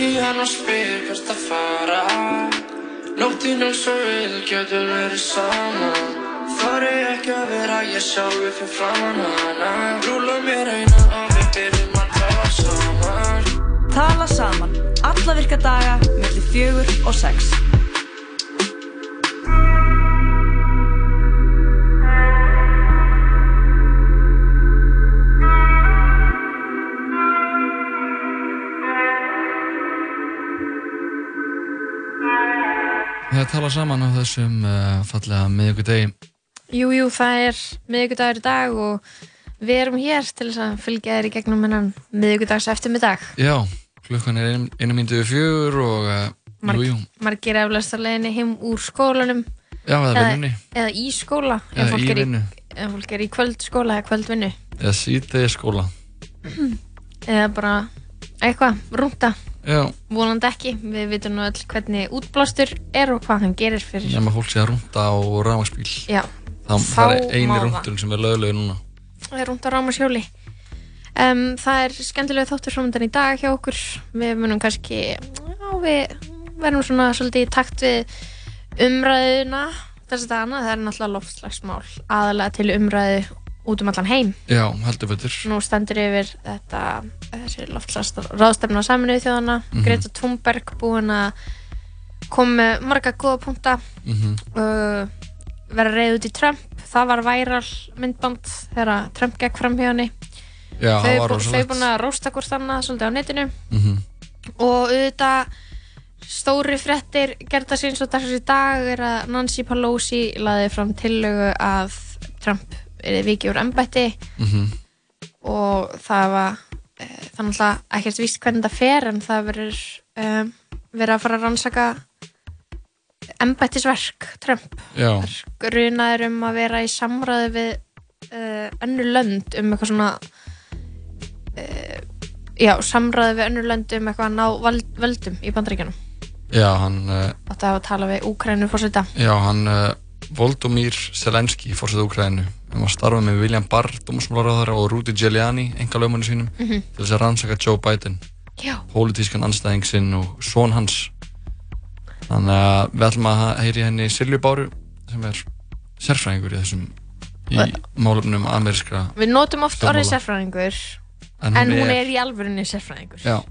Ringi hann og spyr hvert að fara. Nóttinn eins og við getum verið saman Þar er ekki að vera ég sjálfi fyrir framann hana. Rúla mér eina og við byrjum að tala saman. Tala saman, alla virka daga, mellir fjögur og sex. Er að tala saman á þessum uh, fallega miðugudegi. Jú, jú, það er miðugudagur í dag og við erum hér til þess að fylgja þér í gegnum hennan miðugudags eftirmiddag. Já, klukkan er einu, myndu við fjögur og uh, Marg, jú, jú, margir eflaust að leiðinni heim úr skólanum. Já, eða vinnunni, eða í skóla. Eða í vinnu, ef fólk er í kvöldskóla eða kvöldvinnu. Eða síðdegi skóla. eða bara eitthvað, rúnta Já, vonandi ekki, við vitum nú öll hvernig útblástur er og hvað hann gerir fyrir nema fólk sé að rúnda á rámaspíl. Já, Það, Þá það er má eini það. rúndurinn sem er lögulegu núna. það er rúnt á rámasjóli um, það er skemmtilega þáttur framöndan í dag hjá okkur við munum kannski já, við verðum svona svolítið í takt við umræðuna þess að það er náttúrulega loftslagsmál aðalega til umræðu út um allan heim. Já, heldur betur. nú stendur yfir þetta þessi loftslagsráðstefna á saminuðu þjóðana Mhm. Greta Thunberg búin að koma með marga góða punta Mm uh, vera reyð út í Trump. Það var væral myndband þegar Trump gekk fram hjá henni. Já, þau, bú- þau búin að rósta hvort annað svolítið á netinu. Mm og auðvitað stóri fréttir gerða síns og dagsins í dag er að Nancy Pelosi laði fram tillögu að Trump er vikið úr embætti. Mhm. og það var e, þannig að ekkert víst hvernig það fer en það verður um, verið að fara að rannsaka embættisverk Trump. Grunaður um að vera í samræði við uh, önnur lönd um eitthvað svona uh, já, samræði við önnur lönd um eitthvað að ná vald, völdum í bandaríkjunum. Já, hann, uh, átti að hafa að tala við Úkrænu fórseta já, hann uh, Voldomír Zelenski, fórsett Úkræðinu, hann var starfað með William Barr, dómasmálaráðara og Rudy Giuliani, enga lögmannu sínum, Mhm. til þess að rannsaka Joe Biden, pólitískan anstæðing sinn og svon hans. Þannig að við ætlum að heyri henni Silju Báru, sem er sérfræðingur í þessum, í málefnum amerískra, við notum oft orðið sérfræðingur en hún er í alvörunni sérfræðingur Já,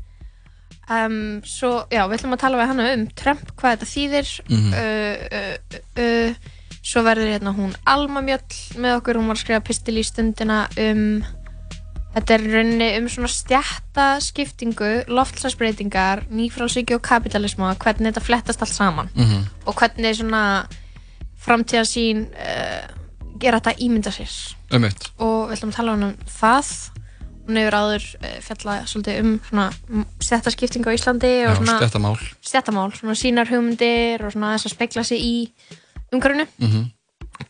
um, svo, já, við ætlum að tala við hana um Trump, hvað þetta þýðir Mhm. uh, uh, uh, uh, svo verður hérna hún Alma Mjöll með okkur, hún var að skrifa pistil í stundina um þetta er rauninni um svona stjættaskiptingu loftslagsbreytingar, nýfrálsvíki og kapitalisma, hvernig þetta flettast allt saman. Mhm, og hvernig svona framtíðarsýn uh, gera þetta ímynda sér. Um eitt. og við ætlum að tala um það. Hún hefur áður uh, fjallað svolítið um svona stjættaskiptingu á Íslandi Já, og svona stettamál. stjættamál, svona sínar hugmyndir og svona þess að spekla sig í umhverfinu. Mm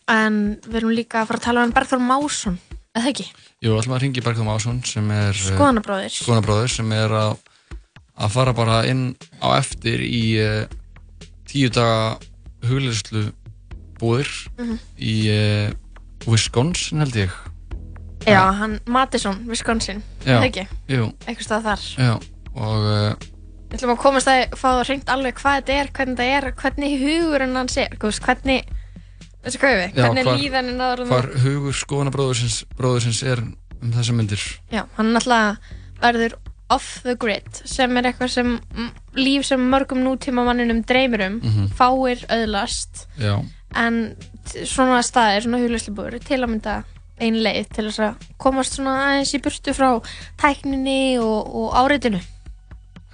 en við erum líka að fara að tala um Bergþór Másson eða ekki, Jú, ætlum að ringi Bergþóm Ásson, sem er... uh, skoðanabróðir skoðanabróður sem er að, að fara bara inn á eftir í uh, tíu daga hugleyslu búðir Mhm. í uh, Wisconsin held ég. Já, hann Mattisson, Wisconsin eða ekki, Jú, eitthvað stað þar. Já, og uh, við ætlum að komast að fá það hreint alveg hvað þetta er, hvernig þetta er hvernig hugurinn hans er, hvernig þessi kaufi, hvernig líðaninn áður en hvar hugur skoðanabróðursins bróðursins er um þessar myndir? Já, hann náttúrulega verður off the grid sem er eitthvað sem líf sem mörgum nútíma manninum dreymir um Mhm. fáir öðlast. Já, en svona staðir, svona huglæslubúður til að mynda ein leið til þess að komast svona aðeins í burtu frá tækninni og, og áreitinu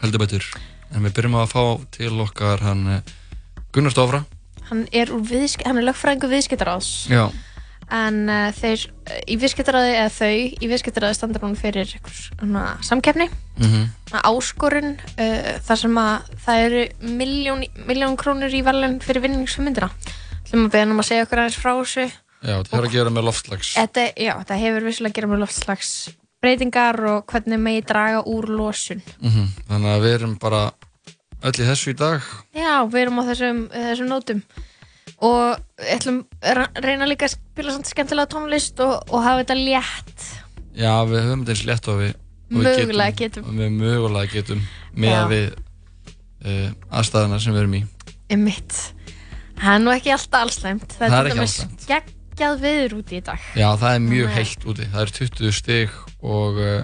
heldur betur. En við byrjum að fá til okkar hann uh, Gunnar Stofra. Hann er, er lögfræðingu viðskiptaráðs. Já, en uh, þeir uh, í viðskiptaráði eða þau í viðskiptaráði standar hún fyrir einhvers, samkeppni. Mhm, svona áskorun uh, þar sem að það eru miljón, miljón krónur í verðlun fyrir vinningsfumyndina ætlum að beða um að segja okkur aðeins frá þessu. Já, þetta er að gera með loftslags. Þetta, já, þetta hefur vissulega að gera með loftslags breytingar og hvernig megi draga úr losun mhm, Þannig að við erum bara öll í þessu í dag já, við erum á þessum, þessum nótum og við ætlum reyna líka að spila svona skemmtilega tónlist og, og hafa þetta létt Já, við höfum þetta eins létt og við, og við Mögulega getum. og við mögulega getum með Já. við uh, aðstæðana sem við erum í Emmitt. Það er nú ekki alltaf allslæmt. Það Það er ekki allslæmt. Geggjað viður úti í dag. Já, það er mjög Nei. heitt úti það er 20 stig og uh,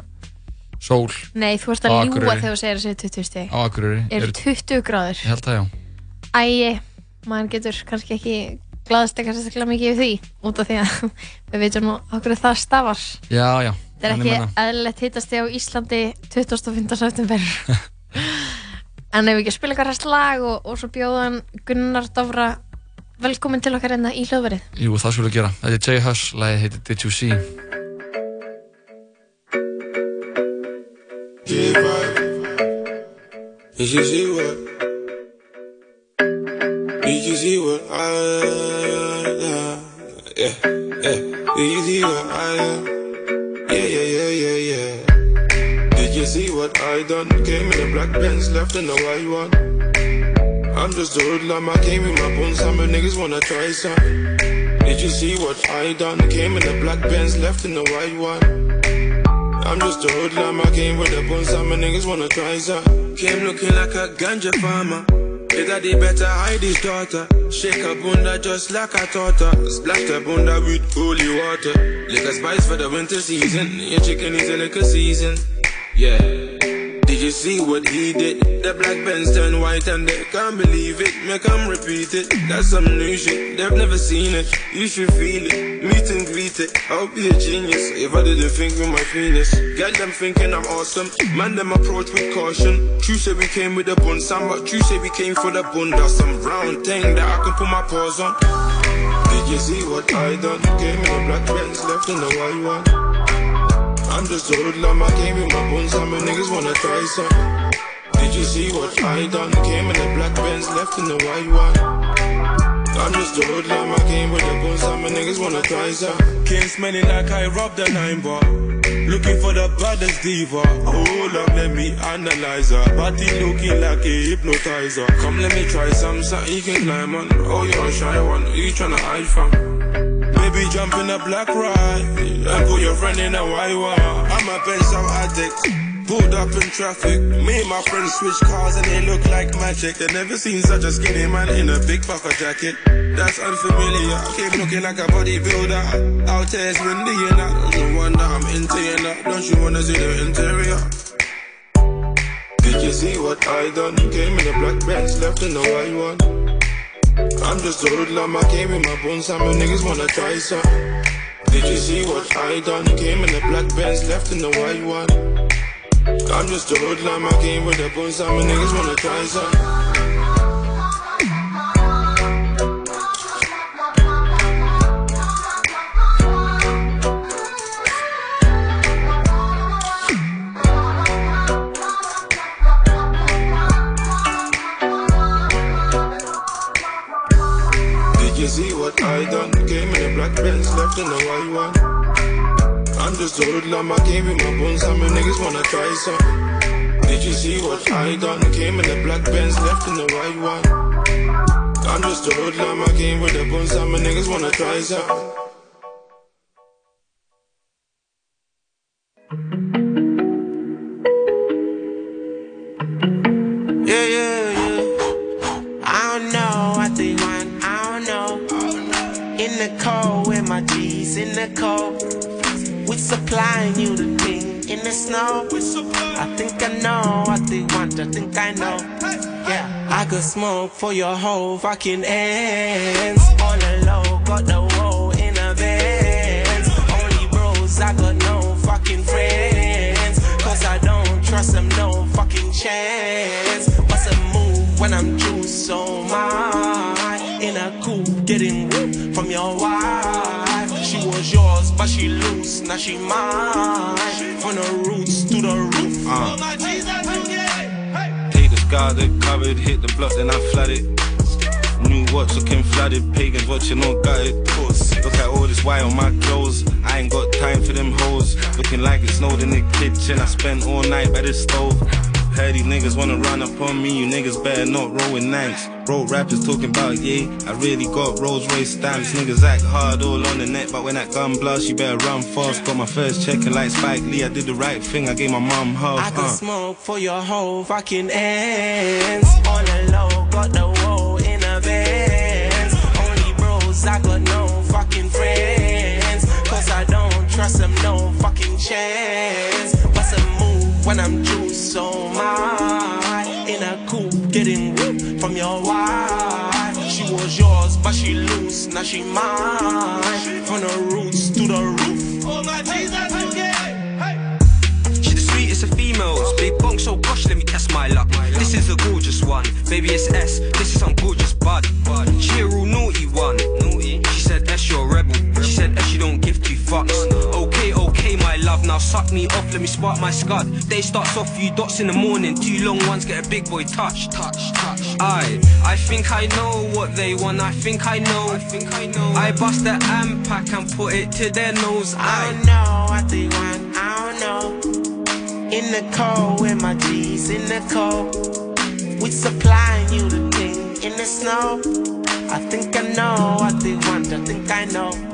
sól Nei, þú ert Á að ljúa Akureyri. þegar þú segir að segja 20 stig. á Akureyri Er 20 gráður. Ég held það já Æi, maður getur kannski ekki glaðast eitthvað sérstaklega mikið yfir því út af því að við veitum nú okkur það stafar. Já, já Það er ekki eðlilegt hittasti á Íslandi 25. september. en ef við ekki að spila eitthvað ræst lag og, og svo bjóðan Gunnar Dófra velkomin til okkar enna í hljóðverið. Jú, það skulle gera Þetta er J. Huss, lagið heitir Did You See. Did you see what? Did you see what I? Yeah, yeah. Did you see what I? Yeah, yeah, yeah, yeah, yeah. Did you see what I done? Came in the black Benz, left in the white one. I'm just a hoodlum, I came in my bones, some niggas wanna try some. Did you see what I done? Came in the black Benz, left in the white one. I'm just a hoodlum, I came with a bun, some niggas wanna try some. Came looking like a ganja farmer. His daddy better hide his daughter. Shake her bunda just like I taught her. Splash her bunda with holy water. Liquor spice for the winter season. Your chicken is a liquor season. Yeah. Did you see what he did? The black Benz turn white and they can't believe it. Make them repeat it. That's some new shit. They've never seen it. You should feel it. Meet and greet it. I'll be a genius if I didn't think with my penis. Get them thinking I'm awesome. Man, them approach with caution. True say we came with a bun, some but true say we came for the bun. That's Some round thing that I can put my paws on. Did you see what I done? Came in a black Benz, left in the white one. I'm just a hoodlum, I came with my bones, some niggas wanna try some. Did you see what I done? Came in a black Benz, left in the white one. I'm just a hoodlum, I came with the bones, some niggas wanna try some. Came smelling like I robbed a nine bar. Looking for the baddest diva. Hold up, let me analyze her. Body looking like a hypnotizer. Come, let me try some, something you can climb on. Oh, you're a shy one, you tryna hide from? Baby, jump in a black ride and put your friend in a white one. I'm a pencil addict. Pulled up in traffic. Me and my friends switch cars and they look like magic. They never seen such a skinny man in a big pucker jacket. That's unfamiliar. Came looking like a bodybuilder. Out there windy and I don't wonder I'm into you now. Don't you wanna see the interior? Did you see what I done? Came in a black Benz, left in the white one. I'm just a hoodlum, I came in my bones, some niggas wanna try some. Did you see what I done? Came in a black Benz, left in the white one. I'm just a hoodlum, I came with a bones, some niggas wanna try some. Left in the white one. I'm just a hoodlum, I came with my bones, some niggas wanna try some. Did you see what I done? Came in a black Benz, left in the white one. I'm just a hoodlum, I came with the bones, and my niggas wanna try some. Supplying you the thing in the snow. I think I know what they want. I think I know. Yeah, I could smoke for your whole fucking ends. The low, got the roll in a Benz. Only bros, I got no fucking friends. Cause I don't trust them, no fucking chance. What's a move when I'm juiced so much? In a coupe, getting whooped from your wife. She was yours, but she loose, now she mine. From the roots to the roof. Uh. Take the sky that covered, hit the block, then I flooded. New watch looking flooded, pagans watching all gutted. Look at all this white on my clothes. I ain't got time for them hoes. Looking like it snowed in the kitchen. I spent all night by the stove. Heard these niggas wanna run up on me, you niggas better not roll with nanks. Road rappers talking about yeah, I really got Rolls Royce stamps. Niggas act hard all on the net, but when that gun blast, you better run fast. Got my first check and like Spike Lee, I did the right thing, I gave my mom half. I can uh. smoke for your whole fucking ends. got the world in a Benz. Only bros, I got no fucking friends. Cause I don't trust them, no fucking chance. Bust a move when I'm juiced so much. From your wife. She was yours, but she loose, now she mine. From the roots to the roof. Oh my Jesus, She the sweetest of females. Big bonk, so gosh, let me test my luck. This is a gorgeous one. Baby, it's S. This is some gorgeous bud. She a real naughty one. Naughty. She said S, you're a rebel. She said S, you don't give two fucks. Okay, okay, my love. Now suck me off, let me spark my scud. Day starts off, few dots in the morning. Two long ones get a big boy touch. Touch, touch. I, I think I know what they want. I think I know. I think I know. I bust the amp pack and put it to their nose. I I. don't know what they want, I don't know. In the cold with my G's in the cold. We supplying you the thing in the snow. I think I know what they want, I think I know.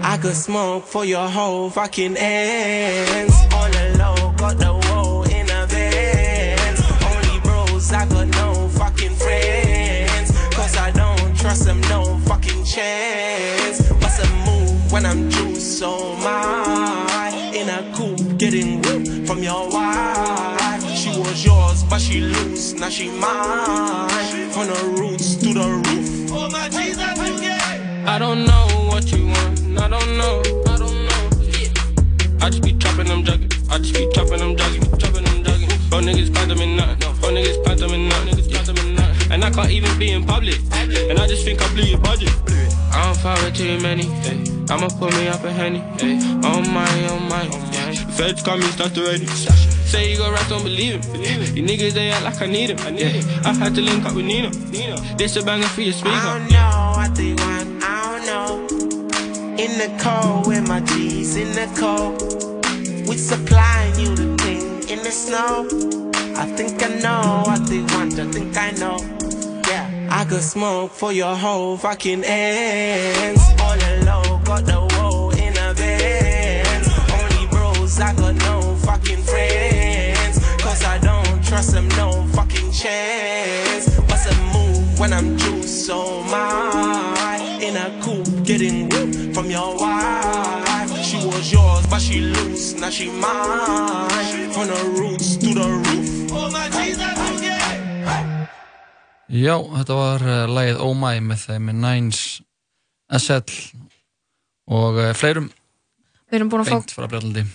Yeah, I could smoke for your whole fucking ends. All alone, got the woe in a Benz. Only bros, I got no fucking friends. Cause I don't trust them, no fucking chance. Bust a move when I'm juiced so much. In a coupe, getting whipped from your wife. She was yours, but she loose, now she mine. From the roots to the roof. Oh my Jesus, I don't know don't know. I don't know. I just be chopping them jugging. I just be chopping them jugging. Chopping them jugging. Bro niggas them in nothing. Bro niggas them in nothing. Nothing. And I can't even be in public. And I just think I blew your budget. I don't fuck with too many. I'ma put me up a henny. Oh my, oh my. Oh yeah. Feds coming, start already. Say you got rap, don't believe him. You niggas they act like I need him. Yeah. I had to link up with Nina. This a banger for your speaker. In the cold with my G's in the cold. We supplying you the thing in the snow. I think I know what they want, I think I know. Yeah, I could smoke for your whole fucking ends. All alone, got the woe in a Benz. Only bros, I got no fucking friends. Cause I don't trust them, no fucking chance. What's a move when I'm juiced so much? In a coupe, getting whipped from your wife. She was yours, but she loose, now she mine. From the roots to the roof. Oh my Jesus, Já, þetta var uh, lagið Oh My með þeim með Nines, SL og uh, fleirum Við erum búin að fá.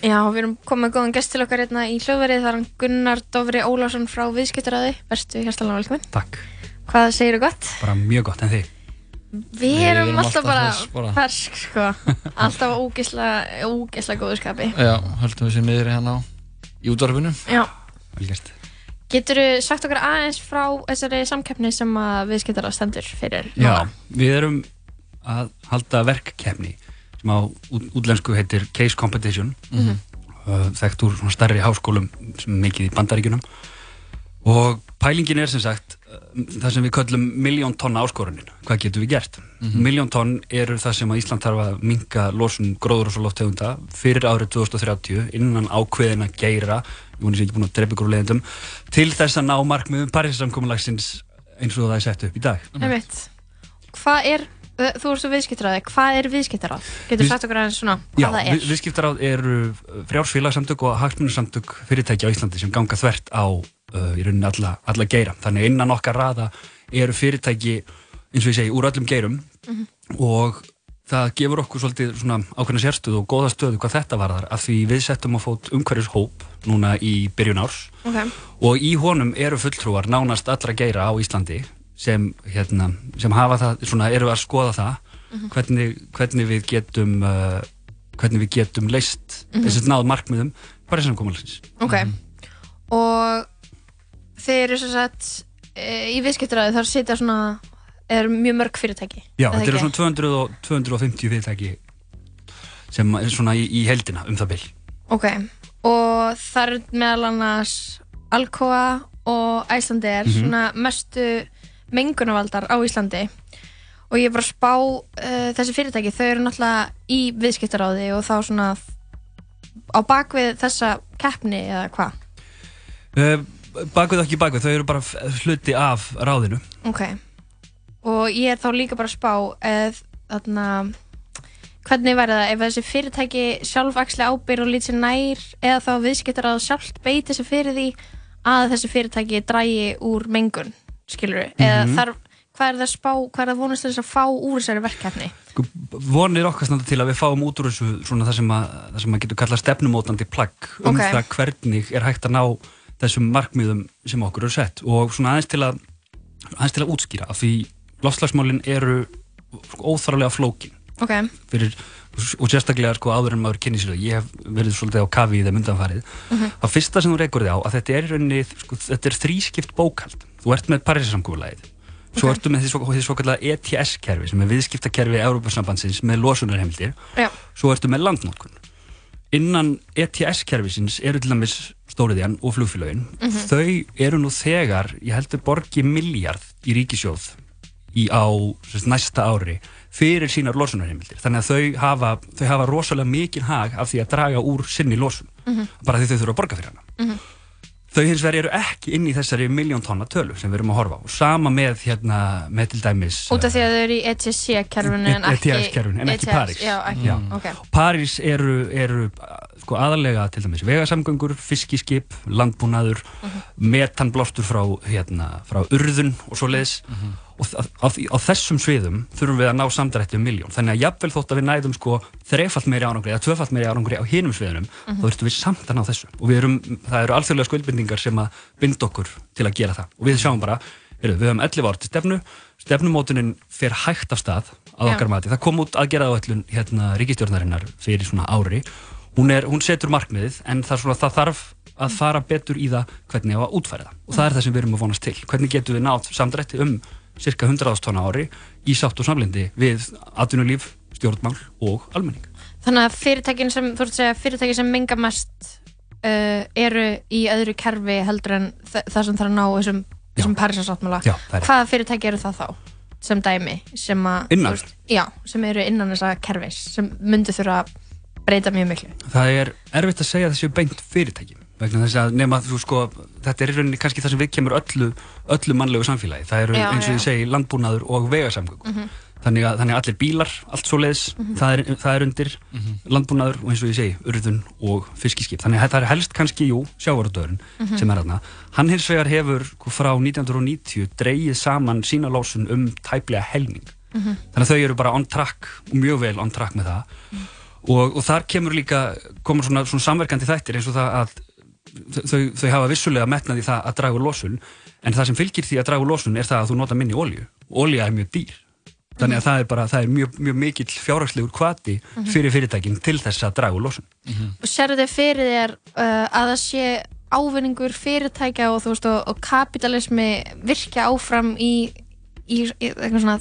Já, við erum komið með góðan gest til okkar hérna í hljóðverið þar hann Gunnar Dofri Ólásson frá Viðskiptaræði Verstu hjertalega velkomin Takk, Hvað segirðu gott? bara mjög gott en þið Við Við erum erum alltaf alltaf bara fersk sko. Alltaf ógislega, ógislega góðu skapi. Já, höldum við sér niður hérna á í útvarfinu. Já, Vel gert. Getur þú sagt okkur aðeins frá þessari samkeppni sem að Viðskiptaræði stendur fyrir Já, við erum að halda verkkefni sem á út- útlensku heitir Case Competition. Mhm. uh, þekkt úr svona stærri háskólum sem mikið í bandaríkjunum. Og pælingin er sem sagt það sem við köllum miljón tonna áskorunin hvað getum við gert? Mhm. Miljón tonn eru það sem að Ísland þarf að minka losun gróður og svo loftegunda fyrir árið 2030 innan ákveðina geira ég voni sér ekki búin að drepa ykkur úr leiðindum til þess að ná markmiðum Parísasamkomulagsins eins og það er sett upp í dag Einmitt. Hvað er, þú ert svo viðskiptaræði, hvað er viðskiptaráð? Getur þú Við- sagt okkur aðeins svona Já, hvað það er? við, viðskiptaráð eru frjálsfélagsamtök og hagsmunarsamtök fyrirtækja á Íslandi sem ganga þvert á í rauninni alla, alla geira. Þannig innan okkar raða eru fyrirtæki eins og ég segi úr öllum geirum Mhm. og það gefur okkur svolítið svona ákveðna sérstöðu og góða stöðu hvað þetta varðar af því við settum á fót umhverjus hóp núna í byrjun árs Ok, og í honum eru fulltrúar nánast allra geira á Íslandi sem, hérna, sem hafa það, svona, eru að skoða það Mhm. hvernig, hvernig við getum uh, hvernig við getum leist Mhm. þess að náð markmiðum bara sem komalins ok Og þeir eru svo sett e, í viðskiptaræði þar sitja svona er mjög mörg fyrirtæki Já, þetta eru svona 200 og, 250 fyrirtæki sem er svona í, í heldina um það bil Ok, og það er meðal annars Alcoa og Æslandi er Mhm. svona mestu mengunavaldar á Íslandi og ég er bara að spá uh, þessi fyrirtæki, þau eru náttúrulega í viðskiptaráði og þá svona á bakvið þessa keppni eða hvað? Uh, bakvið og ekki bakvið, þau eru bara hluti af ráðinu. Ok. Og ég er þá líka bara að spá eð, þarna, hvernig verður það ef þessi fyrirtæki sjálf axli ábyrð og lít sér nær eða þá viðskiptar að sjálft beiti sér fyrir því að þessi fyrirtæki drægi úr mengun, skilur við? Eða Mhm. þarf, hvað er það að spá, hvað er það vonast þess að fá úr þessari verkefni? Sko, vonir okkar standa til að við fáum út úr þessu svona það sem að, það sem að getur kallað stefnumótandi plagg um Ok. það hvernig er hægt að ná þessum markmiðum sem okkur eru sett. Og svona aðeins til að aðeins til að útskýra af því lofslagsmálin eru óþarlega flókin. Ok. fyrir, og sérstaklega sko, áður en maður kynni sér það, ég hef verið svolítið á kafi í þeim undanfarið. Mhm. það fyrsta sem þú reykur þig á að þetta er í rauninni sko, þetta er þrískipt bókald þú ert með Parísasamkúfulæðið svo ertu með því svo, því svo kallega ETS-kerfi sem er viðskiptakerfi Európa-sambandsins með losunarheimildir. Já. svo ertu með landnótkun innan ETS-kerfisins eru til dæmis stóriðjan og flugfélögin Mhm. þau eru nú þegar ég heldur borgi miljard í ríkisjóð í á sagt, næsta ári fyrir sínar losunarheimildir þannig að þau hafa, þau hafa rosalega mikinn hag af því að draga úr sinni losun Mhm. bara því þau þurfa að borga fyrir hana Mhm. Þau hins vegar eru ekki inn í þessari miljón tonna tölu sem við erum að horfa á. Og sama með hérna með til dæmis Út af því að þau eru í ETC-kerfinu en ekki... ETS-kerfinu en ekki París. Já, ekki, ok. París eru, eru sko, aðalega til dæmis vegasamgöngur, fiskiskip, landbúnaður metanblástur frá, hérna, frá urðun og svo leiðis og á, á, á þessum sviðum þurfum við að ná samdrætti um miljón þannig að jafnvel þótt að við næðum sko þrefalt meiri árangri eða tvöfalt meiri árangri á hinum sviðunum Mhm. þá þurfum við samt að ná þessu. Og erum, það eru alþjóðlega skuldbindingar sem að binda okkur til að gera það. Og við sjáum bara, við höfum 11 ár til stefnu stefnumótunin fer hægt af stað að Já. okkar mati, það kom út aðgerða áætlun hérna ríkistjórnarinnar fyrir svona ári. Hún, er, hún setur markmiðið en það, svona, það þarf að fara betur í það hvernig á að útfæra það. Og það er það sem við erum að vonast til. Hvernig getum við nátt samdrætti um cirka 100.000 tonna á ári í sátt og samlindi við atvinnulíf, stjórnmál og almenning Þannig að fyrirtækin sem, þú ert að segja, fyrirtækin sem menga mest uh, eru í öðru kerfi heldur en þa það sem þarf að ná þessum, þessum Parísasáttmála. Hvaða fyrirtæki eru það þá? Sem dæmi, sem þú veist, Já, sem eru innan þessa kerfis, sem myndi þurfa að breyta mjög miklu. Það er erfitt að segja þessi beint fyrirtækjum vegna þess að nema þú sko þetta er í rauninni kannski það sem við kemur öllu öllu mannlegu samfélagi, það eru Já, eins og ég segi landbúnaður og vegasamgöng Mhm. þannig, að, þannig að allir bílar, allt svo leiðis Mhm. það, er, það er undir landbúnaður og eins og ég segi, urðun og fiskiskip. Þannig að það er helst kannski, jú, sjávarútvörun Mhm. sem er þarna, hann hins vegar hefur sko, frá 1990 dreigið saman sína lósun um tæplega helming. Mhm. þannig að þau eru bara on track og mjög vel on track með það. Og, og þar kemur líka komur svona, svona samverkandi þættir eins og það að þau, þau hafa vissulega metnað í það að draga úr losun en það sem fylgir því að draga úr losun er það að þú nota minni olju og olja er mjög dýr. Þannig að það er bara, það er mjög, mjög mikill fjárhagslegur kvati Mhm. fyrir fyrirtækin til þess að draga úr losun. Og sérðu þið fyrir þér uh, að það sé ávinningur fyrirtækja og, þú veist, og, og kapitalismi virkja áfram í, í, í eitthvað svona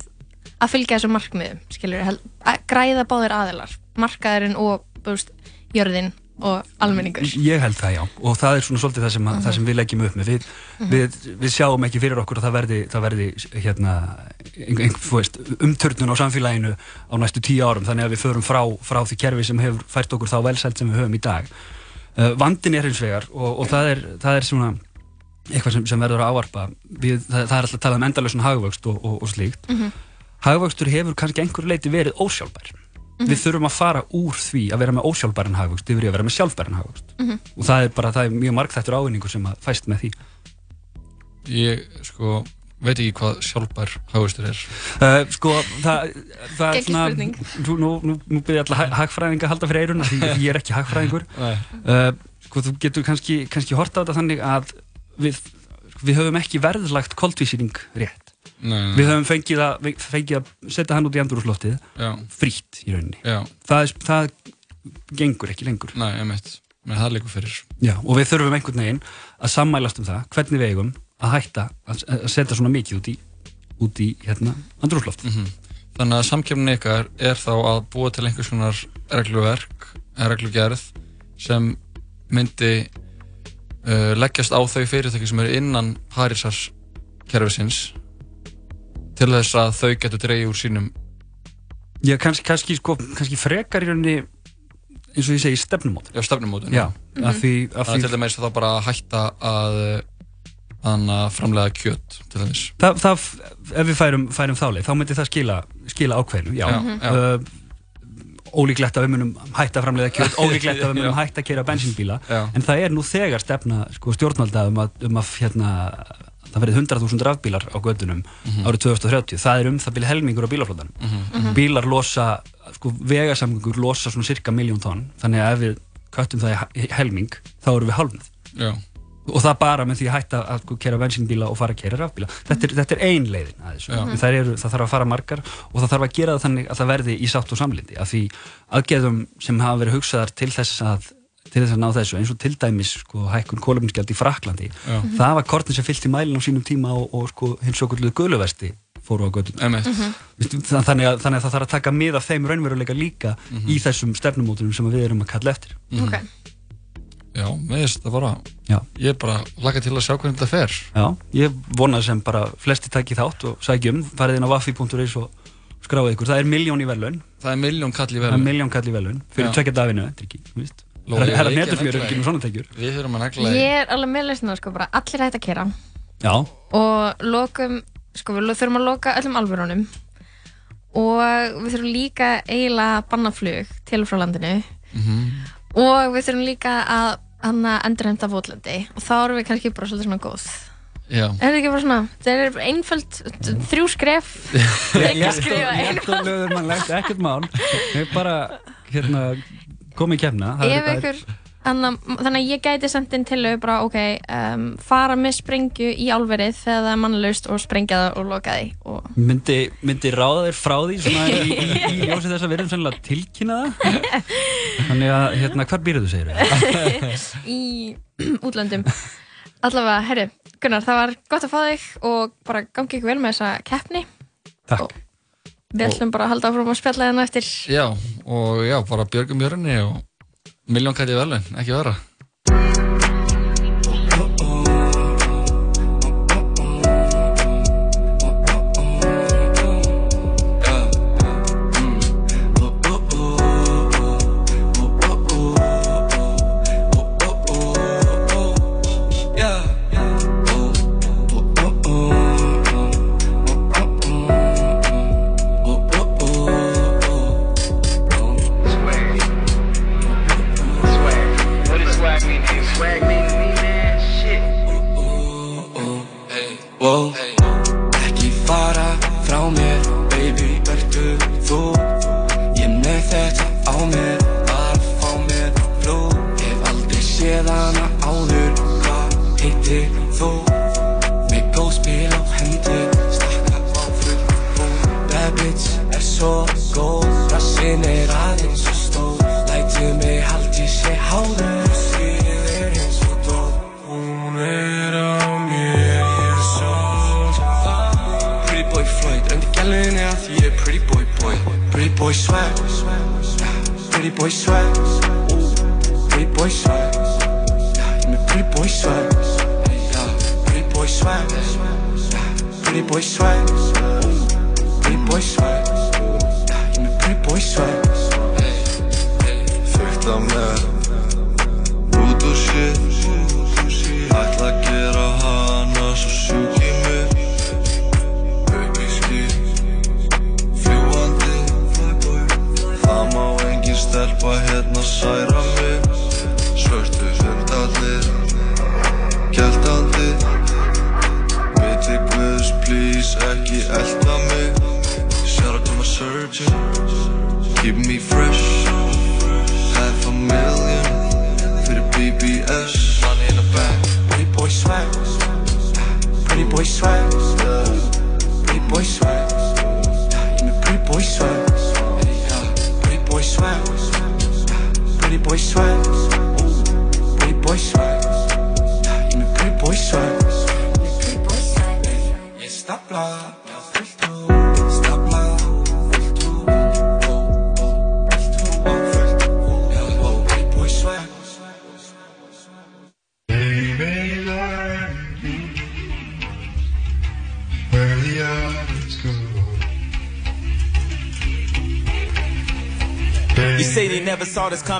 að fylgja þessum markmiðum, skilur við, að græða báðir aðilar, markaðurinn og þú veist, jörðin og almenningur. Ég held það já. Og það er svona svolítið það sem, að, það sem við leggjum upp með. Við, Mhm. við, við sjáum ekki fyrir okkur að það verði, það verði hérna, umturnun á samfélaginu á næstu tíu árum. Þannig að við förum frá, frá því kerfi sem hefur fært okkur þá velsælt sem við höfum í dag. Uh, vandin er hins vegar og, og það, er, það er svona eitthvað sem, sem verður að ávarpa. Við, það, það er alltaf að tala um endalösun hagvöxt og, og, og slíkt. Mhm. hagvöxtur hefur kannski einhverju leiti verið ósjálfbær Mhm. við þurfum að fara úr því að vera með ósjálfbæran hagvöxt yfir í að vera með sjálfbæran hagvöxt. Mhm. og það er bara, það er mjög margþættur ávinningur sem að fæst með því. Ég, sko, veit ekki hvað sjálfbær hagustur er. Uh, sko, það, það er svona nú, nú, nú, nú byrði alltaf hag- hagfræðinga að halda fyrir eiruna því ég er ekki hagfræðingur. Uh, sko, þú getur kannski, kannski horta á þetta þannig að við, við höfum ekki verðlagt koltvísýring rétt Nei, við höfum fengið að, fengið að setja hann út í andrúrsloftið Já. frítt í rauninni. Það, er, það gengur ekki lengur. Nei, ég meitt, með það líka fyrir. Já, og við þurfum einhvern veginn að sammælast um það hvernig við eigum að hætta að að setja svona mikið út í, út í hérna, andrúrsloft Mhm. Þannig að samkjöfnin ykkar er þá að búa til einhvers konar regluverk reglugerð sem myndi uh, leggjast á þau fyrirtæki sem eru innan Parísar kerfisins til þess að þau getur dreigið úr sínum Já, kannski, kannski, sko, kannski frekar í rauninni eins og ég segi stefnumót Já, stefnumótun Já, af því, af Það því er til dæmis þá bara að hætta að að framlega kjöt til þess Það, það, ef við færum, færum þá leið, þá myndi það skila, skila ákveðinu, já. Já, Mhm. já. Uh, ólíklegt að við munum hætta að framleiða kjöt, ólíklegt að við munum hætta að kera bensínbíla, Já. en það er nú þegar stefna sko, stjórnvalda um að, um að hérna, það verið 100.000 rafbílar á gödunum Mhm. árið 2030. Það er um það byrja helmingur á bílaflótanum. Mhm. Bílar losa, sko, vegasamgöngur losa svona cirka miljón tonn, þannig að ef við köttum það í he- í helming, þá erum við hálfnað Já. og það bara með því að hætta að sko, kera bensínbíla og fara að kera rafbíla þetta er, þetta er ein leiðin að þessu Já. það, eru, það þarf að fara margar og það þarf að gera það þannig að það verði í sátt og samlindi af því aðgerðum sem hafa verið hugsaðar til þess að til þess að ná þessu, eins og til dæmis sko, hækkun kólefnisgjald í Fraklandi Já. það var kortin sem fyllt í mælinn á sínum tíma og, og sko, hins og okkurluðu guluvesti fóru á götun Einmitt. þannig, að, þannig að það þarf að taka mið af þeim raunveruleika líka í þessum stefnumótunum sem við erum að kalla eftir. Ok. Já, mér finnst það bara Já. Ég er bara laka til að sjá hvernig þetta fer. Já, ég vona sem bara flesti takki þátt og sækja um, farið inn á waffi.is og skráið ykkur, það er miljón í velun Það er miljón kall í velun fyrir Já. tvekja daginu, þetta er ekki, þú ég herra er að negla ekki með svona tekjur. Við þurfum að negla í Ég er alveg með lausnina sko, bara allir hægt að kera Já, og lokum, sko við þurfum að loka öllum alvörunum og við þurfum líka eiginlega að banna flug til og frá landinu. Og við þurfum líka að endurhemta fótlendi og þá erum við kannski bara svolítið svona góð. Já. Er það ekki bara svona, það er einföld þrjú skref. Ekki að skrifa Létt einu og löður mannlegt, ekkert mál. Við bara, hérna, komið kemna ykkur anna, þannig að ég gæti sendt inn til þau bara ok, um, fara með sprengju í álverið þegar það er mannlaust og sprengja það og loka því og myndi, myndi ráða þér frá því svona í, í, í ljósi þess að við erum sennilega að tilkynna það? Þannig að, hérna, hvar býrðu segir við? í útlöndum. Allavega, herri, Gunnar, það var gott að fá þig og bara gangi ykkur vel með þessa keppni. Takk við ætlum bara að halda áfram að spjalla þennan eftir. Já, og já, bara björgum jörunni og miljón kall í velun, ekki vera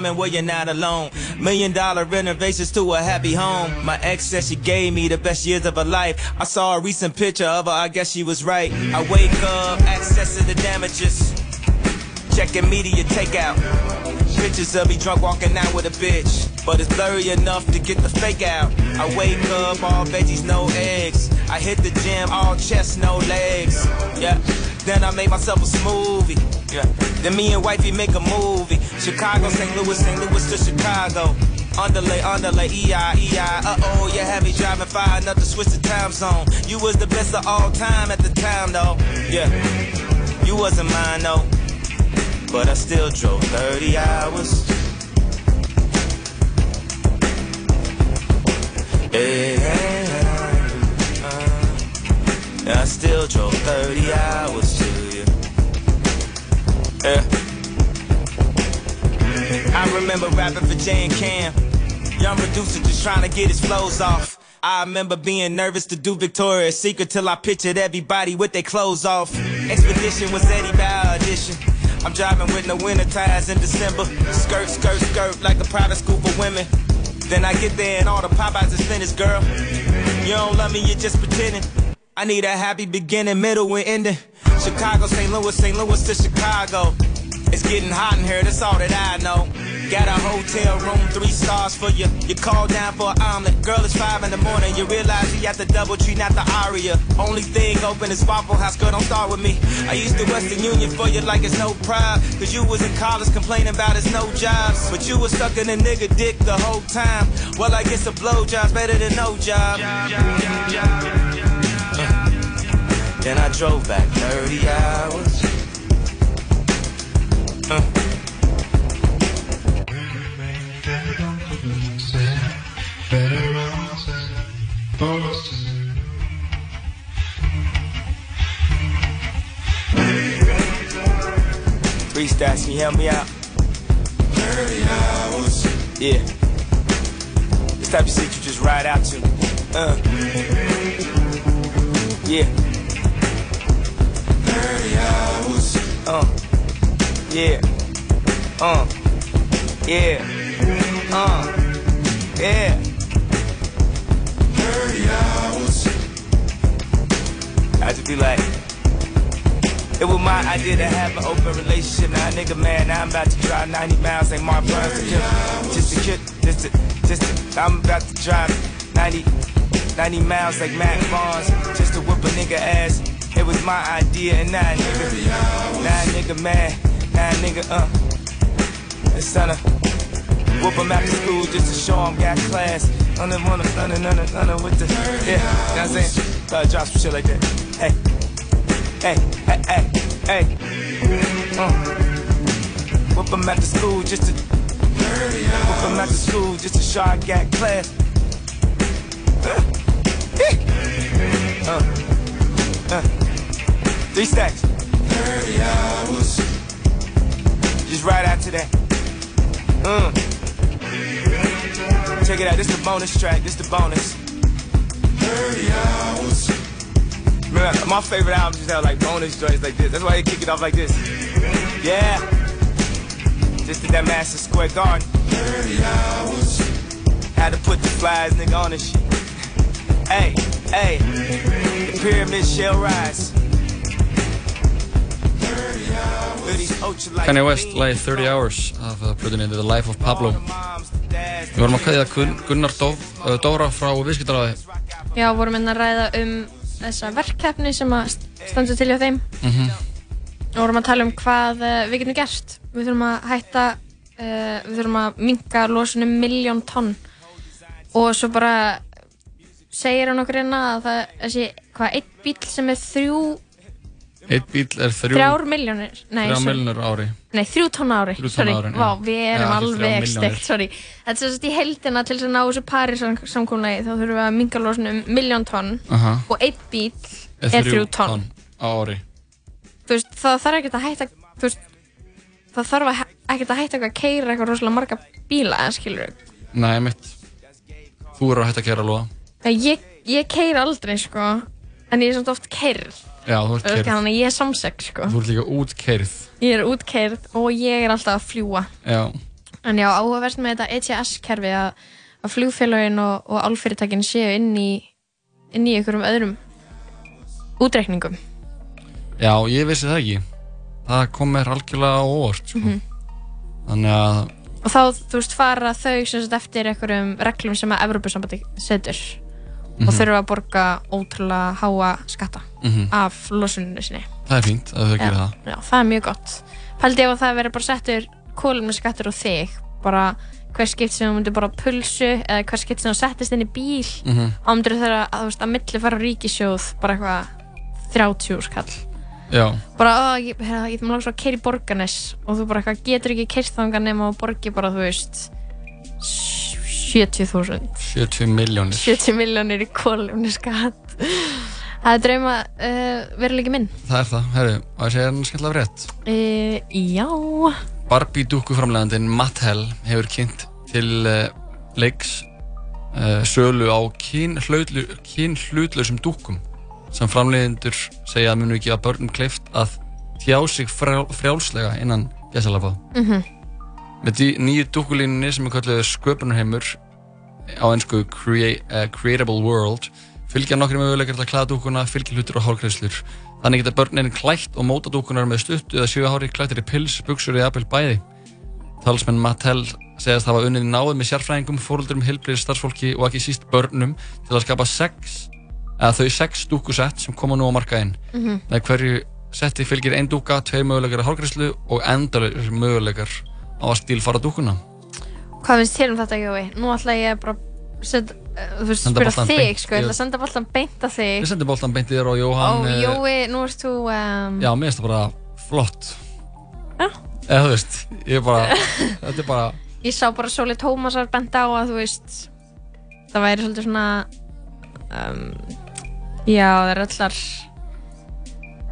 coming, well, you're not alone. Million dollar renovations to a happy home. My ex said she gave me the best years of her life. I saw a recent picture of her, I guess she was right. I wake up, access to the damages. Checking media takeout. Pictures of me drunk walking out with a bitch. But it's blurry enough to get the fake out. I wake up, all veggies, no eggs. I hit the gym, all chest, no legs. Yeah. Then I make myself a smoothie. Yeah. Then me and wifey make a movie. Chicago, St. Louis, St. Louis to Chicago. Underlay, underlay, EI, EI. Uh oh, you had me driving far enough to switch the time zone. You was the best of all time at the time, though. Yeah. You wasn't mine, though. But I still drove 30 hours. Uh, I still drove 30 hours remember rapping for Jay and Cam. Young producer just trying to get his flows off. I remember being nervous to do Victoria's Secret till I pictured everybody with their clothes off. Expedition was Eddie Bauer edition. I'm driving with no winter tires in December. Skirt, skirt, skirt like a private school for women. Then I get there and all the Popeyes is finished, girl. You don't love me, you're just pretending. I need a happy beginning, middle, and ending. Chicago, St. Louis, St. Louis to Chicago. It's getting hot in here, that's all that I know. Got a hotel room, three stars for you. You call down for an omelet. Girl, it's five in the morning. You realize you got the double tree, not the aria. Only thing open is Waffle House. Girl, don't start with me. I used to Western Union for you like it's no pride. Cause you was in college complaining about it's no jobs. But you was stuck in a nigga dick the whole time. Well, I guess a blowjob's better than no job. Then I drove back 30 hours. Three can you help me out? 30 hours. Yeah. This type of shit you just ride out to. Uh. Yeah. 30 hours. Uh. Yeah. Uh. Yeah. Uh. Yeah. 30 hours. I just be like, it was my idea to have an open relationship. Now, nigga, man, I'm about to drive 90 miles like Mark Burns to kill. Just to kill, just to, just to, I'm about to drive 90, 90 miles like Matt Barnes just to whoop a nigga ass. It was my idea, and now, nigga, now, nigga, man, now, nigga, uh, it's son of, whoop him after school just to show him got class. The, on the, on the, with the, yeah, you know what I'm saying? Uh, drop some shit like that. Hey, hey, hey, hey, hey. Uh. Whoop him after school just to, whoop him after school just to show I got class. Uh, uh, uh. Three stacks. 30 hours. Right after that. Uh. Check it out, this the bonus track, this the bonus. 30 hours. Remember, my favorite albums just have like bonus joints like this. That's why they kick it off like this. Yeah. Just did that Madison Square Garden. 30 hours. Had to put the flies, nigga, on this shit. hey, hey. The pyramid shall rise. 30 hours. Kanye West, lagi 30 Hours af uh, plötunni The Life of Pablo. Við vorum að Gun Gunnar uh, Dóra frá Viðskiptaráði. Já, vorum hérna að ræða um þessa verkefni sem að standur til hjá þeim Mm og vorum að tala um hvað uh, við getum gert. Við þurfum að hætta, uh, við þurfum að minka losunum miljón tonn og svo bara segir hann okkur hérna að það þessi, hvað, einn bíl sem er þrjú, Eitt bíl er þrjú... þrjár miljónir, nei, Þrjár miljónir ári. Nei, þrjú tonn á ári, Þrjú sorry, ári, já. vá, við erum ekki alveg milljónir. sorry. Þetta er svo að í heldina til þess að ná þessu pari samkónulegi þá þurfum við að minka losunum miljón tonn Aha. og einn bíl er þrjú tonn. á ári. Þú veist, það þarf ekkert að hætta, þú veist, það þarf ekkert að hætta eitthvað að keira eitthvað rosalega marga bíla, en skilur við. Nei, mitt. Þú eru að hætta að kæra lóða. Ég, ég keira aldrei, sko, en ég er samt oft keirð Já, þú ert keyrð. Þannig að ég er samsegg sko Þú ert líka útkeirð. Ég er útkeirð og ég er alltaf að fljúa Já. En já, áhugaverst með þetta ETS-kerfi að, að flugfélagin og, og álfyrirtækin séu inn í inn í einhverjum öðrum útreikningum Já, ég vissi það ekki. Það kom mér algjörlega óvart, sko. Mhm. Þannig að, og þá, þú veist, fara þau sem sagt eftir einhverjum reglum sem að Evrópusambandi setur og Mhm. þurfa að borga ótrúlega háa skatta Mhm. af losuninu sinni það er fínt að þau gerir það. já, það er mjög gott Pældi ef að það verið bara settur kólum skattur á þig bara hver skipt sem þú myndir bara pulsu eða hver skipt sem þú settist inn í bíl Mhm. ámyndir þeirra að þú veist að milli fara á ríkisjóð bara eitthvað 30 skall Já. bara að ég, hérna, ég maður langar svo að keira í borganes og þú bara eitthvað getur ekki keirt þangað nema og borgi bara þú veist 70.000 70 miljónir. 70 miljónir í kólumni skatt það er drauma uh, veruleiki minn Það er það. Herru, að segja hérna skemmtilega frétt. uh, já Barbie dúkkuframlegandinn Mattel hefur kynnt til uh, leiks sölu á kynhlutlausum dúkkum sem framlegendur segja að munu ekki að börnum kleift að tjá sig frjál, frjálslega innan gæsalapa. Mhm. Með dí- nýju dúkkulínunni sem er kallið sköpunarheimur á ennsku crea uh, Creatable World fylgja nokkri möguleikar til að klæða dúkkuna, fylgja hlutur og hálgreislur. Þannig geta börnin klætt og móta dúkkunar með stuttu eða sjöu hári klættir í pils, buksur eða apel bæði. Talsmenn Mattel segast hafa unnið náð með sérfræðingum, fóröldurum, heilbrið starfsfólki og ekki síst börnum til að skapa sex, eða þau sex dúkkusett sem koma nú á markaðinn. Mhm. Með hverju setti fylgir ein dúkka, tvei möguleikar að hálgreyslu og endalega möguleikar á að stílfara dúkkuna. Hvað finnst þér um þetta Jói? nú ætla ég bara set, uh, spyrja þig sko, ég ætla að senda boltan beint að þig Ég sendi boltan beint í þér og Jóhann... og eh, Jói, nú ert þú um, Já, mér finnst það bara flott. Já. Eða þú veist, ég er bara, þetta er bara, ég sá bara Sóli Tómasar bent á að þú veist það væri svolítið svona um, já það er allar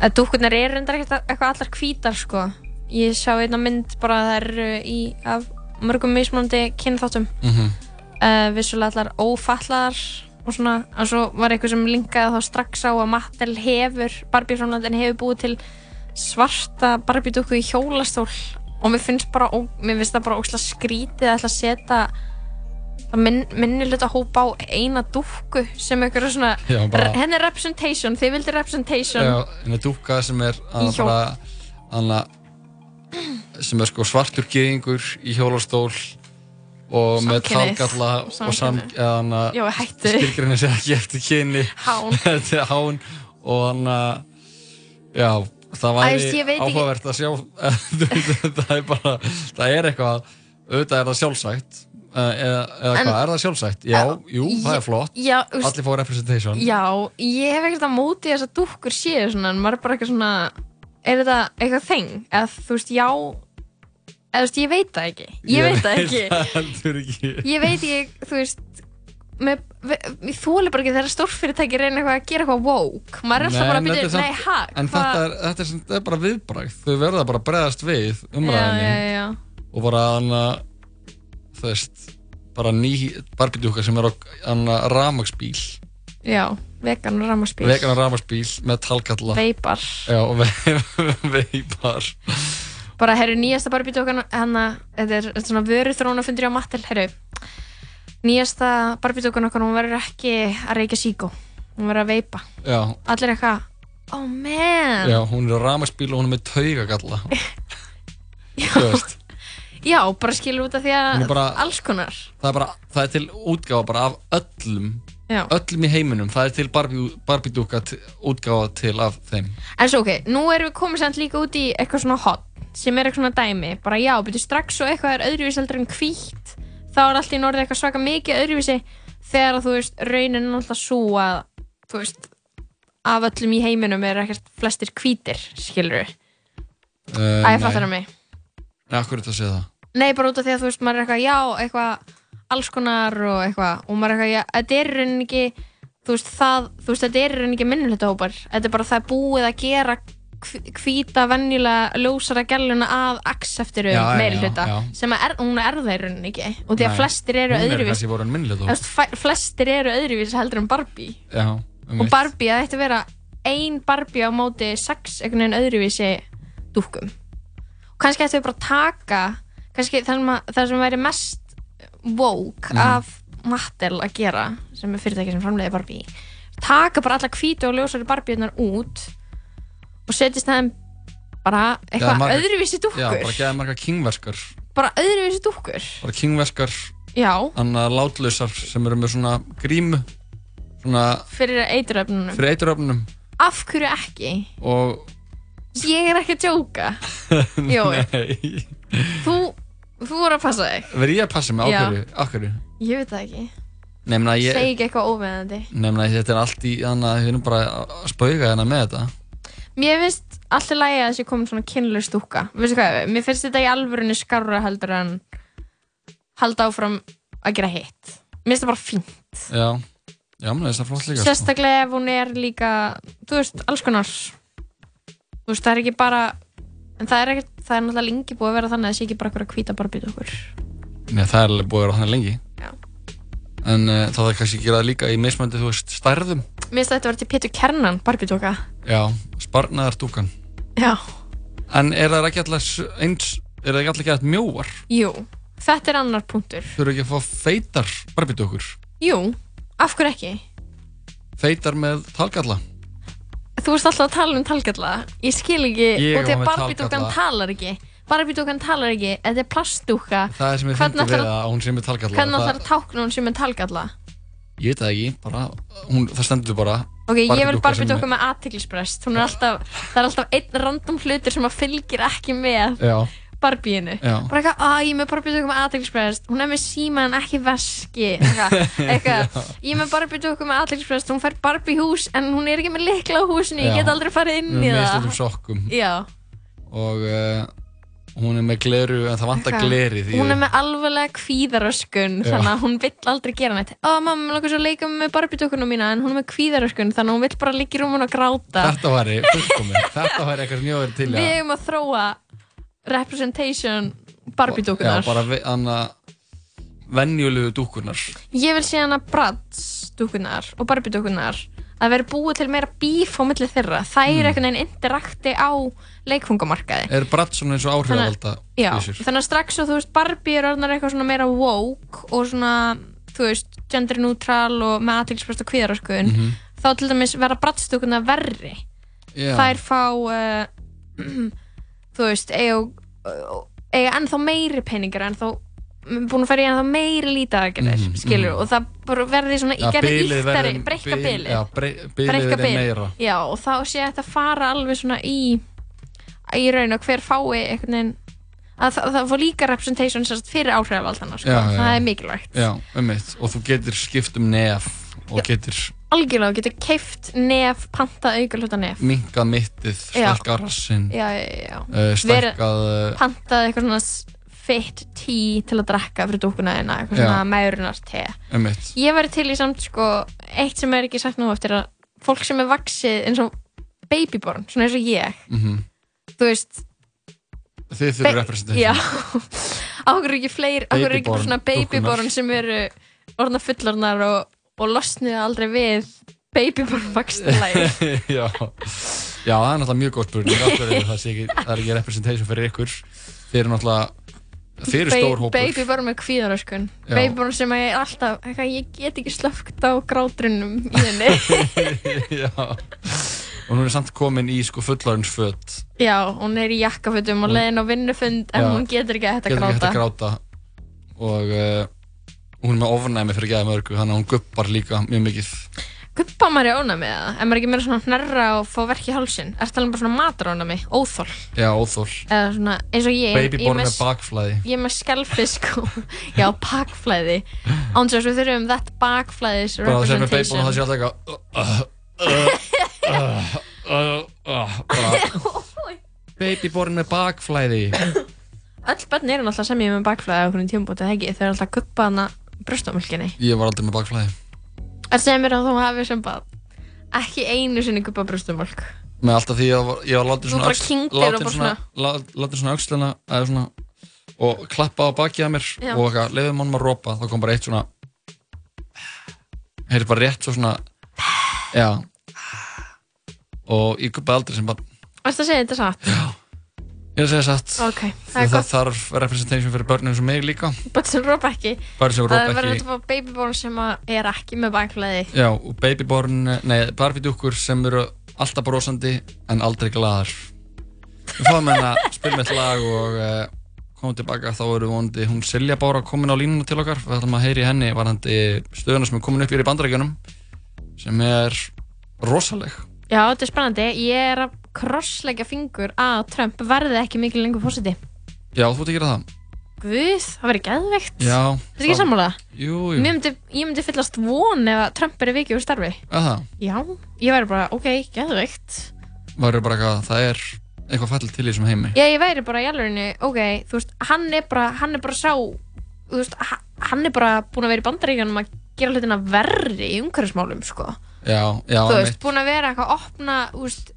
að dúkkurnar eru reyndar eitthvað allar hvítar sko ég sá einna mynd bara að eru í af mörgum mismunandi kynþáttum Mhm. uh, vissulega allar ófallaðar og svona, en svo var eitthvað sem linkaði þá strax á að Mattel hefur Barbie framlandin hefur búið til svarta Barbie dúkku í hjólastól og mér finnst bara, ó, mér finnst það bara ósla skrítið að ætla að setja minn, minni hluta hópa á eina dúkku sem eitthvað svona Já, bara- henni er representation, þið vildi representation Já, en það dúkka sem er Í að hjól. Sem er sko svartur geðingur í hjólastól og með Samkynhneigð. talgalla og skilgrinni sér ekki eftir Hán. þetta er hán og hann að já, það væri áhugavert að sjá það er bara það er eitthvað, auðvitað er það sjálfsætt eh, eða, eða En- hvað, er það sjálfsætt? Já, jú, það er flott Já, allir fá representation Já, ég hef ekkert að móti þess að dúkkur séu svona, en maður er bara eitthvað svona er þetta eitthvað þeng? eða þú veist, já eða þú veist, ég veit það ekki. Ég, veit það ekki. ég veit ekki, þú veist með, við þóli bara ekki þegar stórfyrirtæki reyna eitthvað að gera eitthvað woke. Maður er alltaf bara að byrja, er nei, ha, En þetta er, þetta, er, þetta er bara viðbrækt, þau verða bara að bregðast við umræðinni og bara hann að, þú veist, bara ný barbidúkar sem er á ramagsbíl, já, vegan og ramaspíl vegan ramagsbíl með talkalla. veipar. Já, og ve veipar. bara, herru, nýjasta hana, þetta er, þetta er svona vöruþróna fundur á Mattel, herru nýjasta barbidókan okkar, hún verður ekki að reykja síkó. Hún verður að veipa. Já, allir eitthvað, oh man. Já, hún er á ramagsbíl og hún er með taugagalla. Þú veist, Já, bara skilur út af því að bara- alls konar. Það er bara, það er til útgáfa bara af öllum, Já. öllum í heiminum, það er til barbidúka útgáfa til af þeim. En svo ok, nú erum við komið samt líka út í eitthvað svona hot sem er eitthvað svona dæmi bara já, byrju strax og eitthvað er öðruvísi heldur en hvítt þá er allt í norðið eitthvað svaka mikið öðruvísi þegar að þú veist, raunin er alltaf svo að þú veist, af öllum í heiminum er ekkert flestir hvítir skilur við, Uh, að ég fattar það mig Nei, akkur er þetta að segja það? Nei, bara út af því að þú veist, maður er eitthvað, já, eitthvað alls konar og eitthvað. Og maður er eitthvað, já, þetta er rauninni ekki þú veist, það, þú veist, þetta er rauninni ekki minnulítahópar þetta er bara það er búið að gera hv- hvíta, venjulega ljósara gæluna að acceptiru Já, já, meiri já, hluta já. sem að er, hún er það í rauninni ekki. Og því að Nei. flestir eru er öðruvís fæ- flestir eru öðruvís heldur en Barbie. Já, og Barbie að þetta vera ein Barbie á móti sex einhvern veginn öðruvísi dúkkum. Og kannski ættum við bara að taka kannski það sem, að, það sem væri mest woke Mhm. af Mattel að gera sem er fyrirtæki sem framleiði Barbie taka bara alla hvítu og ljósari Barbieðnar út og setjast það bara eitthvað öðruvísi dúkkur. Já, bara geða marga kingverskar. Bara öðruvísi dúkkur. Bara annað látlausar sem eru með svona grímu svona fyrir eituröfnunum. Fyrir eituröfnum af hverju ekki? og ég er ekki að djóka. Jói. Þú, þú voru að passa þig. Verð ég að passa mig? Ákverju ég veit það ekki, nefna ég ekki eitthvað óveðandi nefna þetta er allt í þannig að við erum bara að spauga hérna með þetta. Mér finnst alltaf lægi að þessi komin svona kynlaus dúkka veistu hvað, mér finnst þetta í alvörunni skarra heldur en halda áfram að gera hitt. Mér finnst það bara fínt. Já, já, menn þess að flott líka sko. sérstaklega ef hún er líka þú veist, alls konar. Þú veist, það er ekki bara en það er, ekki, það er náttúrulega lengi búið að vera þannig að það sé ekki bara eitthvað að hvíta barbið okkur. Nei, það er alveg búið að vera þannig lengi. Já. en uh, það er kannski að gera það líka í mismöndi, þú veist, stærðum. Mér finnst þetta að vera til Pétur Kernan barbið tóka já, sparnaðar dúkan já, en er það ekki alltaf eins er það ekki alltaf gett mjóar? Jú, þetta er annar punktur. Þú eru ekki að fá feitar barbidúkur jú, af hverju ekki? Feitar með talgalla þú veist alltaf að tala um talgalla. Ég skil ekki, Ég og á að með barbidúkan talgalla. talar ekki. Barbidúkan talar ekki, þetta er plastdúka það er sem ég Hvernig fyndi við ætlar- að hún sé með talgalla. hvernig það, ætlar að tákna hún sem er talgalla? Ég veit það ekki, bara hún, það stendur bara. Ok, ég vil Barbie dúkka með aðtiklisbrest Hún er alltaf, það er alltaf einn random hlutur sem að fylgir ekki með. Já, Barbie-inu Já. Bara eitthvað, að ég með með aðtiklisbrest Hún er með síma en ekki veski. Eitthvað, Ég með með aðtiklisbrest Hún fær Barbie hús en hún er ekki með likla á húsinu Ég get aldrei farið inn í það. mistöldum sokkum. Já, og uh, hún er með gleru en það vantar í hún er með alveglega kvíðaröskun. Þannig að hún vill aldrei gera neitt. Ó, mamma, mér langar svo að leika með dúkkuna mína En hún er með kvíðaröskun Þannig að hún vill bara liggja í rúmun og gráta. Þetta væri eitthvað væri til í Við að eigum að þróa representation já, Barbie-dúkunar bara ve- hana venjulegu dúkunar Ég vil sé hana Bratz-dúkunar og Barbie-dúkunar að vera búið til meira bíf á milli þeirra þær Mm. mm. einhvern veginn interakti á leikfungamarkaði er bratt svona eins og áhrifalda Já, þannig að strax og þú veist Barbie er orðnar eitthvað svona meira woke og svona, þú veist, gender neutral og með aðtilsprest og kvíðaröskun Mhm. þá til dæmis vera Bratz-dúkunar verri Já. þær fá uh, þú veist eiga, ennþá meiri peningar ennþá búin að fara í ennþá meiri lítaðagerðir Mhm, skilur mhm. og það bara verði svona Já, gerði verði- breyka bil- bilið já, brey- bilið Breikka verði bil. meira. já og þá sé þetta fara alveg svona í í raun og hver fái einhvern veginn að það, það fá líka representation fyrir áhrifavaldana sko. Já, já. það er mikilvægt já, um mitt og þú getur skipt um nef og getur algjörlega, þú getur keift nef, pantað hluta nef. Minkað mittið, já, já. uh, stækkað uh, pantað eitthvað svona fit tea til að drekka fyrir dúkuna þina, eitthvað Já. svona mærunar te um mitt ég væri til í samt sko eitt sem er ekki sagt nú eftir að fólk sem er vaksið eins og babyborn, svona eins og ég. Mm þú veist þið þurfum representation er ekki fleiri, áhverju er ekki svona babyborn sem eru orðna fullornar og, og losnuðu aldrei við babyborn vaksnulagi já. já, það er náttúrulega mjög góð spurning. Það, sé ekki, það er ekki representation fyrir ykkur? Þeir eru náttúrulega þeir eru stór hópur. babyborn með kvíðaröskun. Babyborn sem er alltaf ég get ekki slögt á grátrunum í henni. Já. og hún er samt komin í sko fullarinsföt Já, hún er í jakkafutum og leiðin á vinnufund en Já. hún getur ekki að hætta gráta. og uh, hún er með ofnæmi fyrir geða mörgu þannig að hún guppar líka mjög mikið Guppa maður í ónæmi eða? En maður ekki meira svona hnerra og fá verk í hálsin? Er það bara svona matarónæmi? Óþól? já, óþól Eða svona eins og ég babyborn er með bakflæði Ég er með skelfisk og já, bakflæði Án þess að við þurfum þetta bakflæðis bara það sem með babyborn representation það sé alltaf eitthvað babyborn með bakflæði Öll börn eru náttúrulega sem ég með bakflæði á okkur tímbútið ekki Þau eru alltaf að guppa hana brjóstamölkinni ég var aldrei með bakflæði. Er sem mér að þú hafi sem bara ekki einu sinni guppa brjóstamölk með alltaf því að ég var látið svona látið svona, svona aukslina svona og klappa á bakið að mér Já. og leiðum mannum að rópa þá kom bara eitt svona heyrði bara rétt svo svona já. Og ég guppaði aldrei sem barn. Varst að segja þetta satt? Ég segja satt. Ok, það er það gott. þarf representation fyrir börnum og mig líka. Börn sem rópa ekki. Börn sem rópa Það verður ekki. að fá babyborn sem er ekki með baklæði já, og babyborn, nei, barbidúkkur sem eru alltaf brosandi en aldrei glaðar. Við fáum hérna að spila með lag og uh, komum tilbaka. Þá eru vondi hún Silja Bára komin á línuna til okkar. Við ætlum að heyri henni varandi stöðuna sem er komin upp hér í bandarækjunum sem er rosaleg. Já, þetta er spennandi. Ég er að krossleggja fingur að Trump verði ekki mikil lengur fósiti já, þú að gera það. Guð, það verður geðveikt. Já, Þetta er ekki sammála? jú, jú, Mér myndi, ég myndi fyllast von ef að Trump er vikið úr starfi. Að það? Já, ég væri bara, ok, geðveikt. Var bara eitthvað, það er eitthvað fall til í þessum heimi. Já, ég væri bara í alvegni, ok, þú veist, hann er bara, hann er bara sá, þú veist, ha- hann er bara búin að vera í bandaríkjanum að gera hlutina verri í umhverfismálum, sko. já, já, þú veist, búin að vera eitthvað að opna, þú veist,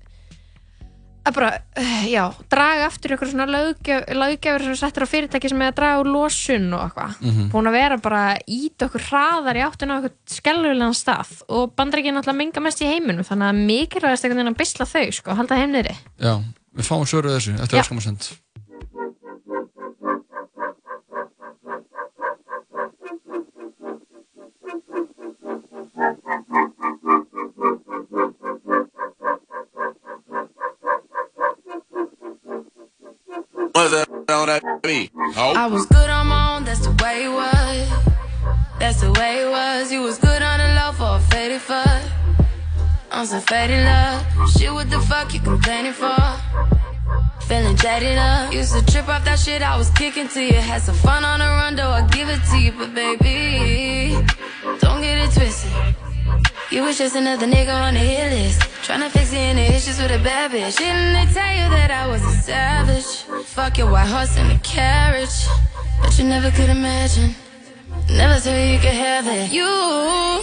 bara, uh, já, draga aftur eitthvað svona löggjafur sem settur á fyrirtæki sem er að draga úr losun og eitthvað. Mhm. Búin að vera bara íta okkur hraðar í áttuna á eitthvað skellulegan stað og bandaríkjan náttúrulega menga mest í heiminum, þannig að mikilvægast einhvern veginn að bisla þau, sko, halda heim niðri. já, við fáum svöru þessu eftir Já. öskamasend What's that on that beat? I was good on my own, that's the way it was. That's the way it was. You was good on the low for a faded fuck. On some faded love. Shit, what the fuck you complaining for? Feeling jaded up. Used to trip off that shit I was kicking to you. Had some fun on the run, though I give it to you. But baby, don't get it twisted. You was just another nigga on the hit list. Trying to fix any issues with a bad bitch. Didn't they tell you that I was a savage? Fuck your white horse and a carriage. But you never could imagine. Never thought you could have it. You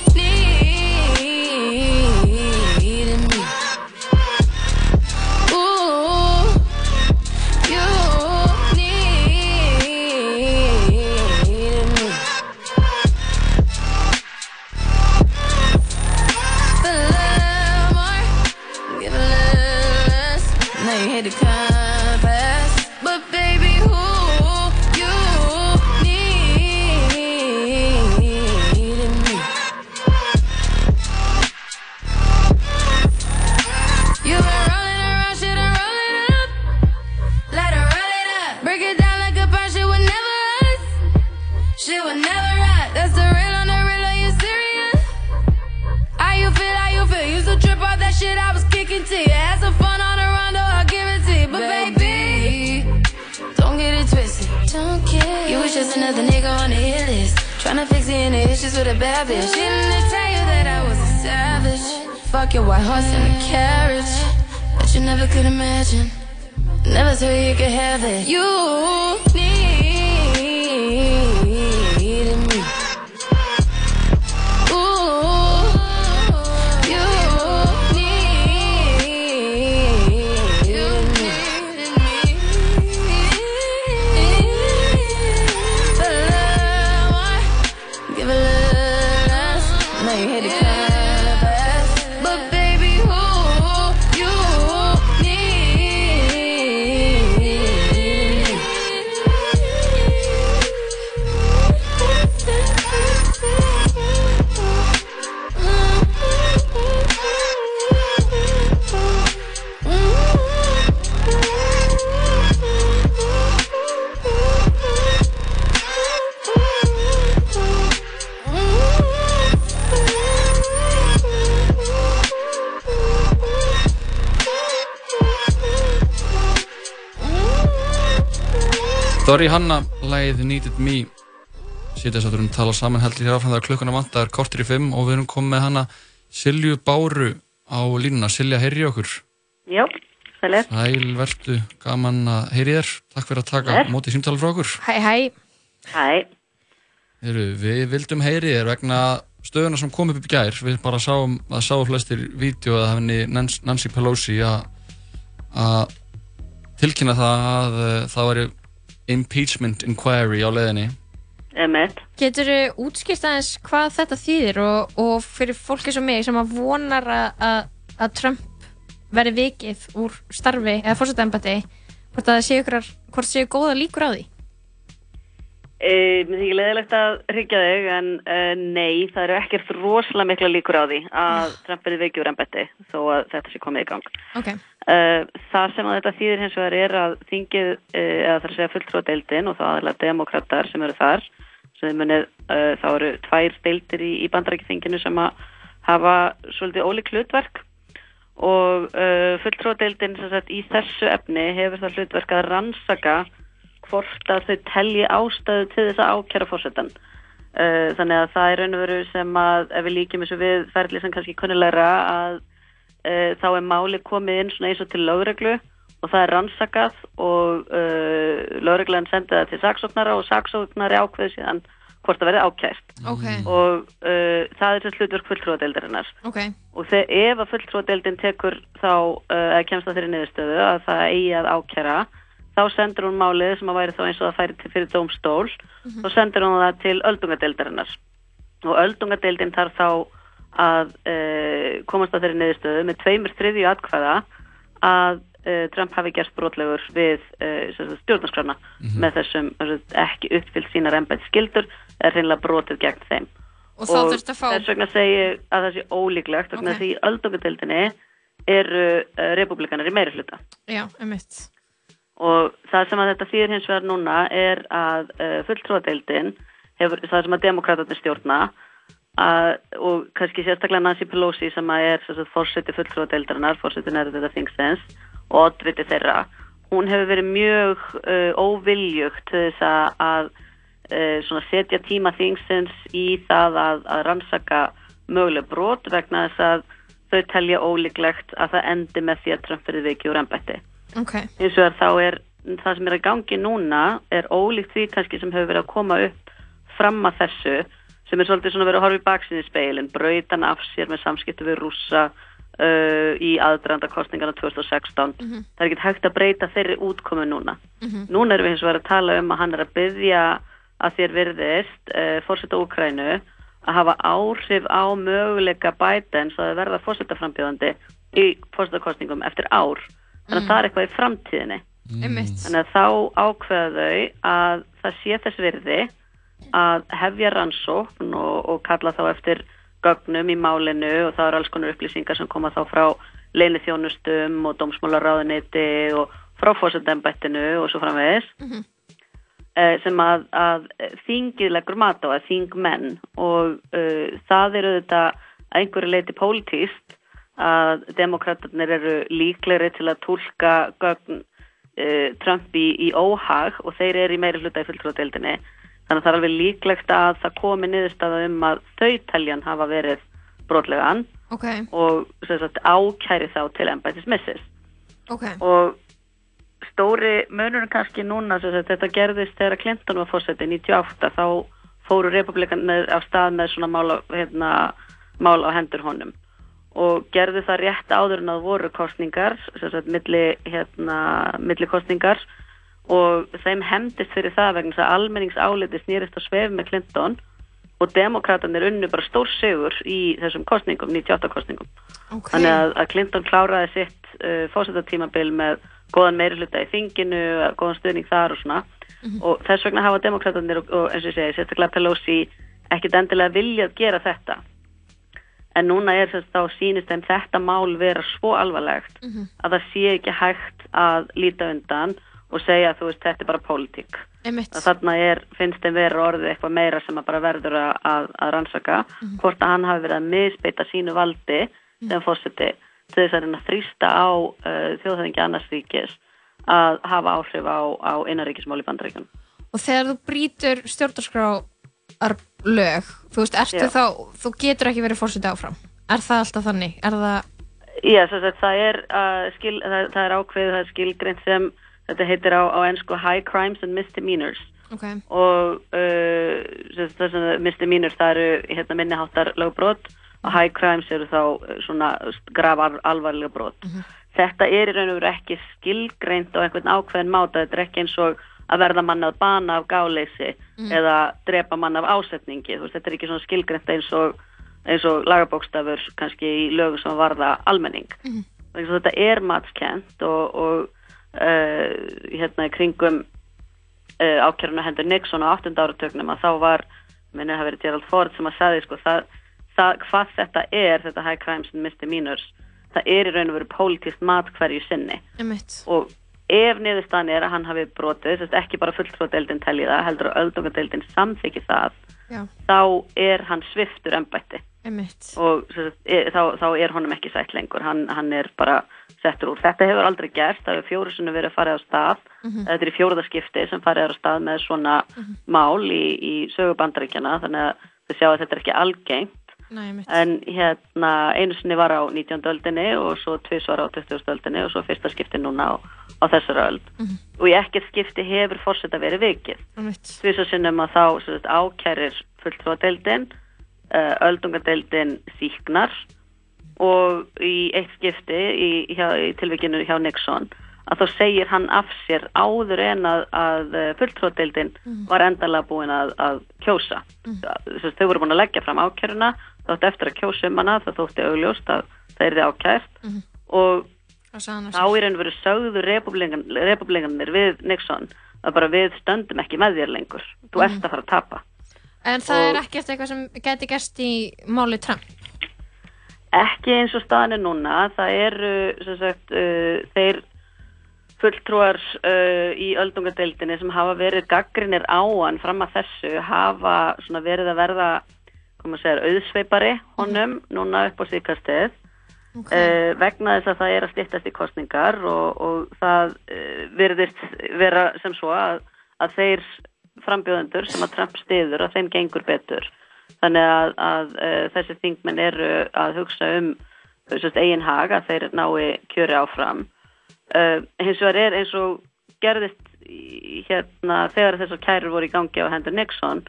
could imagine. Never thought you could have it. You Dori Hanna, lagið Needed Me. Sýtja þess að við erum tala saman heldur hér áfram þegar klukkuna vantar kortir í fimm og við erum komið með hana Silju Báru á línuna. Silja, heyri okkur. Já, sælir. Sæl, vertu, gaman að heyri þér. Takk fyrir að taka mótið símtala frá okkur. Hæ, hæ. Hæ. Heru, Við vildum heyri þér vegna stöðuna sem kom upp í gær. Við bara sáum, það sáu flestir vídeo að henni Nancy Pelosi að að tilkynna það að uh, það væri impeachment inquiry á leiðinni Emmett. Getur þú útskýrt aðeins hvað þetta þýðir og, og fyrir fólki sem mig sem að vonar að, að, að Trump verði vikið úr starfi eða fórsetæmbati hvort að það séu séu góða líkur á því Mér þykir leðilegt að hryggja þig en uh, nei, það eru ekkert rosalega mikla líkur á því að Trump verði veikjur en betti þó að þetta sé komið í gang. ok, Uh, það sem að þetta þýðir hins vegar er að þingið, uh, eða það að segja fulltróðdeildin og þá aðeins demokrater sem eru þar sem munið, þá eru tvær deildir í, í bandarækithinginu sem að hafa svolítið ólík hlutverk. Og fulltróðdeildin sem sagt í þessu efni hefur það hlutverk að rannsaka hvort að þau telji ástæðu til þess að ákjæra fórsetan. Uh, þannig að það er raun og veru sem að ef við líkjum þessu við ferli sem kannski kunnulegra að uh, þá er máli komið inn svona eins og til lögreglu og það er rannsakað og uh, lögreglan sendið það til saksóknara og saksóknari ákveði síðan hvort það verði ákært. Ok, og uh, það er þess hlutverk fulltrúadeildarinnar. Ok. Og þegar ef að fulltrúadeildin tekur þá uh, kemst á þeirri niðurstöðu að það eigi að ákæra þá sendur hún málið sem að væri þá eins og það færi til fyrir dómstól. Mhm. þá sendur hún það til öldungadeildarinnar. Og öldungadeildin þarf þá að uh, komast á þeirri niðurstöðu með tveimur þriðju atkvæða að uh, Trump hafi gerst brotlegur við uh, stjórnarskrána með þessum sem sagt, ekki uppfyllt sínar embætt skildur er reynilega brotið gegn þeim. Og að fá- þess vegna segi að það sé ólíklegt vegna Ok. því í öldungadeildinni eru uh, republikanar í meiri hluta já, emitt og það sem að þetta þýðir hins vegar núna er að uh, fulltrúadeildin hefur, það sem að demokratatin stjórna að, og kannski sérstaklega Nancy Pelosi sem að er fórseti fulltrúadeildarinnar, fórseti nærið þetta þingsens og oddviti þeirra hún hefur verið mjög uh, óviljugt til þess að, uh, setja tíma þingsins í það að, að rannsaka möguleg brot vegna þess að þau telja ólíklegt að það endi með því að Trump verið vikið úr embætti ok, hins vegar þá er það sem er að gangi núna er ólíkt því kannski sem hefur verið að koma upp fram að þessu sem er svolítið svona verið að horfa í baksinni í speilin brautan af sér með samskiptu við rússa uh, í aðdraðanda kostningarna 2016 það er ekki hægt að breyta þeirri útkomu núna. Núna erum við hins vegar að tala um að hann er að byggja að þér virðist uh, fórseta Úkrænu að hafa áhrif á möguleika Bidens að verða fórsetaframbjóðandi í fórsetakostningum eftir ár þannig að Mm. það er eitthvað í framtíðinni. Emitt þannig að þá ákveða þau að það sé þess virði að hefja rannsókn og, og kalla þá eftir gögnum í málinu og það eru alls konar upplýsingar sem koma þá frá leinithjónustum og dómsmálaráðuniti og frá fórsendembættinu og svo framvegis. Eh, sem að, að þingið leggur mat á að þingmenn og uh, það eru þetta að einhverju leiti pólitíst að demokraterna eru líklegri til að tólka gögn uh, Trump í, í óhag og þeir eru í meiri hluta í fulltróðdeildinni þannig að það er alveg líklegt að það komi niðurstaða um að þau teljan hafa verið brotlegan ok, og sagt, ákæri þá til embættismissis. Ok. Og stóri munurinn kannski núna sagt, þetta gerðist þegar Clinton var fórseti 98 þá fóru republikanir af stað með svona mál á, hérna, mál á hendur honum og gerðu það rétt áður en að voru kostningar sem sagt, milli, hérna, milli kostningar og þeim hemdist fyrir það vegna að almenningsáliti snýrist að svef með Clinton og demokratanir unnu bara stór sigur í þessum kostningum, 98 kostningum ok, Þannig að, að Clinton kláraði sitt uh, fósetatímabil með góðan meiri hluta í þinginu, góðan stuðning þar og svona. Og þess vegna hafa demokratanir og, og eins og ég segi, sérstaklega Pelosi ekkit endilega viljað gera þetta. En núna er þess þá sýnist þeim þetta mál vera svo alvarlegt að það sé ekki hægt að líta undan og segja þú veist þetta er bara pólitík. Að þarna er, finnst þeim vera orðið eitthvað meira sem að bara verður að, að, að rannsaka hvort að hann hafi verið að misbeita sínu valdi sem fórseti til þess að reyna að þrýsta á uh, þjóðhæðingi annars ríkis að hafa áhrif á, á innaríkismál í bandaríkjum. og þegar þú brýtur stjórnarskrár lög, þú veist, ertu Já. þá þú getur ekki verið fórseti áfram. Er það alltaf þannig, er það Já, að það er, uh, skil, það, það er ákveðið, það er skilgreint sem þetta heitir á, á ennsku High Crimes and Misdemeanors. Ok, og uh, sagt, misdemeanors það eru hérna, minniháttar lögbrot og high crimes eru þá uh, svona graf alvarlega brot þetta er í raun og veru ekki skilgreint á einhvern ákveðin máta. Þetta er ekki eins og að verða mann að bana af gáleysi Mhm. eða drepa mann af ásetningi veist, þetta er ekki svona skilgreint eins og eins og lagabókstafur kannski í lögum sem varða almenning að þetta er matskent og, og uh, hérna í kringum uh, ákjöruna hendur Nixon á 8. áratögnum að þá var, minnir hafi verið Gerald Ford sem að sagði sko það, það hvað þetta er, þetta high crimes and misdemeanors, það er í raun og veru pólitískt mat hverju sinni Einmitt. og ef niðurstaðan er að hann hafi brotið, þess að ekki bara fulltróðdeildin telli það, heldur að öldungadeildin samþykki það, Já. þá er hann sviftur Einmitt. og sagt, e, þá, þá er honum ekki sætt lengur, hann, hann er bara settur úr. Þetta hefur aldrei gerst, það hefur fjóru sinni verið að fara á stað, Mhm. þetta er í fjóruðaskipti sem farið á stað með svona mál í, í sögu bandaríkjana, þannig að þau sjá að þetta er ekki algengt. Nei. En hérna einu sinni var á 19. öldinni og svo tvisvar á 20. öldinni og svo fyrsta skipti núna á, á þessari öld. Mhm. Og í ekkert skipti hefur fórseta verið vikið. Einmitt. Tvisvar sinnum að þá sagt, ákærir fulltrúadeildin, uh, öldungadeildin síknar og í eitt skipti í, hjá, í tilvikinu hjá Nixon að þá segir hann af sér áður en að, að fulltrúadeildin Mhm. var endalega búin að, að kjósa. Þess að þau voru búin að leggja fram ákjöruna þátt eftir að kjósa um hana það þótti augljóst að það er þið ákært Mhm. og Og hann þá raun og veru sögðu republikanir við Nixon að bara við stöndum ekki með þér lengur þú Mhm. ert að fara að tapa En það er ekkert eitthvað sem geti gerst í máli Trump. ekki eins og staðan er núna það eru sem sagt uh, þeir fulltrúar uh, í öldungadeildinni sem hafa verið gaggrinir á hann fram að þessu hafa verið að verða koma að segja auðsveipari honum núna upp á síkastið uh, vegna þess að það er að stýttast í kostningar og, og það uh, virðist vera sem svo að, að þeir frambjóðendur sem að Trump stiður að þeim gengur betur. Þannig að, að uh, þessi þingmenn eru að hugsa um sérst, eigin hag að þeir nái kjöri áfram. Uh, hins vegar er eins og gerðist hérna þegar þessar kærur voru í gangi á hendur Nixon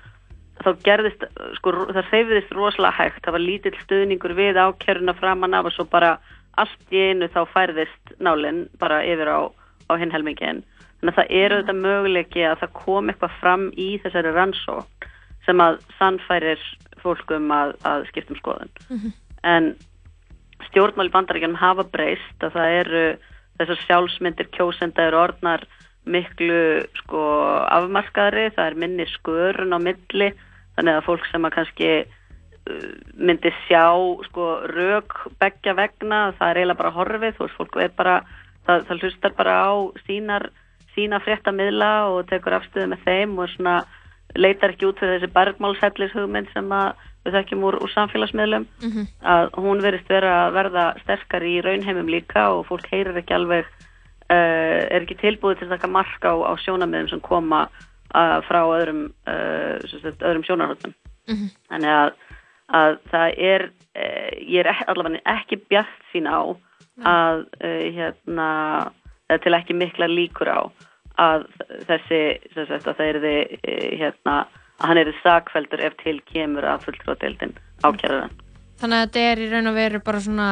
þá gerðist, sko, það reyfiðist rosalega hægt, það var lítill stuðningur við ákjöruna framan af og svo bara allt í einu þá færðist nálinn bara yfir á, á hinn helmingin þannig að það er auðvitað möguleiki að það kom eitthvað fram í þessari rannsókn sem að sannfærir fólkum að, að skiptum skoðun. En stjórnmál í bandaríkjanum hafa breyst að það eru þessar sjálfsmyndir kjósenda eru orðnar miklu sko afmarkaðri, það er minni skörun á milli, þannig að fólk sem að kannski uh, myndi sjá sko rök begja vegna, það er eiginlega bara horfið, þú veist, fólk er bara það, það hlustar bara á sínar sína fréttamiðla og tekur afstöðu með þeim og svona leitar ekki út fyrir þessi bergmálshellis hugmynd sem að við þekkjum úr, úr samfélagsmiðlum. Mhm. að hún verist vera að verða sterkar í raunheimum líka og fólk heyrir ekki alveg uh, er ekki tilbúið til að taka mark á, á sjónamiðum sem koma uh, frá öðrum, uh, öðrum sjónarhóttum Mhm. þannig að, að það er ég er allavega ekki bjart sín á að hérna til ekki mikla líkur á að þessi sem sagt, að það er þið hérna að hann er sakveldur ef til kemur að fulltróðdeildin ákjæraðan Þannig að þetta er í raun og veru bara svona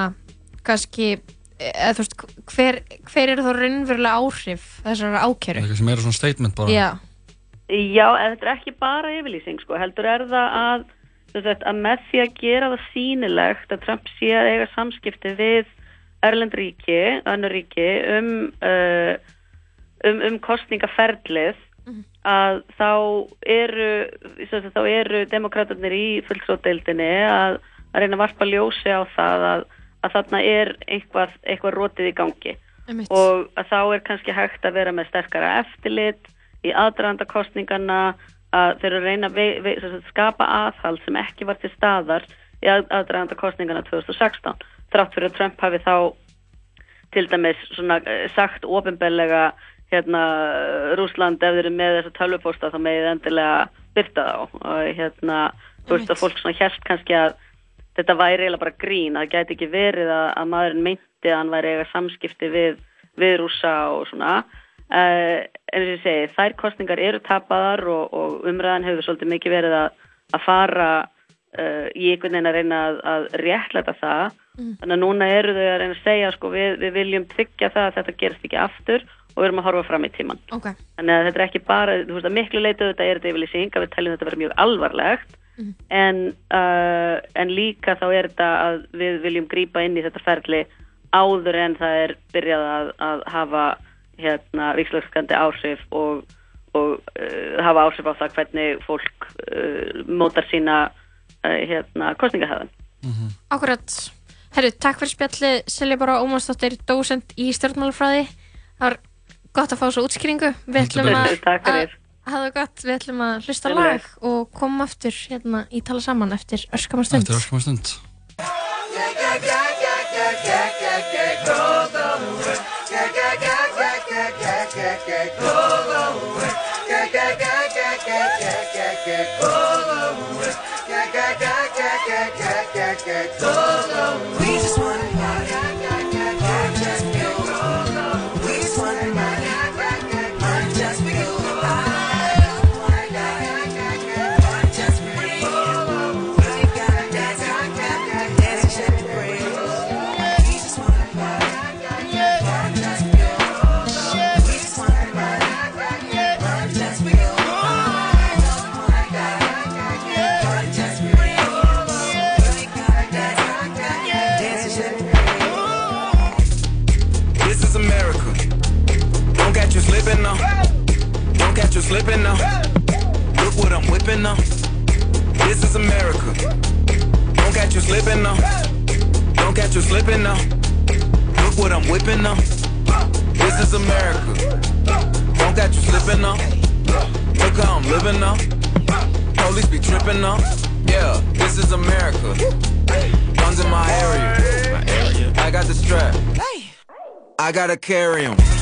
kannski, eða þú veist, hver, hver eru þá raunverulega áhrif þessara ákjæru? Eitthvað sem er svona statement bara. Já, Já, þetta er ekki bara yfirlýsing sko, heldur er það að, sagt, að með því að gera það sýnilegt að Trump sé að eiga samskipti við Erlend ríki, önnur ríki um, uh, um, um kostningaferlið að þá eru, eru demokraterni í fulltróðdeildinni að, að reyna að varpa ljósi á það að, að þarna er eitthvað, eitthvað rótið í gangi. Einmitt. og að þá er kannski hægt að vera með sterkara eftirlit í aðdraðanda kostningana að þeir eru að reyna að vei, vei, sagt, skapa aðhald sem ekki var til staðar í að, aðdraðanda kostningana 2016 þrátt fyrir að Trump hafi þá til dæmis svona eh, sagt ofinbellega hérna Rúsland ef þeir eru með þessa tölvupósta þá megið endilega byrta þá. Og hérna þú veist að fólk svona hérst kannski að þetta væri eiginlega bara grín að það gæti ekki verið að, að maðurinn meinti að hann væri eiga samskipti við, við rúsa og svona. Uh, en þess að ég segi, þær kostningar eru tapaðar og, og umræðan hefur svolítið mikið verið að, að fara uh, í einhvern veginn að reyna að, að réttlæta það. Þannig að núna eru þau að reyna að segja sko, við, við viljum tryggja það að þetta gerist ekki aftur og við erum að horfa fram í tíman ok. þannig að þetta er ekki bara, þú veist að miklu leitu þetta er þetta yfirlýsing að við teljum þetta vera mjög alvarlegt Mhm. en, uh, en líka þá er þetta að við viljum grípa inn í þetta ferli áður en það er byrjað að, að hafa hérna ríkslökskandi áhrif og, og uh, hafa áhrif á það hvernig fólk uh, mótar sína uh, hérna kostningahæðan. Akkurat. Herru, takk fyrir spjalli Silja bara Ómarsdóttir, dósent í stjórnmálafræði. Það var gott að fá svo útskýringu. Við ætlum að, Takk fyrir. að hafa það gott, við ætlum að hlusta lag og koma aftur hérna í tala saman eftir örskama stund. Eftir öskum slipping now. Look what I'm whipping now. This is America. Don't catch you slipping now. Don't catch you slipping now. Look what I'm whipping now. This is America. Don't catch you slipping now. Look how I'm living now. Police be tripping now. Yeah, this is America. Guns in my area. I got the strap. I gotta carry 'em.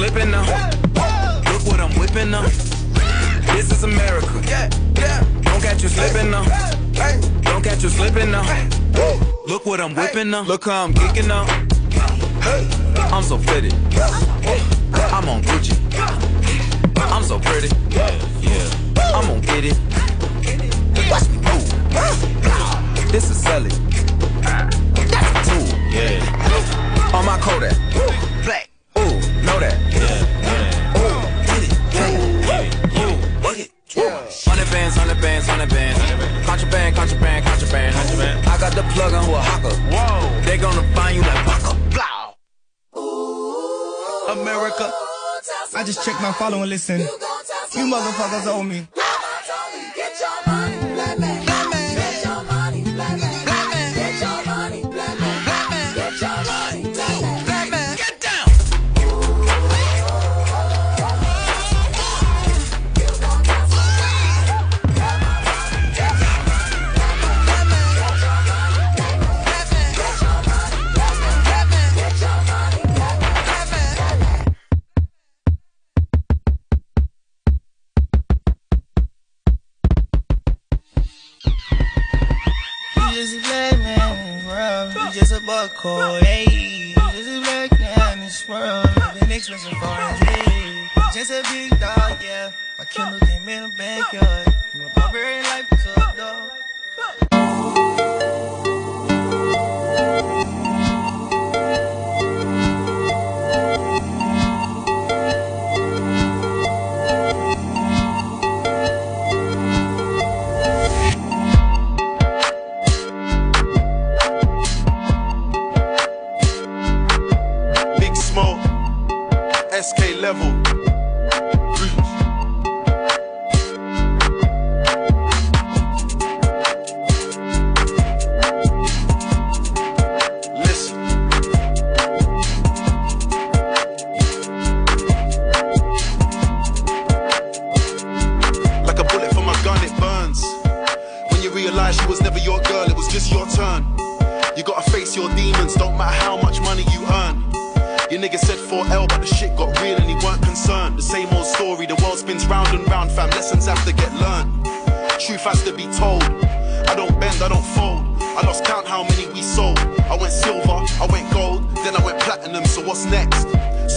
Slipping now. Look what I'm whipping now. This is America. Don't catch you slipping now. Don't catch you slipping now. Look what I'm whipping now. Look how I'm kicking now. I'm so pretty. I'm on Gucci. I'm so pretty. I'm gonna get it. Watch me move. This is Sally. That's a tool. Yeah. On my Kodak. Get it. Hundred bands, hundred bands, hundred bands. Contraband, contraband, contraband. Contraband. I got the plug on who a hawker. Whoa. They gonna find you like Baka. Blow. America. I just checked my follow and listen. You motherfuckers owe me. Buck cold, just man in this world. Living expensive foreign hey. Just a big dog, yeah. My Kindle came in the backyard. From a barbarian life to a dog. Lessons have to get learned. truth has to be told. I don't bend, I don't fold. I lost count how many we sold. I went silver, I went gold, then I went platinum, so what's next?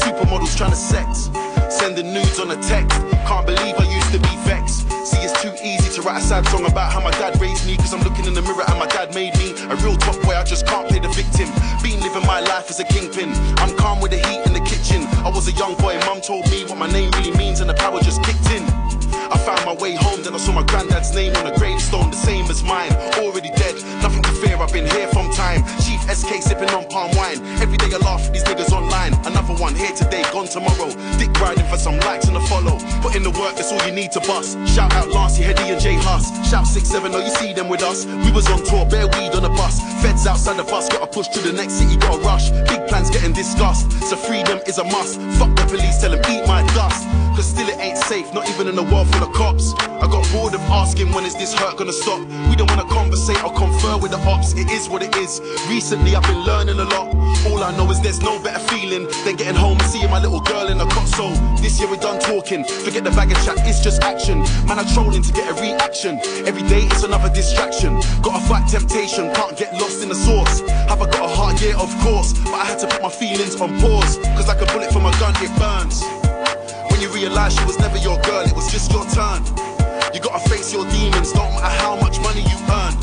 Supermodels trying to sex, sending nudes on a text. Can't believe I used to be vexed. See, it's too easy to write a sad song about how my dad raised me, cause I'm looking in the mirror and my dad made me a real top boy. I just can't play the victim. Been living my life as a kingpin. I'm calm with the heat in the kitchen. I was a young boy, mum told me what my name really means, and the power just kicked in. I found my way home, then I saw my granddad's name on a gravestone, the same as mine. Already dead, nothing to fear, I've been here from time. Chief SK sipping on palm wine. Every day I laugh at these niggas online. Another one here today, gone tomorrow. Dick riding for some likes and a follow. Put in the work, that's all you need to bust. Shout out Lancey, Hetty, and Jay Huss. Shout 6-7, oh, you see them with us. We was on tour, bare weed on a bus. Feds outside the bus, gotta push to the next city, gotta rush. Big plans getting discussed, so freedom is a must. Fuck the police, tell them eat my dust. Cause still it ain't safe, not even in a world full of cops. I got bored of asking when is this hurt gonna stop. We don't wanna conversate or confer with the ops, it is what it is. Recently I've been learning a lot. All I know is there's no better feeling than getting home and seeing my little girl in cot. So this year we're done talking, forget the bag of chat, it's just action. Man, I'm trolling to get a reaction. Every day it's another distraction. Gotta fight temptation, can't get lost in the source. Have I got a heart? Yeah, Of course, but I had to put my feelings on pause. Cause like a bullet from a gun, it burns. You realize she was never your girl, it was just your turn. You gotta face your demons, don't matter how much money you earn.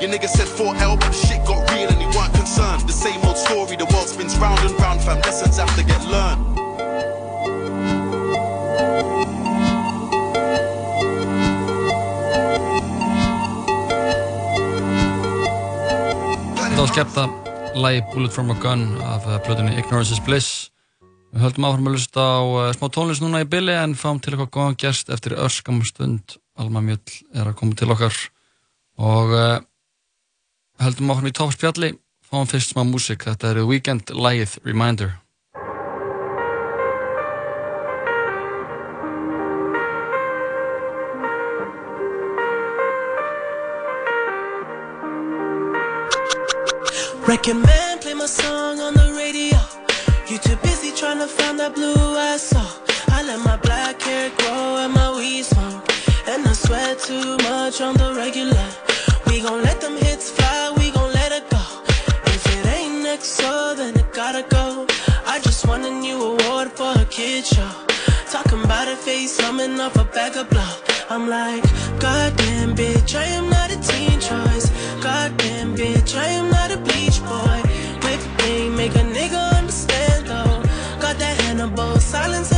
Your nigga said 4L, but the shit got real and he weren't concerned. The same old story, the world spins round and round, fam. Lessons have to get learned. Þetta var skemmta lagi Bullet from a Gun af uh, plötunni Ignorance is Bliss. Við höldum áfram að lusta á uh, smá tónlist núna í billi en fáum til eitthvað góðan gerst eftir örskam stund. Alma Mjöll er að koma til okkar og uh, höldum áfram í toppspjalli. Fáum fyrst smá músík. Þetta eru Weekend lagið Reminder. Reckon too much on the regular. We gon' let them hits fly, we gon' let it go. If it ain't next, so then it gotta go. I just won a new award for a kid show. Talking about a face, coming off a bag of blow. I'm like, goddamn bitch, I am not a teen choice. Goddamn bitch, I am not a bleach boy. Whip thing, make a nigga understand though. Got that Hannibal, silence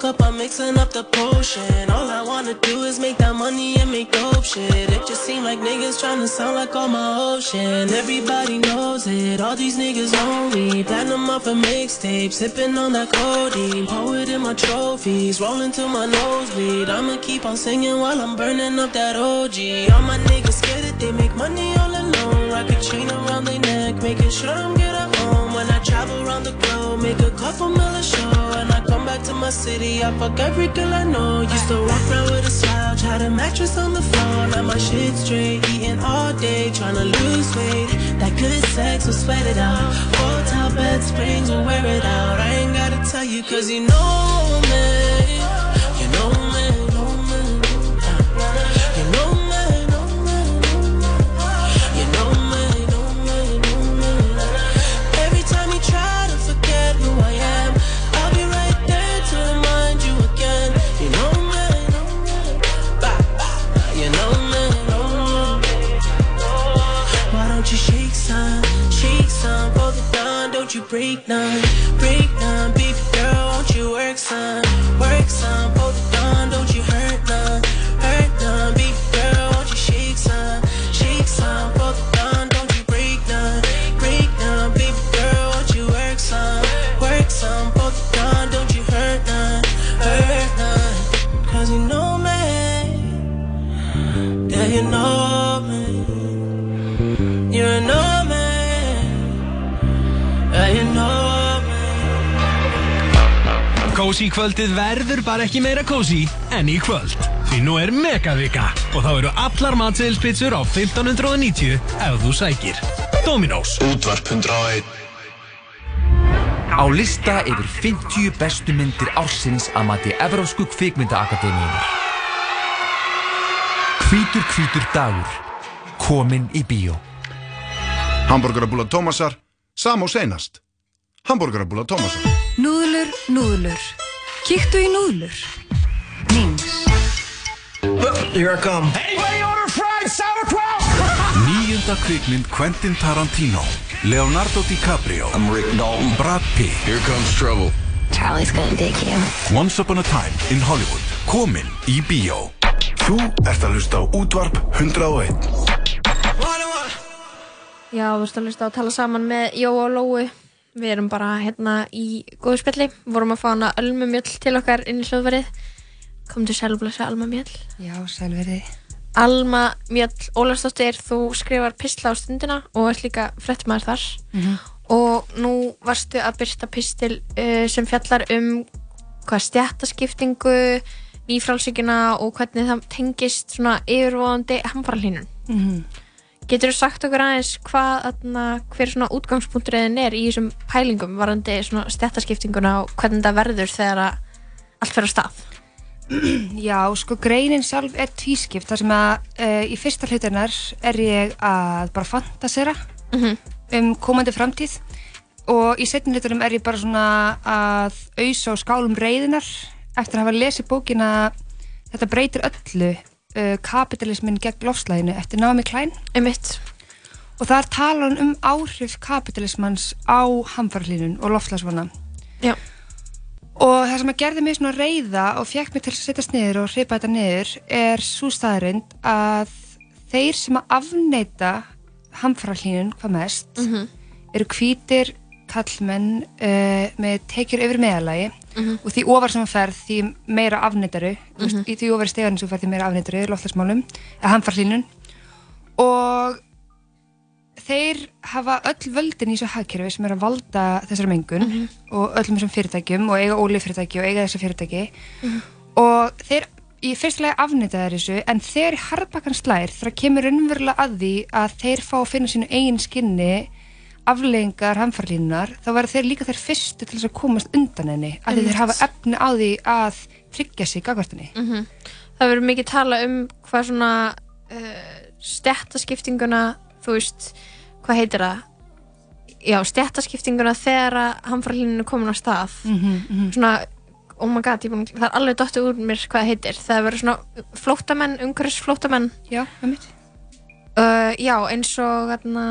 cup, I'm mixing up the potion. All I wanna do is make that money and make dope shit. It just seem like niggas tryna sound like all my ocean. Everybody knows it, all these niggas me. Platinum off a mixtape, sipping on that codeine. Pour it in my trophies, rolling to my nosebleed. I'ma keep on singing while I'm burning up that OG. All my niggas scared that they make money all alone. Rock a chain around their neck, making sure I'm good at home. When I travel around the globe, make a couple mil a show. Back to my city, I fuck every girl I know. Used to walk around with a slouch, had a mattress on the floor. Now my shit straight, eating all day, trying to lose weight. That good sex will sweat it out. Hotel bed springs will wear it out. I ain't gotta tell you, cause you know me. You know me. Break none, break none, baby girl, won't you work some, Kósi kvöldið verður bara ekki meira kósi en í kvöld. Því nú er megavika og þá eru allar matseðilspizzur á 1590 ef þú sækir. Dominos. Útvarp 101 Á lista yfir 50 bestu myndir ársins að mati Evrósku kvikmyndaakademíunar. Hvítur hvítur dagur. Komin í bíó. Hamburgerabúla Tómasar, sam og seinast. Hamburgerabúla Tómasar. Núðlur, núðlur. Kíktu í núðlur. Nings. Here I come Anybody order fried sauerkraut? Nýjunda kvikmynd Quentin Tarantino Leonardo DiCaprio I'm Rick Dalton Brad Pitt Here comes trouble Charlie's gonna dig you. Once upon a time in Hollywood Komin í bíó Þú ert að hlusta á útvarp 101. Já, þú veist að hlusta á að tala saman með Jó og Lóu. Við erum bara hérna í góðu spjalli. Vorum að fá hana Ölmu Mjöll til okkar inn í hljóðverið. Kom til selvblessa Alma Mjöll. Já, sælverið. Alma Mjöll Ólafsdóttir, þú skrifar pistla á stundina og ert líka fréttmaður þar. Mhm. Og nú varstu að byrta pistil uh, sem fjallar um hvað stjættaskiptingu, nýfrálsíkina og hvernig það tengist svona yfirvóðandi hamfarlínun. Mhm. Getur þú sagt okkur aðeins hvað, atna, hver svona útgangspunkturinn er í þessum pælingum varandi svona stjættaskiptinguna og hvernig það verður þegar að allt fer á stað? Já, sko greinin sjálf er tvískipt. Þar sem að uh, í fyrsta hlutinnar er ég að bara fantasera um komandi framtíð og í setni hlutunum er ég bara svona að auðsa á skálum reyðinar eftir að hafa lesið bókina Þetta breytir öllu uh, kapitalismin gegn lofslæginu eftir Naomi Klein Einmitt. og þar tala hann um áhrif kapitalismans á hamfarlínun og lofslagsvana Já. Og það sem að gerði mig svona reyða og fekk mig til að setjast niður og hripa þetta niður er svo staðarind að þeir sem að afneita hamfarahlínun hvað mest Mhm. eru hvítir kallmenn uh, með tekjur yfir meðalagi Mhm. og því ofar sem að ferð því meira afneitaru mm í því ofar stegarinn sem þú ferð því meira afneitaru í loftlagsmálum eða hamfarahlínun og þeir hafa öll völdin í þessu hagkerfi sem er að valda þessari mengun Mhm. og öllum þessum fyrirtækjum og eiga ólífyrirtæki og eiga þessi fyrirtæki Mhm. og þeir í fyrstulega afnita þær þessu en þeir í harðbakkan slær þegar kemur raunverulega að því að þeir fá að finna sínu eigin skinni afleggingar hamfarlínunar þá verður þeir líka þeir fyrstu til þess að komast undan henni að Einmitt. þeir hafa efni á því að tryggja sig gagvartinni Mhm. Það verður mikið tala um hvað svona uh, stjættaskiptinguna, þú veist, hvað heitir það? Já, stjættaskiptinguna þegar að hamfarlínun er komin á stað. Mhm, mhm. Svona, oh my god, búin, að- það er alveg dottið úr mér hvað heitir. Það verður svona flóttamenn, umhverfis flóttamenn. Já, það mitt. Uh, já, eins og hérna,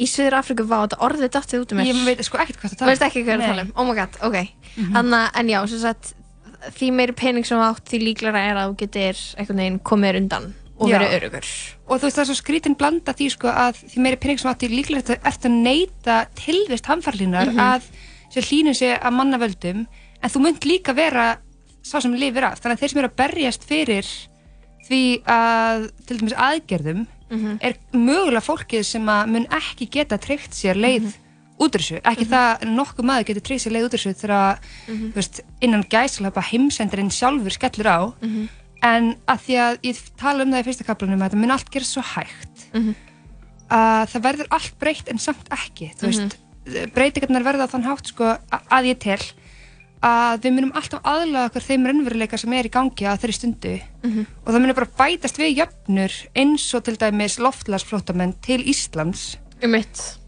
í Suður Afríku var þetta orðið dottið út um mér. Ég veit sko ekkert hvað það Þú tala veist ekki hvað það tala um, oh my god, ok. Mhm. Þannig, en já, sem sagt, því meiri pening sem átt, því líklara er að þú getur einhvern veginn komið undan og Já. verið örugur. og þú veist það er svo skrítin blanda því sko að því meiri pening sem átti líklega eftir að neyta tilvist hamfarlínar Mhm. að sér hlínun sé að manna völdum en þú munt líka vera sá sem lifir af þannig að þeir sem eru að berjast fyrir því að til dæmis aðgerðum Mhm. er mögulega fólkið sem að mun ekki geta tryggt sér leið Mhm. út úr þessu, ekki það að nokkuð maður getur tryggt sér leið út úr þessu þegar Mhm. veist, innan gæslega heimsendarinn sjálfur skellur á Mhm. en að því að ég tala um það í fyrsta kaplanum að þetta mun allt gera svo hægt Mhm. að það verður allt breytt en samt ekki þú veist, breytingarnar verða á þann hátt sko, að ég tel að við munum alltaf aðlaga okkur þeim raunveruleika sem er í gangi að þeirri stundu Mhm. og það munum bara bætast við jöfnur eins og til dæmis loftlagsflóttamenn til Íslands um mitt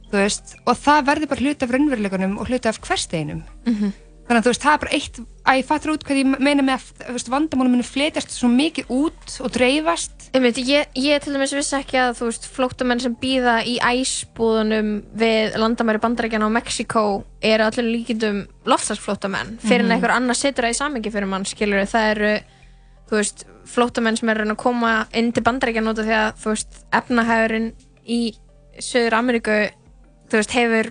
og það verður bara hluti af raunveruleikunum og hluti af hversteginum Mhm. Þannig að þú veist, það er bara eitt að ég fattur út hvað ég meina með að vandamálum munu fletjast svo mikið út og dreifast Einmitt, ég, ég til dæmis vissi ekki að þú veist, flóttamenn sem býða í æsbúðunum við landamæri bandarækjana og Mexiko eru allir líkindum loftslagsflóttamenn fyrir en Mhm. einhver annar setur það í samingi fyrir mann skilur það eru þú veist, flóttamenn sem eru að koma inn til bandarækjana út af því að þú veist, efnahægurinn í Söður Ameríku þú veist, hefur,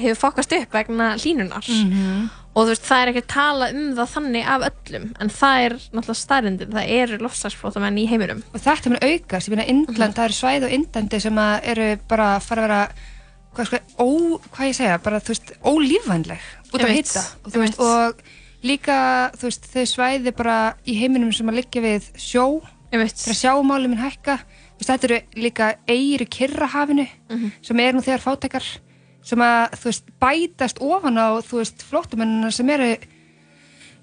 hefur fokast upp vegna hlínunar Mhm. og þú veist, það er ekki að tala um það þannig af öllum en það er náttúrulega staðrindin það eru loftslagsflóttamenn í heiminum. Og þetta mun aukast, ég meina Indland, það eru svæð og Indlandi sem eru bara að fara að vera hvað, sko, ó, hvað ég segja, bara þú veist ólífvænleg út af Einmitt, hitta og þú veist, og líka, þú veist, þau svæði bara í heiminum sem að liggja við sjó. Þegar sjáumálum minn hækka þetta eru líka eigir í Kyrrahafinu Mhm. sem er nú þegar fátækar sem að, veist, bætast ofan á, flóttamennina sem eru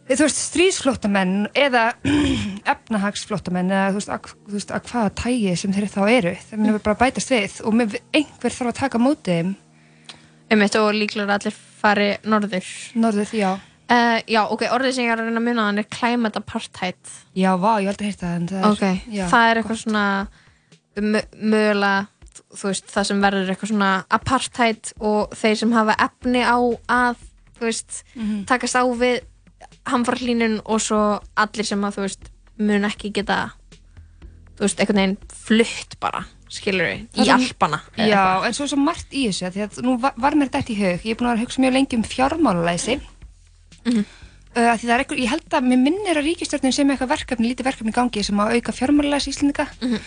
stríðsflóttamenn eða efnahagsflóttamenn eða þú veist, að, þú veist, að hvaða tægi sem þeir þá eru, þeir munu bara bætast við og með, einhver þarf að taka á móti þeim. Einmitt og líklega allir fari norður. Norður, já. Uh, Já, ok, orðið sem ég er að reyna að minna hann er climate apartheid. Já, vá, ég hef aldrei heyrt það en það er, Ok, já, það er eitthvað svona mö- mögulega, veist, það sem verður eitthvað svona apartheid og þeir sem hafa efni á að, veist, Mhm. takast á við hamfarlínun og svo allir sem að, veist, mun ekki geta, einhvern veginn flutt bara, skilur við, í alpana. Já, en svo er svo margt í þessu því að nú var, var mér þetta í hug ég er búin að hugsa mjög lengi um fjármálalæsi Mhm. uh, því það er eitthvað, ég held að mér minnir að ríkistjórnin sem eitthvað verkefni, lítið verkefni í gangi sem að auka fjármálalæsi íslendinga Mhm.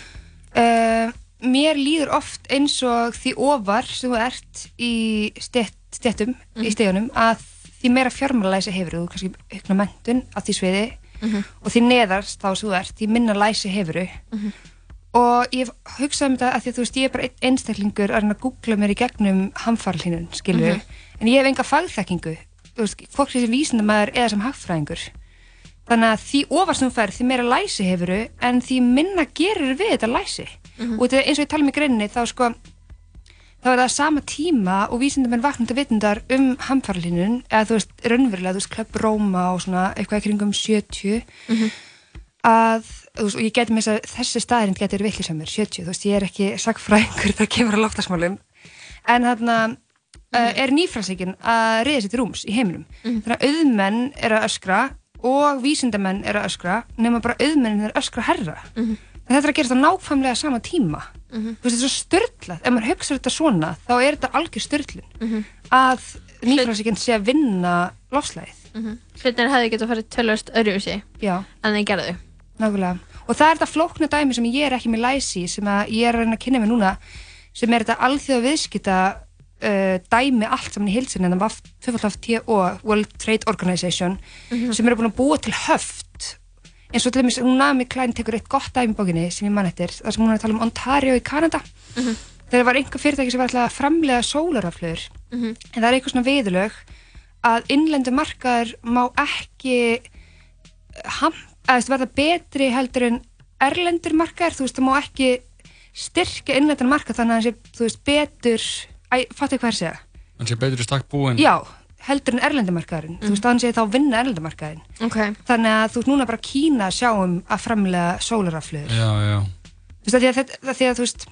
Uh, mér líður oft eins og því ofar sem þú ert í stett, stettum Mhm. í stegunum að því meira fjármálalæsi hefur þú kannski aukna mentun á því sviði Mhm. og því neðarst þá sem þú ert því minna læsi hefur Mhm. og ég hef hugsað um þetta að því að þú veist ég er bara einstaklingur að reyna að googla mér í gegnum hamfarlínun, skilur Mhm. en ég hef enga fagþekkingu þú veist, fólk sem vísindamæður eða sem hagfræðingur þannig að því ofar sem þú færð því meira læsi hefuru en því minna gerir við þetta læsi. Mhm. og þetta, eins og ég tala um í greininni þá sko þá er það sama tíma og vísindamenn vaknandi vitundar um hamfarlínun eða þú veist, raunverulega, þú veist, Club Roma og svona eitthvað kringum 70 að, þú veist, og ég geti með þess að þessi staðirind getur villisamur, 70, þú veist, ég er ekki sagfræðingur þegar kemur að loftasmálum en þarna uh, er nýfrælsíkin að reyða sér til rúms í heiminum. Þannig að auðmenn er að öskra og vísindamenn er að öskra nema bara auðmennin er að öskra herra en þetta er að gerast á nákvæmlega sama tíma þú veist, þetta er svo störtlað ef maður hugsa þetta svona, þá er þetta algjör störtlun Mhm. að nýfrælsíkin sé að vinna lofslæðið Mhm. Hlutin hefði getað farið tölvöst öðruvísi Já. en þeir gerðu. Nákvæmlega. Og það er þetta flókna dæmi sem ég er ekki með læsi sem að ég er að reyna að kynna mig núna, sem er þetta alþjóða viðskipta uh, dæmi allt saman í hilsin en það var FTO, World Trade Organization, Mhm. sem eru búin að búa til höft. eins og til dæmis, hún Nami Klein tekur eitt gott dæmi í bókinni sem ég man eftir, þar sem hún er að tala um Ontario í Kanada. Mhm. Þegar var einhver fyrirtæki sem var alltaf að framlega sólaraflöður Mhm. en það er eitthvað svona viðlög að innlendu markaður má ekki ham, að verða betri heldur en erlendur markaður, þú veist, það má ekki styrka innlendur markað þannig að hann sé, veist, betur æ, fattu hvað er að segja? Hann sé betur í stakk búinn. Já, heldur en erlendur markaðurinn þú veist, að hann sé þá vinna erlendur markaðin okay. þannig að þú veist, núna bara Kína sjáum að framlega sólaraflöður Já, já. þú veist, að því að, þetta, að því að þú veist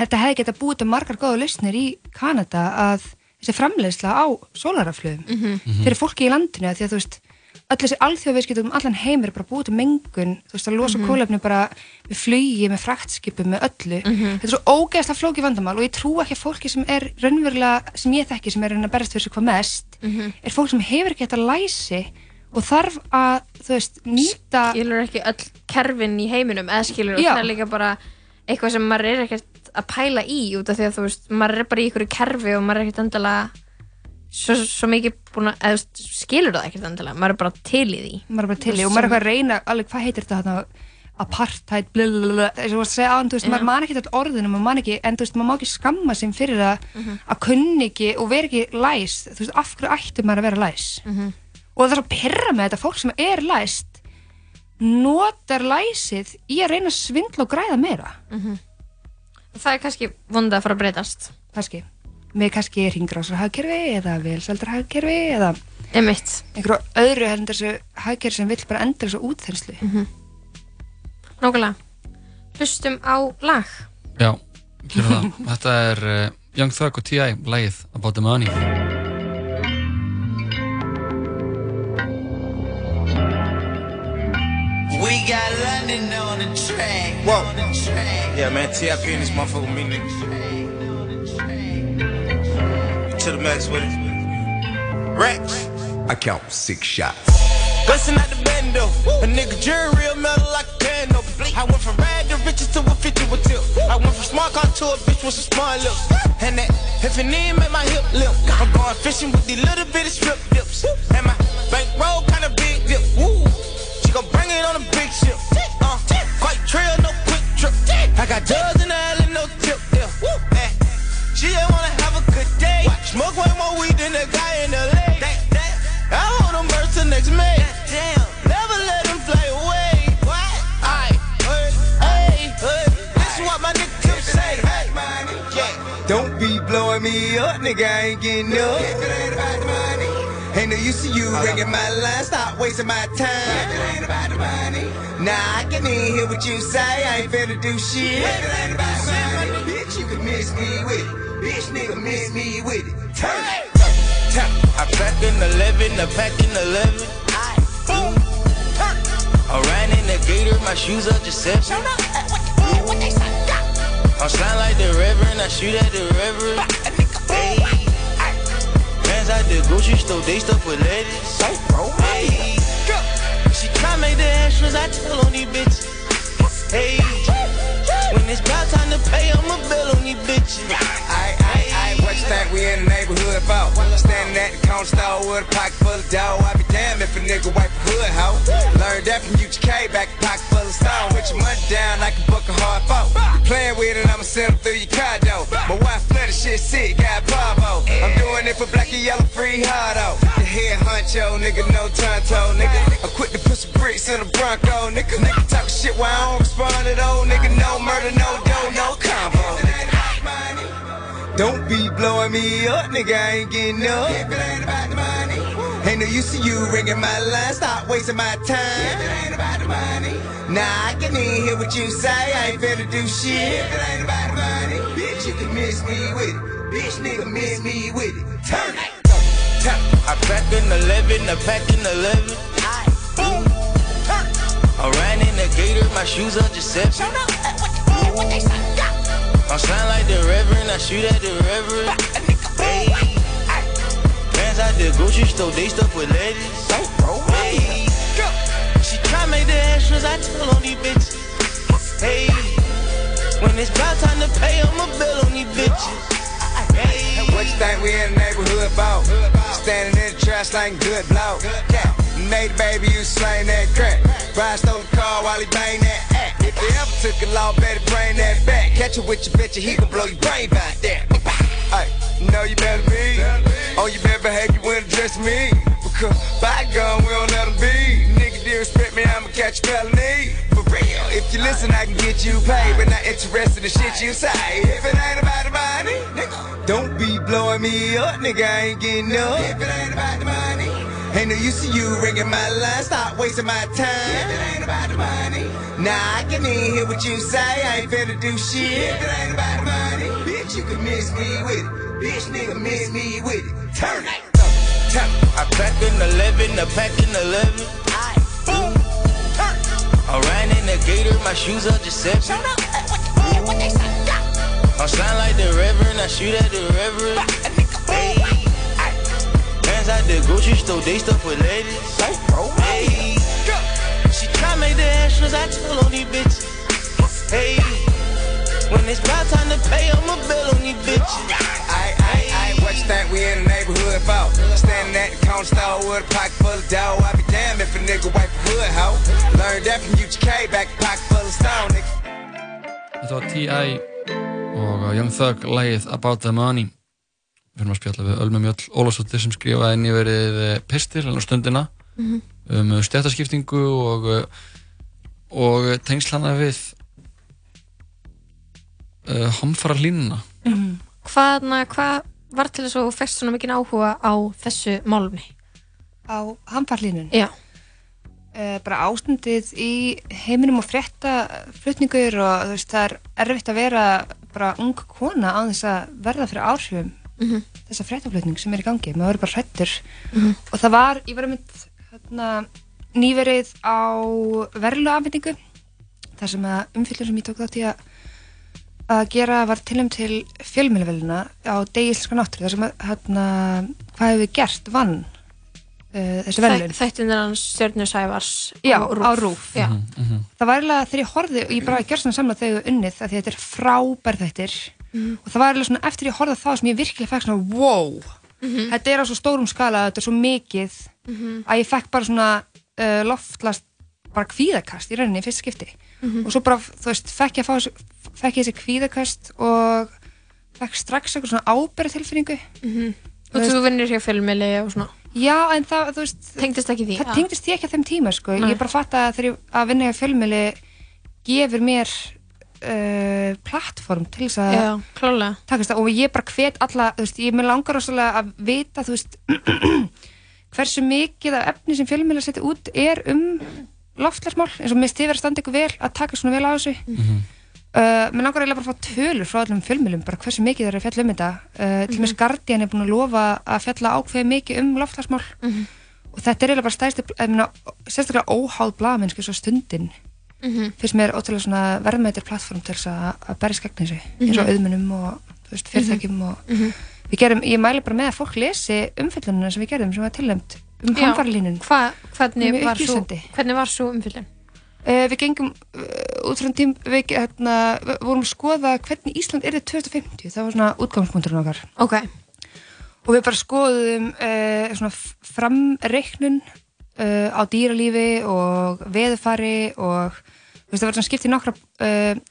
þetta hefði getað búið til margar góða lausnir í Kanada að þessi framleiðsla á sólaraflöðum Mhm. fyrir fólki í landinu að því að þú veist öll þessi alþjóðviðskiptum um allan heim er bara búið til mengun, þú veist að losa mm Mhm. kólefni bara með flugi, með fraktskipum, með öllu Mhm. þetta er svo ógeðslega flóki vandamál og ég trú ekki að fólki sem er raunverulega, sem ég þekki sem er að reyna að berast fyrir sig hvað mest Mhm. er fólk sem hefur ekki þetta læsi og þarf að, þú veist, nýta skilur ekki öll kerfin í heiminum eða skilur og það er líka bara eitthvað sem maður er ekkert að pæla í út af því að þú veist, maður er bara í ykkur kerfi og maður er ekkert endilega svo, svo mikið búin að, eða veist, skilur það ekkert endilega, maður er bara til í því. Maður er bara til í og maður er eitthvað að reyna alveg hvað heitir þetta þarna? Apartheid blablabla, eins og þú varst að segja án, þú veist, maður man ekki þetta orðinu, maður man ekki en þú veist, maður má ekki skamma sem fyrir að Mhm. að kunni ekki og vera ekki læs. Þú veist, af hverju ætti maður að vera læs? Mhm. og það er svo pyrra með þetta fólk sem er læst notar læsið í að reyna að svindla og græða meira. Mhm. það er kannski vondið að fara að breytast. Kannski, með kannski ringrásarhagkerfi eða velsældarhagkerfi eða Einmitt. einhverju öðru heldur þessu hagkerfi sem vill bara enda þessu útþenslu Mhm. Nákvæmlega Hlustum á lag Já, gerum það. Þetta er uh, Young Thug og T.I. lagið About the Money. We got London on the track. Whoa. Yeah, man, TIP in this motherfucker me, nigga. To the max with it. Rex. I count six shots. Bustin' out the bando. A nigga jury real metal like a piano. I went from rad to riches to a 50 with tip. I went from smart car to a bitch with some smart lips. And that if it need make my hip limp. I'm going fishing with these little bitty strip my line, stop wasting my time. If it ain't about the money. Nah, I can even hear what you say, I ain't finna do shit. If it ain't about the money. Bitch, you can miss me with it. Bitch, nigga, miss me with it. Turn it. Turn it. I pack in 11, I pack in 11. Boom. Turn it. I ran in the gator, my shoes are Giuseppe. I'm slime like the reverend, I shoot at the reverend. Hey. Fans at the grocery store, they stuff with lettuce. Hey. She try make the extras, I tell on these bitches. Hey. When it's about time to pay, I'ma bill on these bitches. We in the neighborhood about? Standing at the corner store with a pocket full of dough. I be damned if a nigga wipe a hood hoe. Learned that from UGK, back a pocket full of stone. With your money down like a book of hard. You playing with it, I'ma send through your door. My wife flooded shit sick, got Bravo. I'm doing it for black and yellow free hardo. The head honcho, nigga, no tonto, nigga. I'm quick to put some bricks in a Bronco, nigga. Nigga talk shit while I don't respond at all, nigga. No murder, no dough, no combo. Don't be blowing me up, nigga, I ain't getting up. If it ain't about the money. Ain't no use to you ringing my line, stop wasting my time. If it ain't about the money. Nah, I can even hear what you say, I ain't finna do shit. If it ain't about the money. Bitch, you can miss me with it. Bitch, nigga, miss me with it. Turn it. Turn. I pack in 11, I pack in 11. Boom. Turn. I ran in the gator, my shoes are Giuseppe. I'm slime like the reverend, I shoot at the reverend. Hey. Fans at the grocery store, they stuff with lettuce. Hey. She try make the extras, I tell on these bitches. Hey. When it's about time to pay, I'ma bill on these bitches. Hey. What you think we in the neighborhood about? Standing in the trash like good blow. Yeah. Made baby, you slain that crack. Brian stole the car while he bang took a law, better bring that back. Catch it with your bitch, and he gon' blow your brain back there. Hey, know you better be. Oh, you better behave, you wouldn't address me. Because by bygone, we don't let be. Nigga, disrespect me, I'ma catch a felony. For real, if you listen, I can get you paid. But not interested in the shit you say. If it ain't about the money, nigga, don't be blowing me up, nigga, I ain't getting up. If it ain't about the money. Ain't no use to you ringing my line, stop wasting my time. If it ain't about the money. Nah, I can even hear what you say, I ain't finna do shit. If it ain't about the money. Bitch, you can miss me with it. Bitch, nigga, miss me with it. Turn it. Turn it. I pack in 11, I pack in 11. Boom. Turn. I ran in the gator, my shoes are Giuseppe. I'm slime like the reverend, I shoot at the reverend. Hey. Fans at the grocery store, they stuff with lettuce. Hey. She try make the extras, I tell on these bitches. Hey. When it's about time to pay, I'ma bill on these bitches. Aye, aye, aye, what you think we in the neighborhood about? Standing at the corner store with a pocket full of dough. I be damned if a nigga wipe a hood hoe. Learned that from UGK, back a pocket full of stone, nigga. Þetta var T.I. og Young Thug lagið About the Money við erum að spjalla við Ölmu Mjöll Ólafsdóttir sem skrifaði nýverið pistil á stundina Mhm. um stjættaskiptingu og, og tengslana við uh, hamfara línuna Hvað, na, hvað var til þess að þú fæst svona mikinn áhuga á þessu málumni? Á hamfarlínun? Já. Uh, bara ástundið í heiminum og frétta flutningur og þú veist það er erfitt að vera bara ung kona á þess að verða fyrir áhrifum Mhm. þessa fréttaflutning sem er í gangi, maður verður bara hrættur Mhm. og það var, ég var að mynd hérna, nýverið á verðlu afhendingu þar sem að umfyllur sem ég tók þátt í að að gera var tilum til fjölmjölavelina á degi íslenska náttúru þar sem að hérna, hvað hefur við gert vann uh, þessi verðlun Þættin er hans Stjörnur Sævars Já, á Rúf. á Rúf. Já. það var eiginlega þegar ég horfði og ég bara gjörst svona samla þegar ég unnið að þetta er frábær þættir Mhm. og það var eiginlega svona eftir ég horfði á það sem ég virkilega fekk svona wow Mhm. þetta er á svo stórum skala þetta er svo mikið Mhm. að ég fekk bara svona uh, loftlast bara kvíðakast í rauninni í fyrst skipti Mhm. og svo bara þú veist fekk ég, að fá, fekk ég þessi kvíðakast og fekk strax eitthvað svona ábyrð tilfinningu Mhm. Og þú vinnir hjá fjölmjöli og svona Já, en það, þú veist Tengdist ekki því? Það Já. tengdist ekki á þeim tíma, sko Nei. Ég bara fatt að þegar ég að vinna hjá fjölmjöli gefur mér uh, plattform til þess að Já, klálega. takast það og ég bara hvet alla, þú veist, ég með langar rosalega að vita, þú veist hversu mikið af efni sem fjölmiðla setja út er um loftlagsmál, eins og mér stifir að standa ykkur vel að taka svona vel á þessu Mhm. Uh, mér langar eiginlega bara að fá tölur frá allum fjölmiðlum, bara hversu mikið þeir eru að fjalla um þetta uh, til og með Guardian er búin að lofa að fjalla ákveði mikið um loftlagsmál Mhm. og þetta er eiginlega bara stæðstu sérstaklega óháð blaðmennsku svo stundin Mhm. finnst mér ótrúlega svona verðmættir plattform til þess að, að berja skegn þessu eins og Mhm. auðmunum og veist, fyrirtækjum og Mhm. við gerum, ég mæli bara með að fólk lesi umfyllunina sem við gerðum sem var tilnæmt um hamfarlínun Hva, hvernig, upplýsandi. hvernig var svo umfyllin? Uh, við gengum uh, út frá tím við, hérna, vorum að skoða hvernig Ísland er 2050, það var svona útgangspunkturinn okkar Ok. og við bara skoðum uh, svona f- framreiknun uh, á dýralífi og veðufari og þú veist, það var svona skipt í nokkra uh,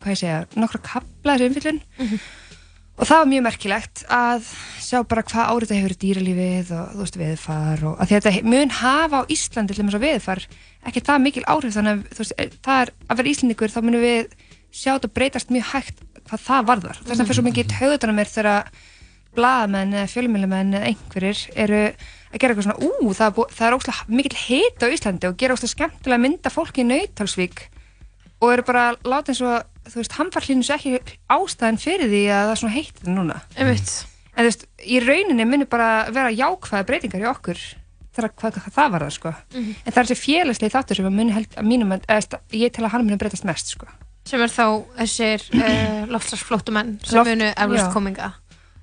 hvað ég segja, nokkra kapla þessu umfyllun og það var mjög merkilegt að sjá bara hvað árið þetta hefur verið dýralífið og þú veist veðufar og að að þetta mun hafa á Íslandi til þess að veðufar ekki það mikil áhrif þannig að þú veist, eh, það er að vera Íslandingur þá munum við sjá þetta breytast mjög hægt hvað það varðar. Þess vegna fyrir svo mikið í taugutunum mér þegar blaðamenn eða fjölmjölumenn eða einhverjir eru að gera eitthvað svona ú, það er, það er óslega mikil heit á Íslandi og gera óslega skemmtilega mynda fólki í nautalsvík og eru bara að láta eins og þú veist, hamfarlínu svo ekki ástæðan fyrir því að það er svona heitt núna. Einmitt. en þú veist, í rauninni munir bara vera jákvæða breytingar í okkur þegar hvað, hvað það var það sko. Mhm. en það er þessi félagslegi þáttur sem að muni held að mínum að, eða, ég tel að hann muni breytast mest sko. Sem er þá þessir uh,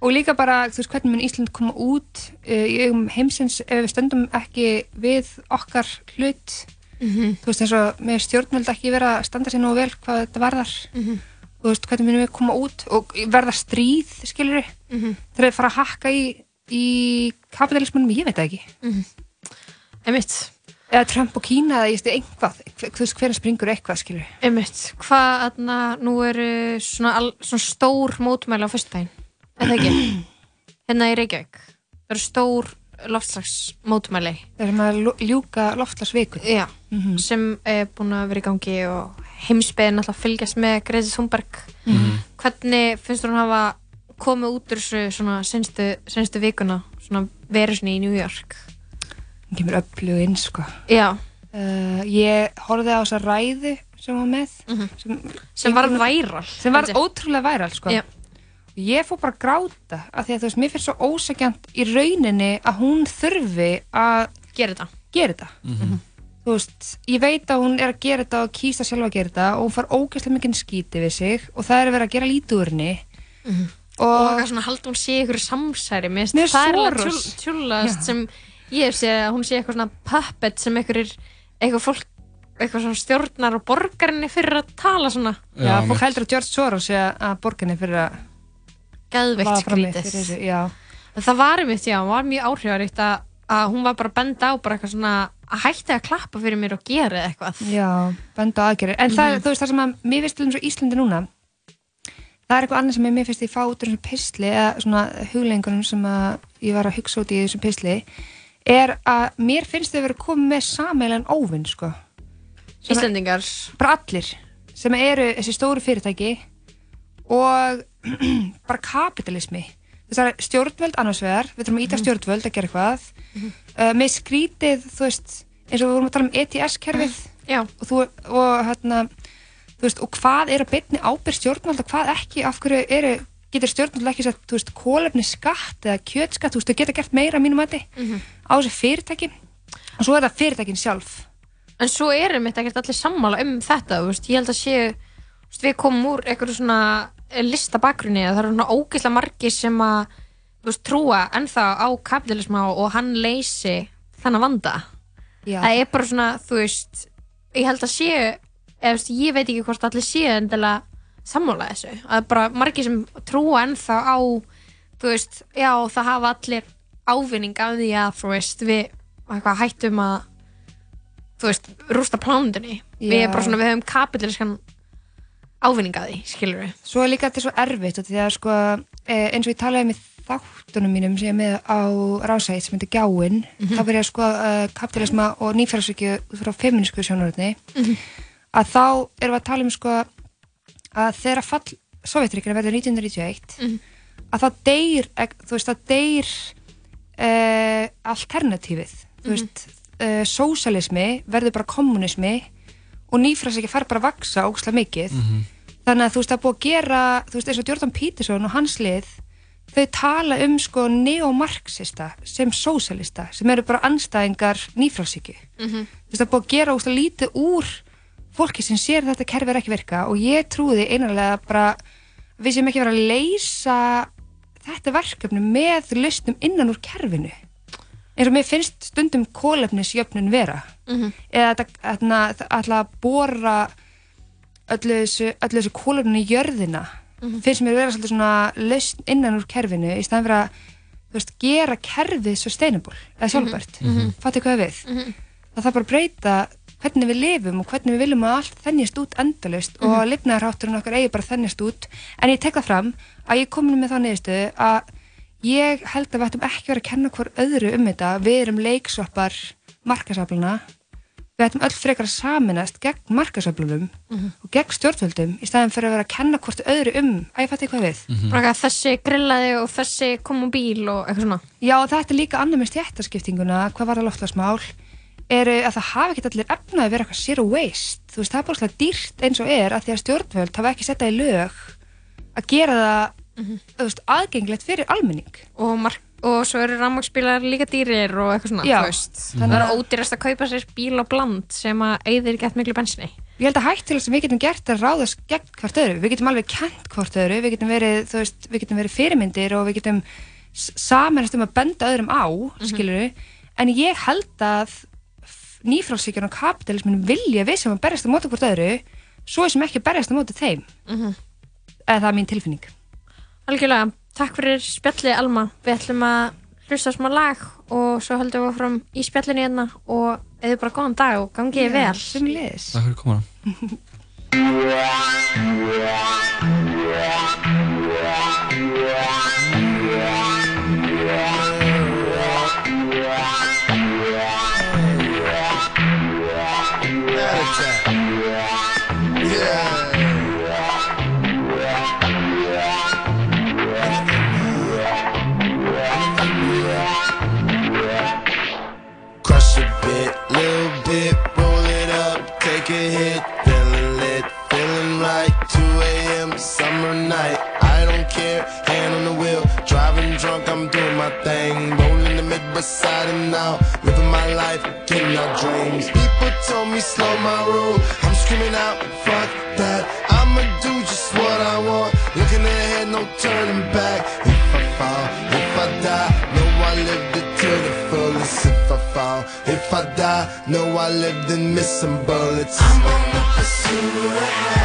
og líka bara, þú veist, hvernig mun Ísland koma út uh, í augum heimsins ef við stöndum ekki við okkar hlut Mhm. þú veist, eins og með stjórnvöld ekki vera að standa sér nú vel hvað þetta varðar Mhm. þú veist, hvernig munum við koma út og verða stríð, skilur við Mhm. þegar við fara að hakka í, í kapitalismunum, ég veit það ekki Mhm. Einmitt. eða Trump og Kína eða ég veist, einhvað, þú veist, hvernig springur eitthvað, skilur við Einmitt. Hvað, aðna, nú eru svona, al, svona stór mótmæli á fyrstbæn. Er það ekki? hérna í Reykjavík. Það eru stór loftslagsmótmæli. Það er maður að ljúka loftslagsviku. Já, sem er búin að vera í gangi og heimsbyðin alltaf fylgjast með Greti Thunberg. Mhm. Hvernig finnst þú hún hafa komið út úr þessu svona senstu, senstu vikuna, svona verið svona í New York? hún kemur öflug inn, sko Já. uh, ég horfði á þessa ræðu sem var með sem, Mhm. Sem varð væral, sem var ótrúlega væral, sko. Ég fór bara að gráta af því að þú veist, mér finnst svo ósækjant í rauninni að hún þurfi að gera þetta. gera þetta. Þú veist, ég veit að hún er að gera þetta og kýsta sjálfa að gera þetta og hún far ógæslega mikið skíti við sig og það er að vera að gera lítið úr henni. Og, og eitthvað svona haldur hún sé ykkur samsæri finnst það er alveg tjúl- tjúllast Já. sem ég hef séð að hún sé eitthvað svona puppet sem einhverjir eitthvað fólk eitthvað svona stjórnar og borgarinni fyrir að tala svona. Já, fólk heldur að George Soros sé að borginni fyrir að geðveikt skrítið það var einmitt, já, var mjög áhrifaríkt að, að hún var bara að benda á bara eitthvað svona að hætti að klappa fyrir mér og gera eitthvað Já, benda á aðgerðir. En það, Mhm. þú veist, það sem að mér finnst til eins og Íslandi núna, það er eitthvað annað sem mér finnst ég fá út úr þessum pisli, eða svona huglengunum sem að ég var að hugsa út í þessum pisli, er að mér finnst þau verið að koma með sameilan óvinn, sko. Íslendingar Bara allir, sem eru þessi stóru fyrirtæki og bara kapitalismi. Þess að stjórnvöld annars vegar, við þurfum að íta stjórnvöld að gera eitthvað, uh, með skrítið, þú veist, eins og við vorum að tala um ETS-kerfið Já. og, þú, og hérna, þú veist, og hvað er að byrni ábyrð stjórnvalda, hvað ekki, af hverju eru, getur stjórnvalda ekki sett, þú veist, kólefni skatt eða kjötskatt, þú veist, þau geta gert meira að mínum mati Mhm. á þessi fyrirtæki og svo er það fyrirtækin sjálf. En svo erum þetta ekkert allir sammála um þetta, þú veist, ég held að séu, þú veist, við komum úr einhverju svona listabakrunni að það eru svona ógeðslega margir sem að, veist, trúa ennþá á kapitalisma og hann leysi þennan vanda. Já. Það er bara svona, þú veist, ég held að séu, eða, ég veit ekki hvort allir séu endilega sammála þessu. Að bara margir sem trúa ennþá á, þú veist, já, það hafa allir ávinning af því að, þú veist, við eitthvað hættum að þú veist, rústa plánundinni við við höfum kapitalískan ávinning að því, skilur við Svo er líka þetta svo erfitt því að sko, eh, eins og ég talaði með þáttunum mínum sem ég er með á rásæð sem heitir Gjáin, Mhm. þá verið að sko uh, kapitalisma og nýfjárfærsvíkju út frá feminísku sjónuröðni Mhm. að þá erum við að tala um sko að þegar fall Sovjetríkina verður 1991 Mhm. að það deyr ek- þú veist, það deyr uh, alternatífið þú veist, uh, sósalismi verður bara kommunismi og nýfræðsækja fær bara að vaksa ógslag mikið þannig að þú veist er búið að gera þú veist eins og Jordan Peterson og hans lið þau tala um sko neomarxista sem sósalista sem eru bara anstæðingar nýfrálsíki Mhm. þú veist er búið að gera ógslag lítið úr fólki sem sér að þetta kerfi er ekki að virka og ég trúði einarlega bara að við sem ekki vera að leysa þetta verkefni með lausnum innan úr kerfinu eins og mér finnst stundum kólefnisjöfnun vera Mhm. eða þetta þarna, það ætla að bóra öllu þessu, öllu þessu kólefninu í jörðina Mhm. finnst mér vera svolítið svona lausn innan úr kerfinu í staðan fyrir að veist, gera kerfið sustainable eða sjálfbært, mm Mhm. -hmm. fattu hvað við Mhm. það þarf bara að breyta hvernig við lifum og hvernig við viljum að allt þennjast út endalaust Mhm. og lifnaðarhátturinn okkar eigi bara að þennjast út en ég tek það fram að ég komin með það niðurstöðu að ég held að við ættum ekki verið að kenna hver öðru um þetta við erum leiksvappar markasafluna við ættum öll frekar að saminast gegn markasaflunum Mhm. og gegn stjórnvöldum í staðin fyrir að vera að kenna hvort öðru um að ég fætti hvað við Bara eitthvað, þessi grillaði og þessi kom á bíl og eitthvað svona Já, og þetta er líka annað með stjættaskiptinguna, hvað var það loftlagsmál, eru að það hafi ekki allir efna að vera eitthvað zero waste. Þú veist, það er bara svolítið dýrt eins og er að því að stjórnvöld hafa ekki setta í lög að gera það þú veist, aðgengilegt fyrir almenning. og, mark, og svo eru rafmagsbílar líka dýrir og eitthvað svona Já. þú veist. Þannig það að- er ódýrast að kaupa sér bíl og bland sem að eyðir gett miklu bensinni Ég held að hægt til þess að við getum gert að ráðast gegn hvort öðru. Við getum alveg kent hvort öðru, við getum verið, þú veist, við getum verið fyrirmyndir og við getum samanast um að benda öðrum á, mm en ég held að nýfrálsíkjan og kapitalismin vilja við sem að berjast á móti hvort öðru, svo sem ekki að berjast á móti þeim. Mhm. Eða takk fyrir spjallið Alma. Við ætlum að hlusta smá lag og svo höldum við fram í spjallinu hérna og eða bara góðan dag og gangið Já, vel. Sömuleiðis Takk fyrir komuna. Crush roll it up, take a hit, feeling lit, feeling right. 2 a.m. summer night, I don't care, hand on the wheel, driving drunk, I'm doing my thing, rolling the mid beside and now, living my life, getting our dreams. People told me slow my roll, I'm screaming out, know I lived in missing bullets. I'm on the pursuit of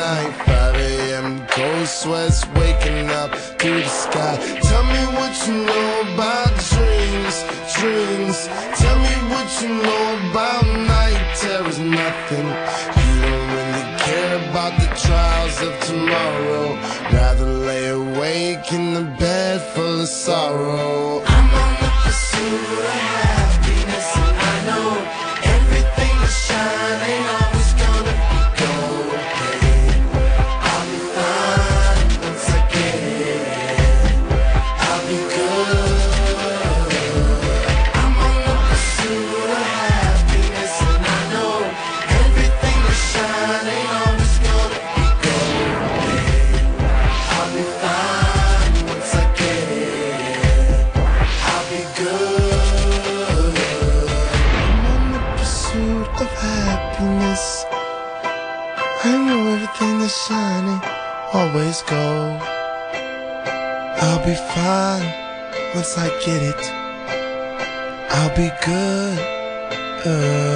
night. 5 a.m. cold sweats waking up to the sky. Tell me what you know about dreams, dreams. Tell me what you know about night terrors, nothing. You don't really care about the trials of tomorrow. Rather lay awake in the bed full of sorrow. once I get it, I'll be good. Uh.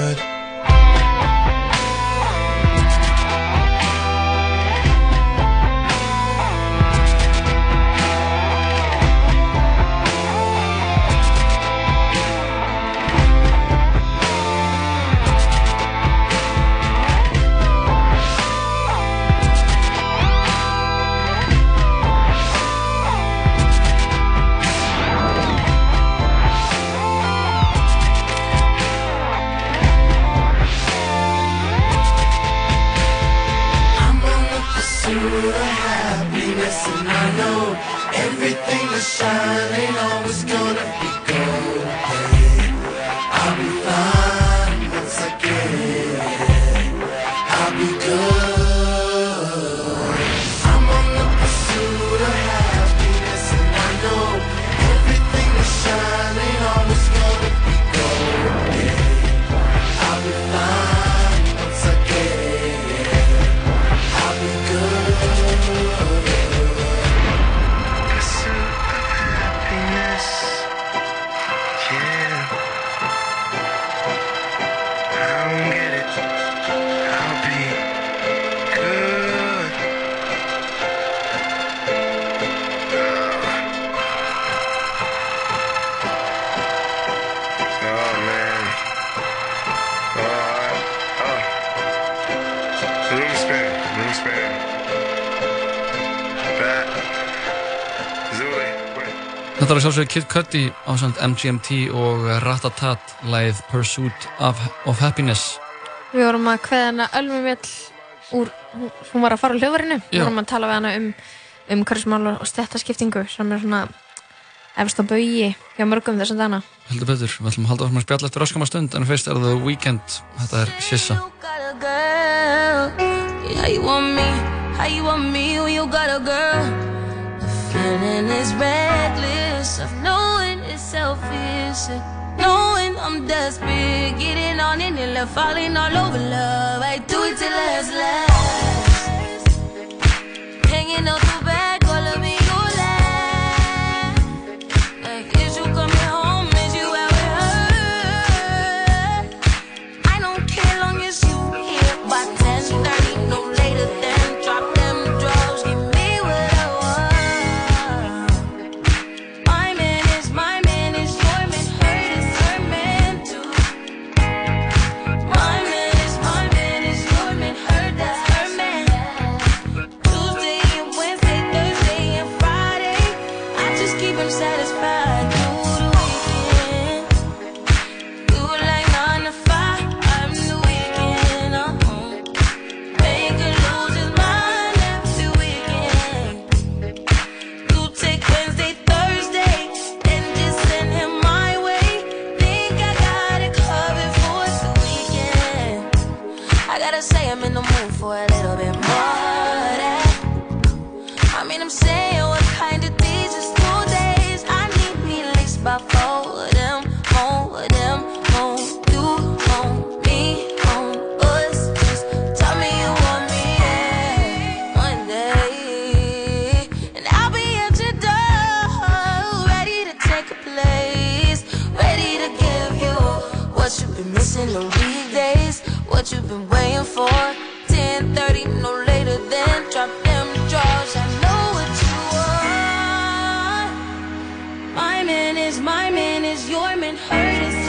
voru sálsögur Kid Cudi á samt MGMT og Ratatat læð Pursuit of, of Happiness. Við vorum að hveða hana Ölmumjöll úr, hún var að fara á hljóðvarinu. Við vorum að tala við hana um umhverfismálar og stettaskiptingu sem er svona efst á baui hjá mörgum þessum dana. Heldur betur, við ætlum að halda orðum að spjalla eftir raskamma stund en fyrst er það Weekend, þetta er Sissa. How you want me, how you want me? When you got a girl. The feeling is badly of knowing it's selfish Knowing I'm desperate, getting on in love, falling all over love. I do it till last. say I'm in the mood for a little bit more of that. I mean, I'm saying. before no later than drop them drawers. I know what you want. My man is my man is your man. Hurt is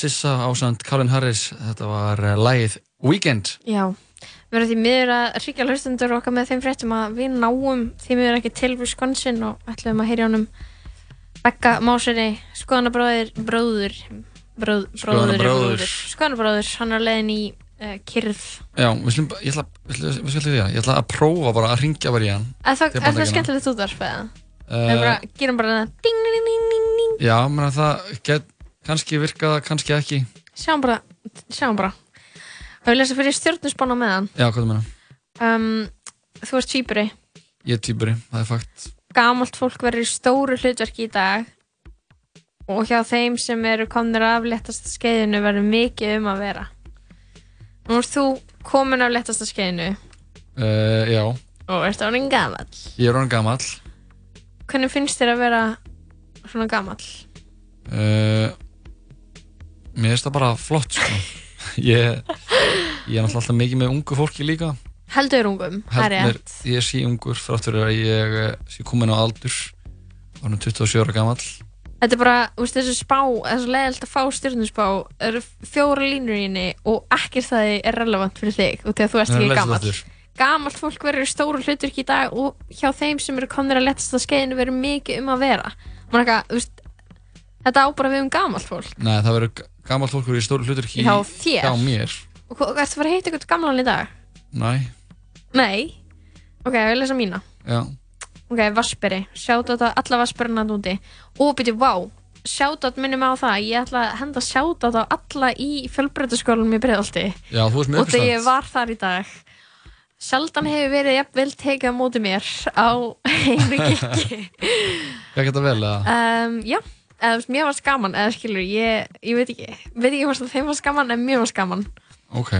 Sissa ásand Colin Harris, þetta var eh, lægið Weekend. Já, við verðum því miður að ríkja hlustundur okkar með þeim fréttum að við náum því miður ekki til Wisconsin og ætlum að heyri ánum Becca Másinni, skoðanabráður, bróður, bróð, bróður, bróður, skoðanabráður, hann er leiðin í eh, uh, kyrð. Já, við slum, ég ætla, við slum, ég ætla að prófa bara að ringja bara í hann. Það er það skemmtilegt útvarf eða? Eh, við gerum bara það ding, ding, ding, ding, ding. Já, menn að það get kannski virka það, kannski ekki sjáum bara, sjáum bara. Og við lesa fyrir stjórnusbána með hann. Já, hvað þú meina? Um, þú ert týpuri. Ég er týpuri, það er fakt gamalt fólk verður í stóru hlutverki í dag og hjá þeim sem eru komnir af léttasta skeiðinu verður mikið um að vera Nú ert þú komin af léttasta skeiðinu uh, Já, og ert orðin gamall ég er orðin gamall Hvernig finnst þér að vera svona gamall? uh, Mér finnst það bara flott sko. ég, ég er alltaf mikið með ungu fólki líka. Heldur ungum, það er rétt. ég sé ungur fráttur að ég eh, sé komin á aldur. Orðin 27 ára gamall. Þetta er bara, þú veist, þessu spá, þessu leiðilt að fá stjórnusspá eru fjóra línur í henni og ekkert það er relevant fyrir þig og þegar þú ert ekki aftur. Gamalt fólk verður stóru hlutverki í dag og hjá þeim sem eru komnir að letasta skeiðinu verður mikið um að vera. Man eitthvað, veist, þetta á bara við um gamalt fólk. Nei, það verður gamall fólkur í stóru hlutur Hjá þér? Hjá mér. Og hvað, ertu að fara að heita eitthvað gamlan í dag? Næ, Nei? Ok, ég vil lesa mína. Já. Ok, Vasperi, sjátt á alla Vasperina núti og byrju, vá. Sjátt minnum á það, ég ætla að henda sjátt á alla í fjölbreytaskólanum í Breiðolti Já, þú veist með og þegar ég var þar í dag sjaldan hefur verið jafnvel tekið á móti mér á einu kikki Hvað geta vel eða? um, já, eða mér varst gaman eða skilur, ég, ég veit ekki veit ekki hvort þeim varst gaman en mér varst gaman. Ok,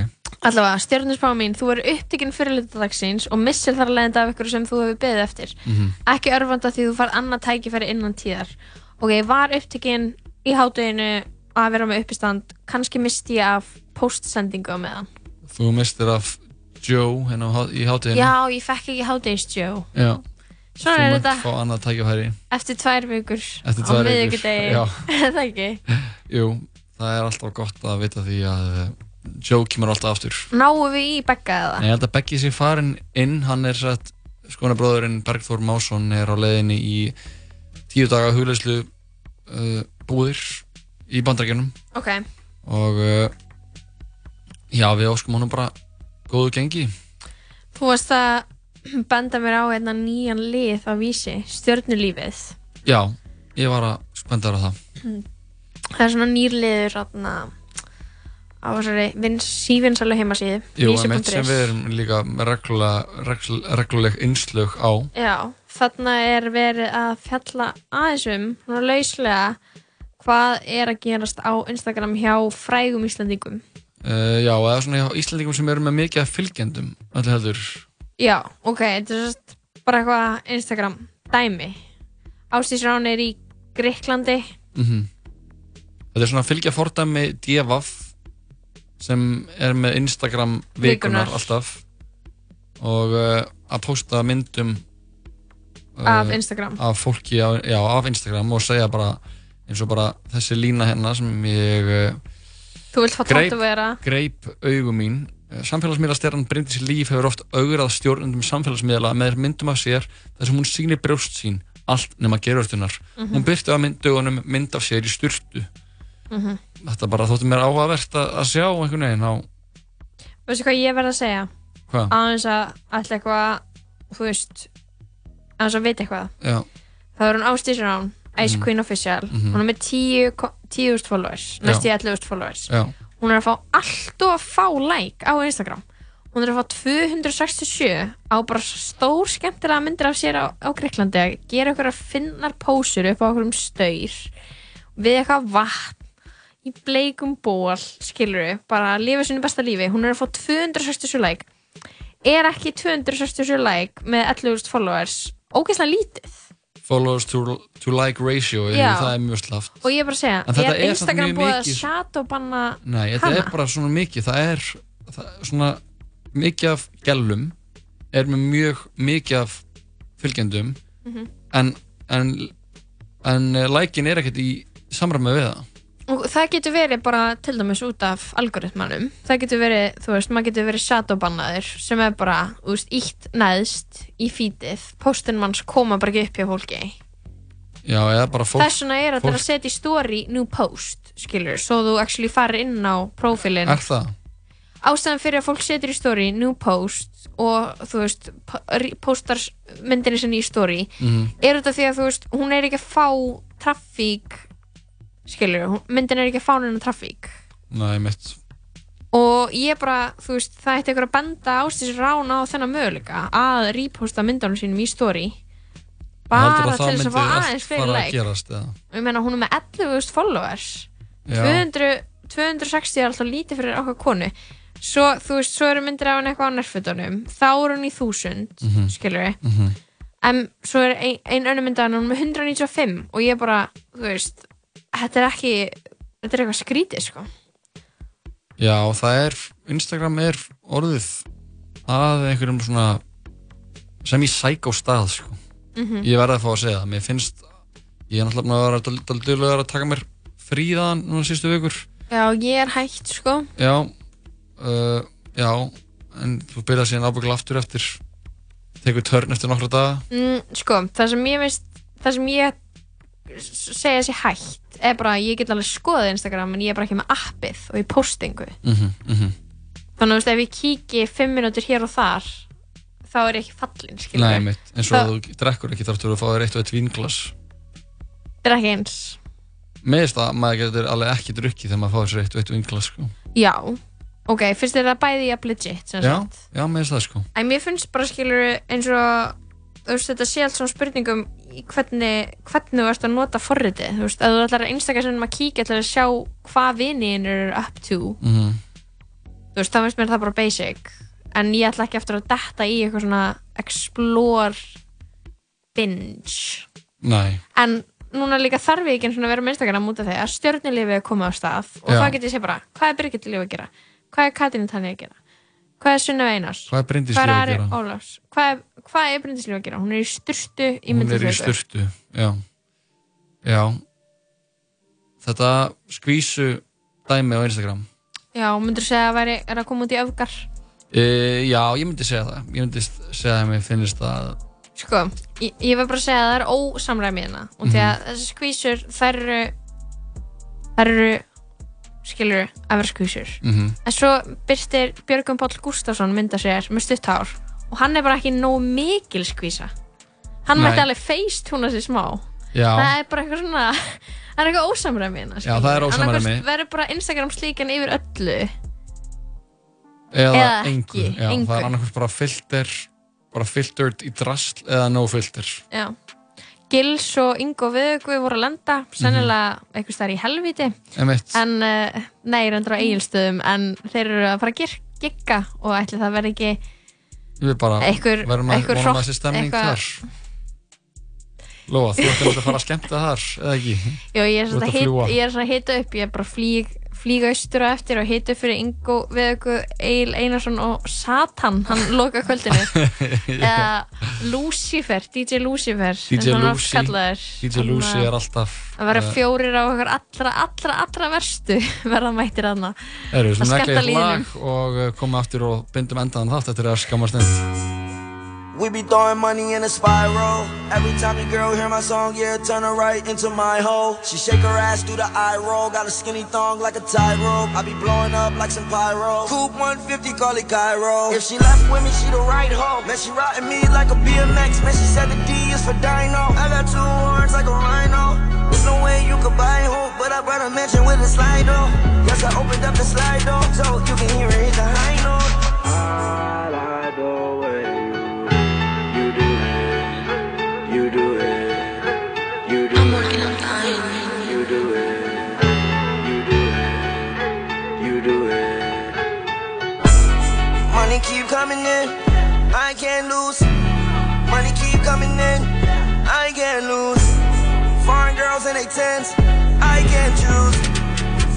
allavega, stjórnusbáma mín, þú er upptekinn fyrir litadagsins og missir þar að leiðandi af ykkur sem þú hefur beðið eftir. Mhm. ekki örfanda því þú far annað tækifæri innan tíðar. Ok, ég var upptekinn í hátteginu að vera með uppistand. Kannski misti ég af postsendingu á meðan. Þú mistir af Joe hérna í hátíðinu já, ég fekk ekki hátegisjó Já. Svona er þetta. fá annað tækifæri. eftir tvær vikur Eftir á tvær vikur, miðvikudegi. já. Er það ekki? Jú, það er alltaf gott að vita því að eh, Joe kemur alltaf aftur. Náum við í begga eða? Nei, ég held að Beggi sé farin inn. Hann er sett, skonabróðurinn Bergþór Másson er á leiðinni í tíu daga hugleyslu uh, búðir í bandarækjunum ok, og uh, já, við óskum honum bara góðu gengi. Þú varst að benda mér á einna nýjan lið á vísi, stjörnulífið. Já, ég var að spenda á það. Það er svona nýrliður á þessari vins, sífinsalu heimasíðu Jú, vísi að mitt sem við erum líka regluleg innslög á. Já, þarna er verið að fjalla aðeins um, svona lauslega, hvað er að gerast á Instagram hjá frægum Íslandingum. uh, Já, eða svona hjá Íslandingum sem eru með mikið fylgjendum öllu heldur Já, ok, þetta er sérst bara eitthvað Instagram dæmi. Ástís Rán er í Greiklandi. mm Þetta er svona fylgja fordæmi Devaf sem er með Instagram vikunar, Vikunar. alltaf og uh, að posta myndum uh, Af Instagram. af fólki á, já, af Instagram og segja bara eins og bara þessi lína hérna sem ég uh, greip, greip augum mín samfélagsmiðlastjarnan Bryndis Líf hefur oft augrað stjórnundum samfélagsmiðla með myndum af sér þar sem hún sýnir brjóst sín allt nema gerurtunar Mhm. hún byrti á myndugunum mynd af sér í sturtu Mhm. þetta bara þótti mér áhugavert að, að sjá einhvern veginn á Veistu hvað ég verð að segja? Hvað? Aðeins að ætla eitthvað, þú veist, aðeins að veit eitthvað. já, Það er hún Ástís Rán, Ice Mhm. Queen Official. Mhm. Hún er með 10 ko- 10.000 followers, næst í 11.000 followers. Já. Hún er að fá allt og að fá like á Instagram. Hún er að fá 267 á bara stór skemmtilega myndir af sér á, á Greiklandi að gera okkur að finnar pósur upp á okkur um staur við eitthvað vatn í bleikum ból, skilur við, bara að lifa sinni besta lífi. Hún er að fá 267 like. Er ekki 267 like með 11.000 followers ógeðslega lítið? Followers to, to like ratio Já. það er mjög slaft Og ég er bara að segja, En þetta er er samt Instagram mjög búið að mikið- shadowbanna Nei, þetta hana? er bara svona mikið það er, það er svona mikið af gælum er með mjög mikið af fylgjendum Mhm. en, en en uh, lækin er ekkert í samræmi við það Og það getur verið bara til dæmis út af algoritmanum. Það getur verið, þú veist, maður getur verið shadowbannaður sem er bara, þú veist, ítt neðst í fítið. Póstinn manns koma bara ekki upp hjá fólki. Já, eða bara fólk Þess vegna er þetta að setja í story new post, skilur, svo þú actually farir inn á prófílinn. Er það? Ástæðan fyrir að fólk setur í story new post og þú veist, postar myndinni sinni í story Mhm. er þetta því að þú veist, hún er ekki að fá traffík skilur, myndin er ekki að fá hennar traffík Nei, mitt. Og ég bara, þú veist, það ætti ykkur að benda ástis rána á þennan möguleika að reposta myndunum sínum í story. Bara til þess að fá aðeins fyrir og ég meina hún er með 11.000 followers. Já. 200, 260 er alltaf lítið fyrir okkar konu. Svo, þú veist, svo eru myndir af hann eitthvað á nærfötunum. Þá er hún í 1000 Mhm. skilur við Mhm. en svo er ein, ein önnur mynd af hann með 195 og ég bara, þú veist þetta er ekki, þetta er eitthvað skrítið sko. Já, það er, Instagram er orðið að einhverjum svona sem í psycho stað sko. Mhm. ég verði að fá að segja það, mér finnst ég er náttúrulega að að taka mér fríðan núna sístu vikur. Já, ég er hægt sko. Já uh, já, en þú byrjaði síðan ábyggla aftur eftir tekur törn eftir nokkra daga. Mm, sko, það sem ég veist það sem ég segja sér hægt er bara, ég get alveg skoðað Instagram en ég er bara ekki með appið og í postingu mm -hmm, mm -hmm. þannig að þú ef ég kíki fimm minútur hér og þar þá er ég ekki fallin Nei, mitt, eins og það þú drekkur ekki þarftur að fá þér eitt og eitt vínglas er ekki eins. Mér finnst að maður getur alveg ekki drukkið þegar maður fá sér eitt og eitt vínglas sko. já, ok, finnst þér það bæði jafn legit sem Já, já, mér finnst það sko. En mér finnst bara skilur eins og þú veist, þetta sé allt svona spurningum hvernig, hvernig þú ert að nota forritið, þú veist, að þú ætlar að einstakar sem að kíkja til að sjá hvað viniðin eru up to. Mm þú veist, þá finnst mér það bara basic en ég ætla ekki eftir að detta í eitthvað svona explore binge. Nei, en núna líka þarf ég ekki að vera með Instagram út af því að stjörnulífið er komið á stað og Já. það get ég sé bara, hvað er Birgit lífið að gera? Hvað er Katrín Tanni að gera hvað er Sunna Einars? Hvað er Bryndís hvað Líf að gera? Ólafs? Hvað er, hvað er Bryndís lífið að gera? Hún er í styrstu í hún er í styrtu Já, já. Þetta skvísu dæmi á Instagram. Já, myndur segja að væri, er að koma út í öfgar? E, Já, ég myndi segja það. Ég myndi segja að mér finnst það sko, ég, ég vil bara segja að það er ósamræmi hérna. Og því Mhm. að þessi skvísur þær eru þær eru skilur að vera skvísur Mhm. en svo byrstir Björgum Páll Gustafsson mynda sér með stutt hár og hann er bara ekki nóg mikil skvísa hann mætti alveg feist hún að sér smá Já. það er bara eitthvað svona það er eitthvað ósamræmi hérna Já, það er ósamræmi. Verður bara Instagram slíkan yfir öllu Eða, Eða engu, ekki, já, engu. Það er annarkvæmst bara filter bara filtered í drasl eða no filter Já. Gils og Ingo Viðugvi voru að lenda sennilega eitthvað stær í helviti Einmitt. en uh, nei, reyndar á eigilstöðum en þeir eru að fara að gigga og ætli það verði ekki eitthvað- þar Lóa, þú ætti að fara að skemmta þar eða ekki? Jó, ég er svona að að hita upp ég er bara að flýg, flýga austur og eftir og hita upp fyrir Ingo Viðugvi, Egil Einarsson og Satan, hann loka kvöldinu. Eða Lucifer DJ Lucifer DJ Lucy. DJ Lucy er alltaf að vera eh, fjórir á okkur allra, allra, allra verstu verða mættir aðna að eitt líðinum og uh, komum aftur og bindum endaðan þátt eftir að skamma stund We be throwing money in a spiral. Every time the girl hear my song, yeah, turn her right into my hole. She shake her ass through the eye roll. Got a skinny thong like a tightrope. I be blowing up like some pyro. Coupe 150, call it Cairo. If she left with me, she the right hoe. Man, she riding me like a BMX. Man, she said the D is for Dino. I got two horns like a rhino. There's no way you could buy hope, but I brought a mansion with a slide door. Yes, I opened up the slide door, so you can hear it high note. Coming in. I can't lose. Money keep coming in. I can't lose. Foreign girls in they tens. I can't choose.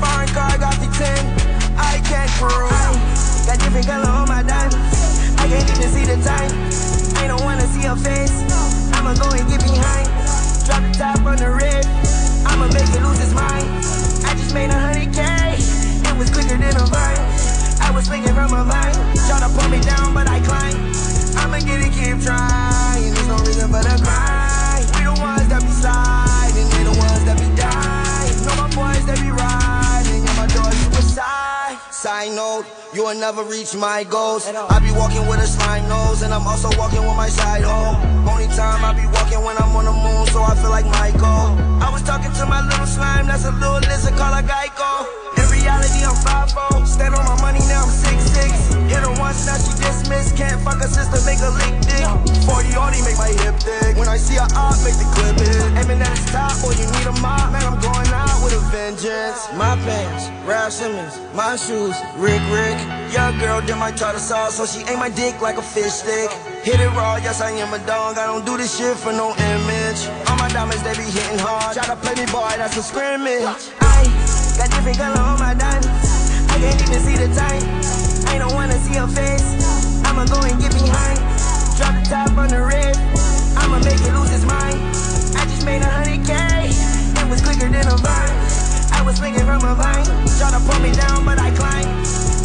Foreign car got the 10. I can't cruise. Got different color on my diamonds. I can't even see the time. I don't wanna see her face. I'ma go and get behind. Drop the top on the red. I'ma make it lose its mind. I just made I was swinging from a vine. Try to pull me down, but I climb. I'ma get it, keep trying. There's no reason for the cry. We the ones that be sliding, we the ones that be dying. Know my boys, that be riding. And my doors, you beside. Side note, you will never reach my goals. I be walking with a slime nose, and I'm also walking with my side hoe. Only time I be walking when I'm on the moon, so I feel like Michael. I was talking to my little slime, that's a little lizard called a Geico. Reality, I'm 5 Stand on my money, now I'm 6'6. Hit her once, now she dismissed. Can't fuck her sister, make her lick dick. 40 already make my hip thick. When I see a up, make the clip hit. Aiming at his top, boy, you need a mop. Man, I'm going out with a vengeance. My pants, Ralph Simmons, my shoes, Rick Rick. Young girl did my tartar sauce, so she ate my dick like a fish stick. Hit it raw, yes, I am a dog. I don't do this shit for no image. All my diamonds, they be hitting hard. Try to play me, boy, that's a scrimmage. Got different color on my diamonds. I can't even see the time. I don't wanna see her face. I'ma go and get behind. Drop the top on the red. I'ma make it lose his mind. I just made a hundred K. It was quicker than a vine. I was swinging from a vine. Try to pull me down, but I climb.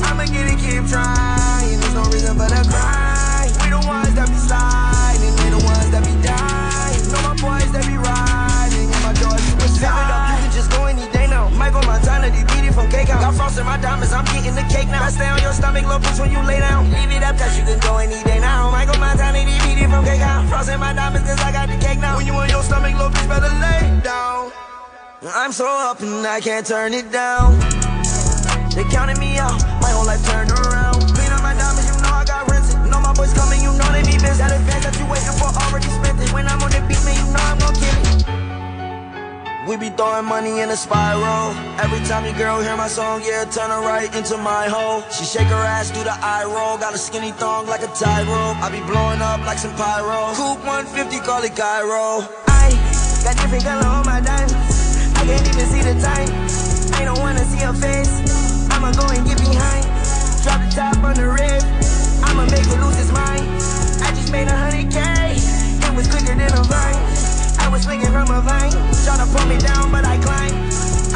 I'ma get it, keep trying. There's no reason but a cry. We the ones that be sliding. They the ones that be dying. Know my boys that be riding. And my doors suicide. Live it you can From cake out. Got frost in my diamonds, I'm getting the cake now. I stay on your stomach, little bitch, when you lay down. Leave it up, cause you can go any day now. Michael Montana, it from cake out. Frost in my diamonds, cause I got the cake now. When you on your stomach, little bitch, better lay down. I'm so up and I can't turn it down. They counted me out, my whole life turned around. Clean up my diamonds, you know I got rented. Know my boys coming, you know they be busy. That advance that you waiting for already spent it. When I'm on the beat, man, you know I'm it. We be throwing money in a spiral. Every time your girl hear my song, yeah, turn her right into my hole. She shake her ass, do the eye roll. Got a skinny thong like a tightrope. I be blowing up like some pyro. Coupe 150, call it Cairo. I got different color on my diamonds. I can't even see the time. I don't wanna see her face. I'ma go and get behind. Drop the top on the rib. I'ma make her lose his mind. I just made a swinging from a vine. Try to pull me down, but I climb.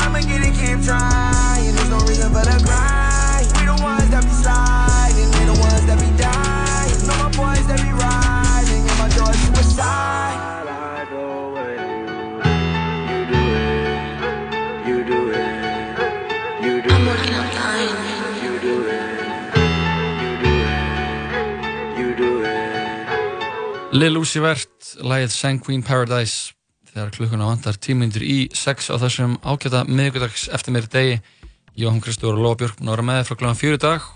I'ma get it, keep trying. There's no reason but a grind. We the ones that be sliding. They the ones that be dying. Know my boys that be riding. And my doors suicide. You do it. You do I'm working on dying. You do it. You do it. You do it. Lil Uzi Vert, lagið Sanguine Paradise þegar klukkuna vantar tímyndur í 6 á þessum ágæta miðgudags eftir mér degi Jóhann Kristóður og Lóa Björk búin að vera með frá kl. 4 í dag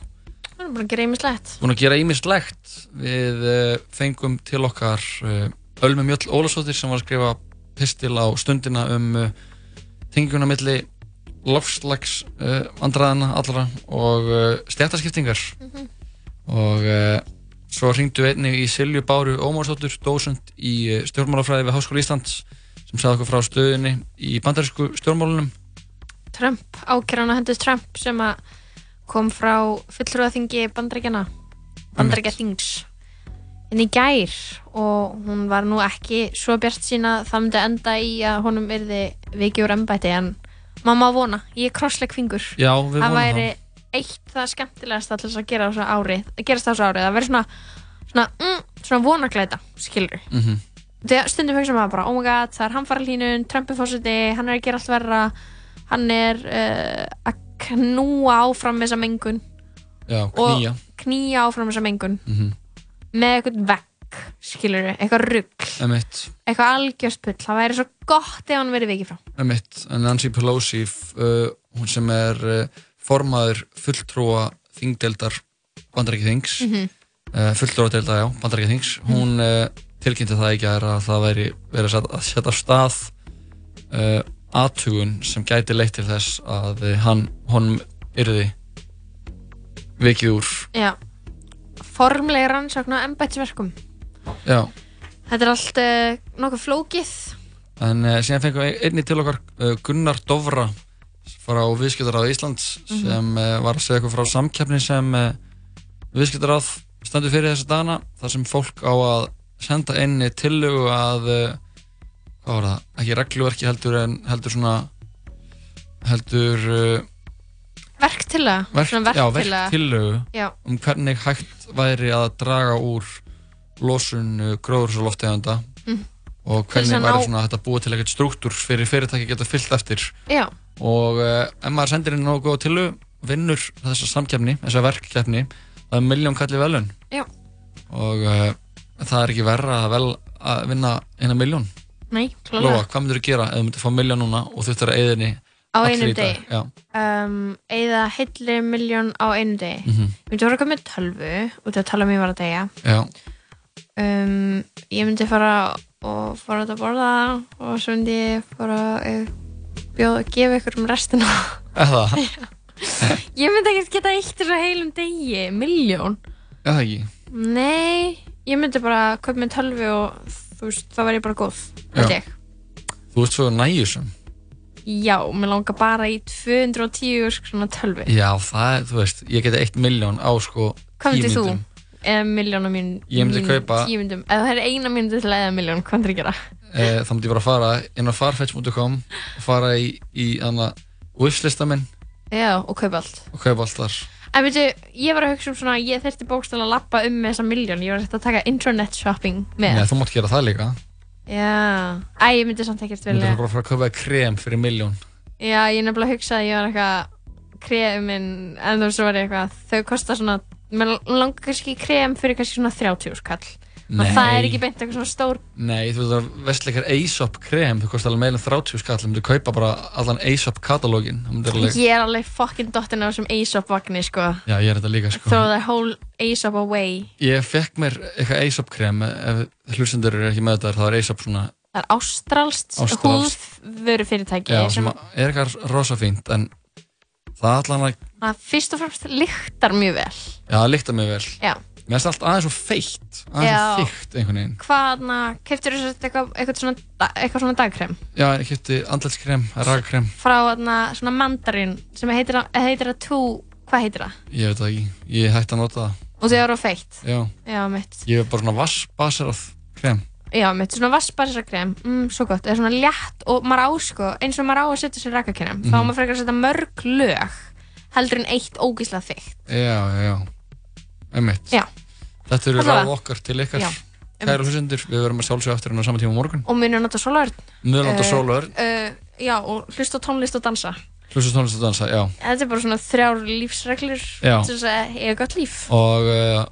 bara að gera ýmislegt. búin að gera ímislegt við uh, fengum til okkar uh, Ölmu Mjöll Ólasóttir sem var að skrifa pistil á stundina um uh, tenginguna milli lofslags vandræðana allra og uh, stjættaskiptingar Mhm. og svo hringdu við einnig í Silju Báru Ómarsdóttur, dósund í stjórnmálafræði við Háskóla Íslands sem sagði okkur frá stöðunni í bandarísku stjórnmálunum. Trump, ákjörana hendis Trump sem að kom frá fulltrúaþingi bandaríkjana bandaríkjaþings en í gær og hún var nú ekki svo bjart sína það myndi enda í að honum yrði vikið úr embætti en mamma vona, ég er krossleik fingur. Já, það væri eitt það skemmtilegast að að gera ári að gerast á þessu ári, það væri svona svona, mm, svona vonagleita, skilur mm -hmm. Þegar stundum hugsa maður bara, oh my god, það er hamfara Trump er fórseti, hann er að gera allt verra hann er uh, að knúa áfram þessa mengun. Já, knýja og knýja. áfram þessa mengun. Mm með eitthvað vekk, skilur eitthvað rugg, eitthvað algjörst pull það væri svo gott ef hann verið vikið frá. Emitt Nancy Pelosi uh, hún sem er uh, formaður fulltrúa þingdeldar bandarækjaþings mm Mhm. uh, fulltrúa delda, já, bandarækjaþings hún uh, tilkynnti það ekki að það væri verið að setja- stað uh, aðtugun sem gæti leitt til þess að hann, honum yrði vikið úr. Já, formlega rannsókn á embættisverkum. Já, þetta er allt uh, nokkuð flókið. En uh, síðan fengum við einni til okkar uh, Gunnar Dovra frá Viðskiptaráð Íslands Mhm. sem uh, var að segja eitthvað frá samkeppni sem uh, Viðskiptaráð stendur fyrir þessa dana þar sem fólk á að senda inn tillögu að uh, hvað var það, ekki regluverki heldur en heldur svona heldur uh, verktilega, verk, svona já, Já. um hvernig hægt væri að draga úr losun uh, gróðursaloftegunda Mm. og Til hvernig væri svona að búa til eitthvað struktúr fyrir fyrirtæki geta fyllt eftir já, og ef maður sendir inn góða tillu vinnur þessa samkefni, þessa verkkefni það er miljón kalli velun Já. og það er ekki verra að vel að vinna eina miljón Nei, Lóa, klálega. hvað myndir þú gera ef þú myndir fá miljón núna og þú þurftir að eðinni Á einum degi? Um, eða hilli miljón á einum degi. Mhm. Ég myndi fara að koma með tölvu út af að tala mér var að degja. Um, ég myndi fara og fara að borða og svo myndi ég fara að bjóða að gefa ykkur um restina. eða ég myndi ekkert geta eitt þessu heilum degi, miljón. eða ekki Nei, ég myndi bara kaupa með tölvu og þú veist, þá var ég bara góð. Þú ert svo næjusum Já, mér langar bara í 210 svona tölvu. Já, það er, þú veist, ég geti eitt miljón á sko Hvað myndir þú? tímyndum. Eða miljónum mín Ég myndi mín- kaupa- tíu myndum. Ef það er eina myndu til að eða miljón, hvað myndir þú gera? Eh, þá myndi ég bara fara inn á farfetch.com og fara í, í anna wishlista minn Já, og kaupa allt og kaupa allt þar En veitu, ég var að hugsa um svona ég þurfti bókstæðan að lappa um með þessa miljón ég var að taka internet shopping með. Nei, þú mátt gera það líka. Já, æ, ég myndi samt ekkert Þú myndir vilja bara fara að kaupa krem fyrir miljón Já, ég nefnilega hugsaði að ég var eitthvað kremin, en þú veist svo var eitthvað þau kosta svona, mér langar kannski krem fyrir kannski svona 30 skall Nei. það er ekki beint eitthvað svona stór Nei, þú veist að vestleikar Aesop krem þú kostar alveg meira en 30 skall þú myndir kaupa bara allan Aesop katalógin alveg Ég er alveg fucking dottin á þessum Aesop vagni sko Já, ég er þetta líka sko Throw the whole Aesop away Ég fekk mér eitthvað Aesop krem ef hlustendur eru ekki með þetta þá er Aesop svona Það er Ástralskt. húðvöru fyrirtæki Já, sem er eitthvað rosa fínt en það allan að að fyrst og fremst lyktar mjög vel Já, það líktar mig vel Já. Mér finnst allt aðeins svo feitt aðeins svo þykkt einhvern veginn. Hvaðna, keftur þú eitthvað, eitthvað, svona, eitthvað svona dagkrem? Já, ég kipti andletskrem, ragkrem. Frá þarna, svona mandarin sem heitir, að- heitir að tú, hvað heitir það? Ég veit það ekki, ég hætti að nota það. Og þau eru feitt? Já, Já, mitt. Ég hef bara svona vassbaserað krem. Já, mitt, svona vassbarisarkrem, mm, svo gott, það er svona létt og maður á sko, eins og maður á að setja sér rakakrem, þá á Mhm. maður frekar að setja mörg lög heldur en eitt ógíslega þykkt. Já, já, Já. Þetta eru ráð okkar til ykkar Já, Kæra hlustendur, við verum að sjálfsögja eftir hennar sama tíma á morgun Og munið að nota sólaörn. Að nota Eh, sólaörn. eh, já, og hlusta á tónlist og dansa. Hlustu tónlist að dansa, já Þetta er bara svona þrjár lífsreglur Já. til þess að eiga gott líf. Og, uh,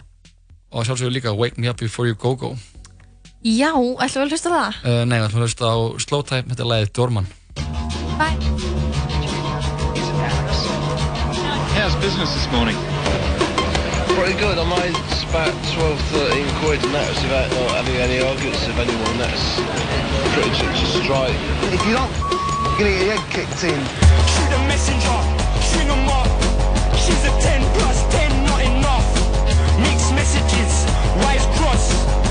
og sjálfsögja líka Wake Me Up Before You Go Go Já, ætlum við að hlusta á það? uh, Nei, við ætlum að hlusta á Slow Time, þetta er lagið Dorman Bye. How's business this morning? Pretty good. I made about 12, 13 quid and that was without not having any arguments with anyone. That's pretty much a strike. If you don't you're gonna get your head kicked in, Shoot a messenger, string 'em up. She's a 10 plus 10, not enough. Mixed messages, wise cross.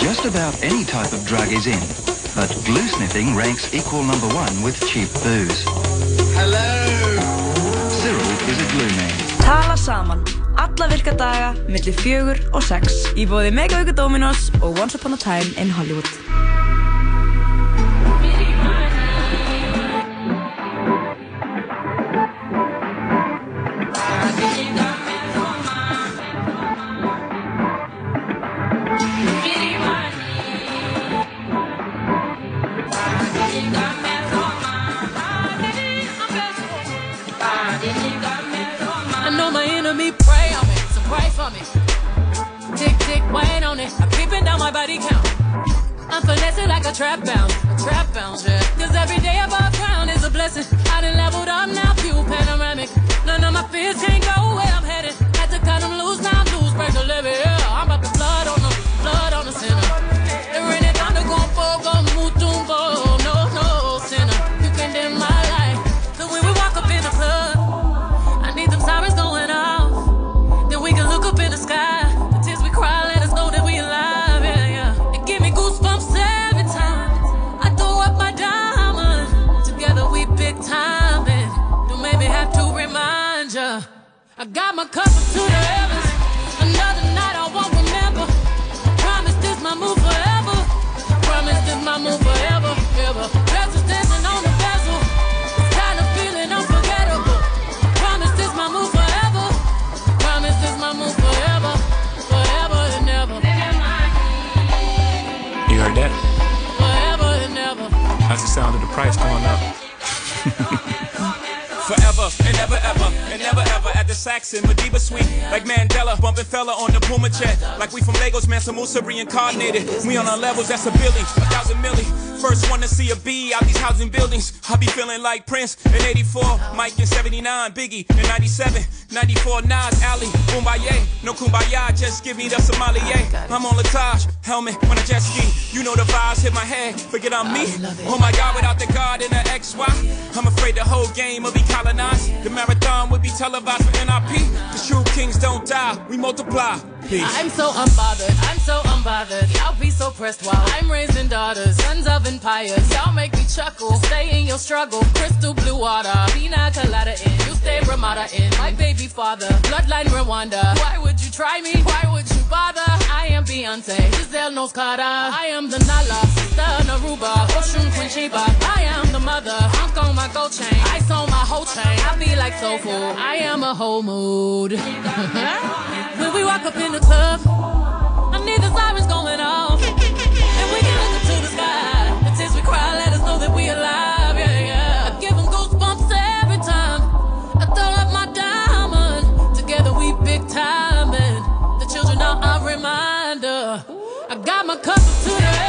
Just about any type of drug is in, but glue sniffing ranks equal number one with cheap booze. Hello! Cyril is a glue man. Tala saman, alla virka daga, millir fjögur og sex í bóði Megavíku Dominos og Once Upon a Time in Hollywood. A trap bounce, a trap bounce, yeah. Cause every day above ground is a blessing. I done leveled up now, view panoramic. None of my fears can't go like Mandela bumping fella on the Puma jet like we from Lagos Mansa Musa reincarnated. We on our levels that's a billy a thousand milli. First one to see a B out these housing buildings. I be feeling like Prince in 84 Mike in 79 Biggie in 97 94 Nas Ali Kumbaya. No Kumbaya just give me the sommelier. I'm on Latage helmet when I jet ski. You know the vibes hit my head forget I'm me. Oh my god without the God and the XY I'm afraid the whole game will be colonized. The marathon will be televised for NIP the true kings don't die we multiply peace I'm so unbothered, I'm so unbothered. Y'all be so pressed while I'm raising daughters, sons of empires. Y'all make me chuckle, stay in your struggle. Crystal blue water, pina colada in. You stay Ramada in. My baby father, bloodline Rwanda. Why would you try me? Why would you bother? I am Beyonce, Giselle knows Carter. I am the Nala, sister Naruba, Oshun Queen Sheba. I am the mother, I'm on my gold chain. I sold my whole chain. I be like soul food. I am a whole mood. when we walk up in the club, I got my cup up to the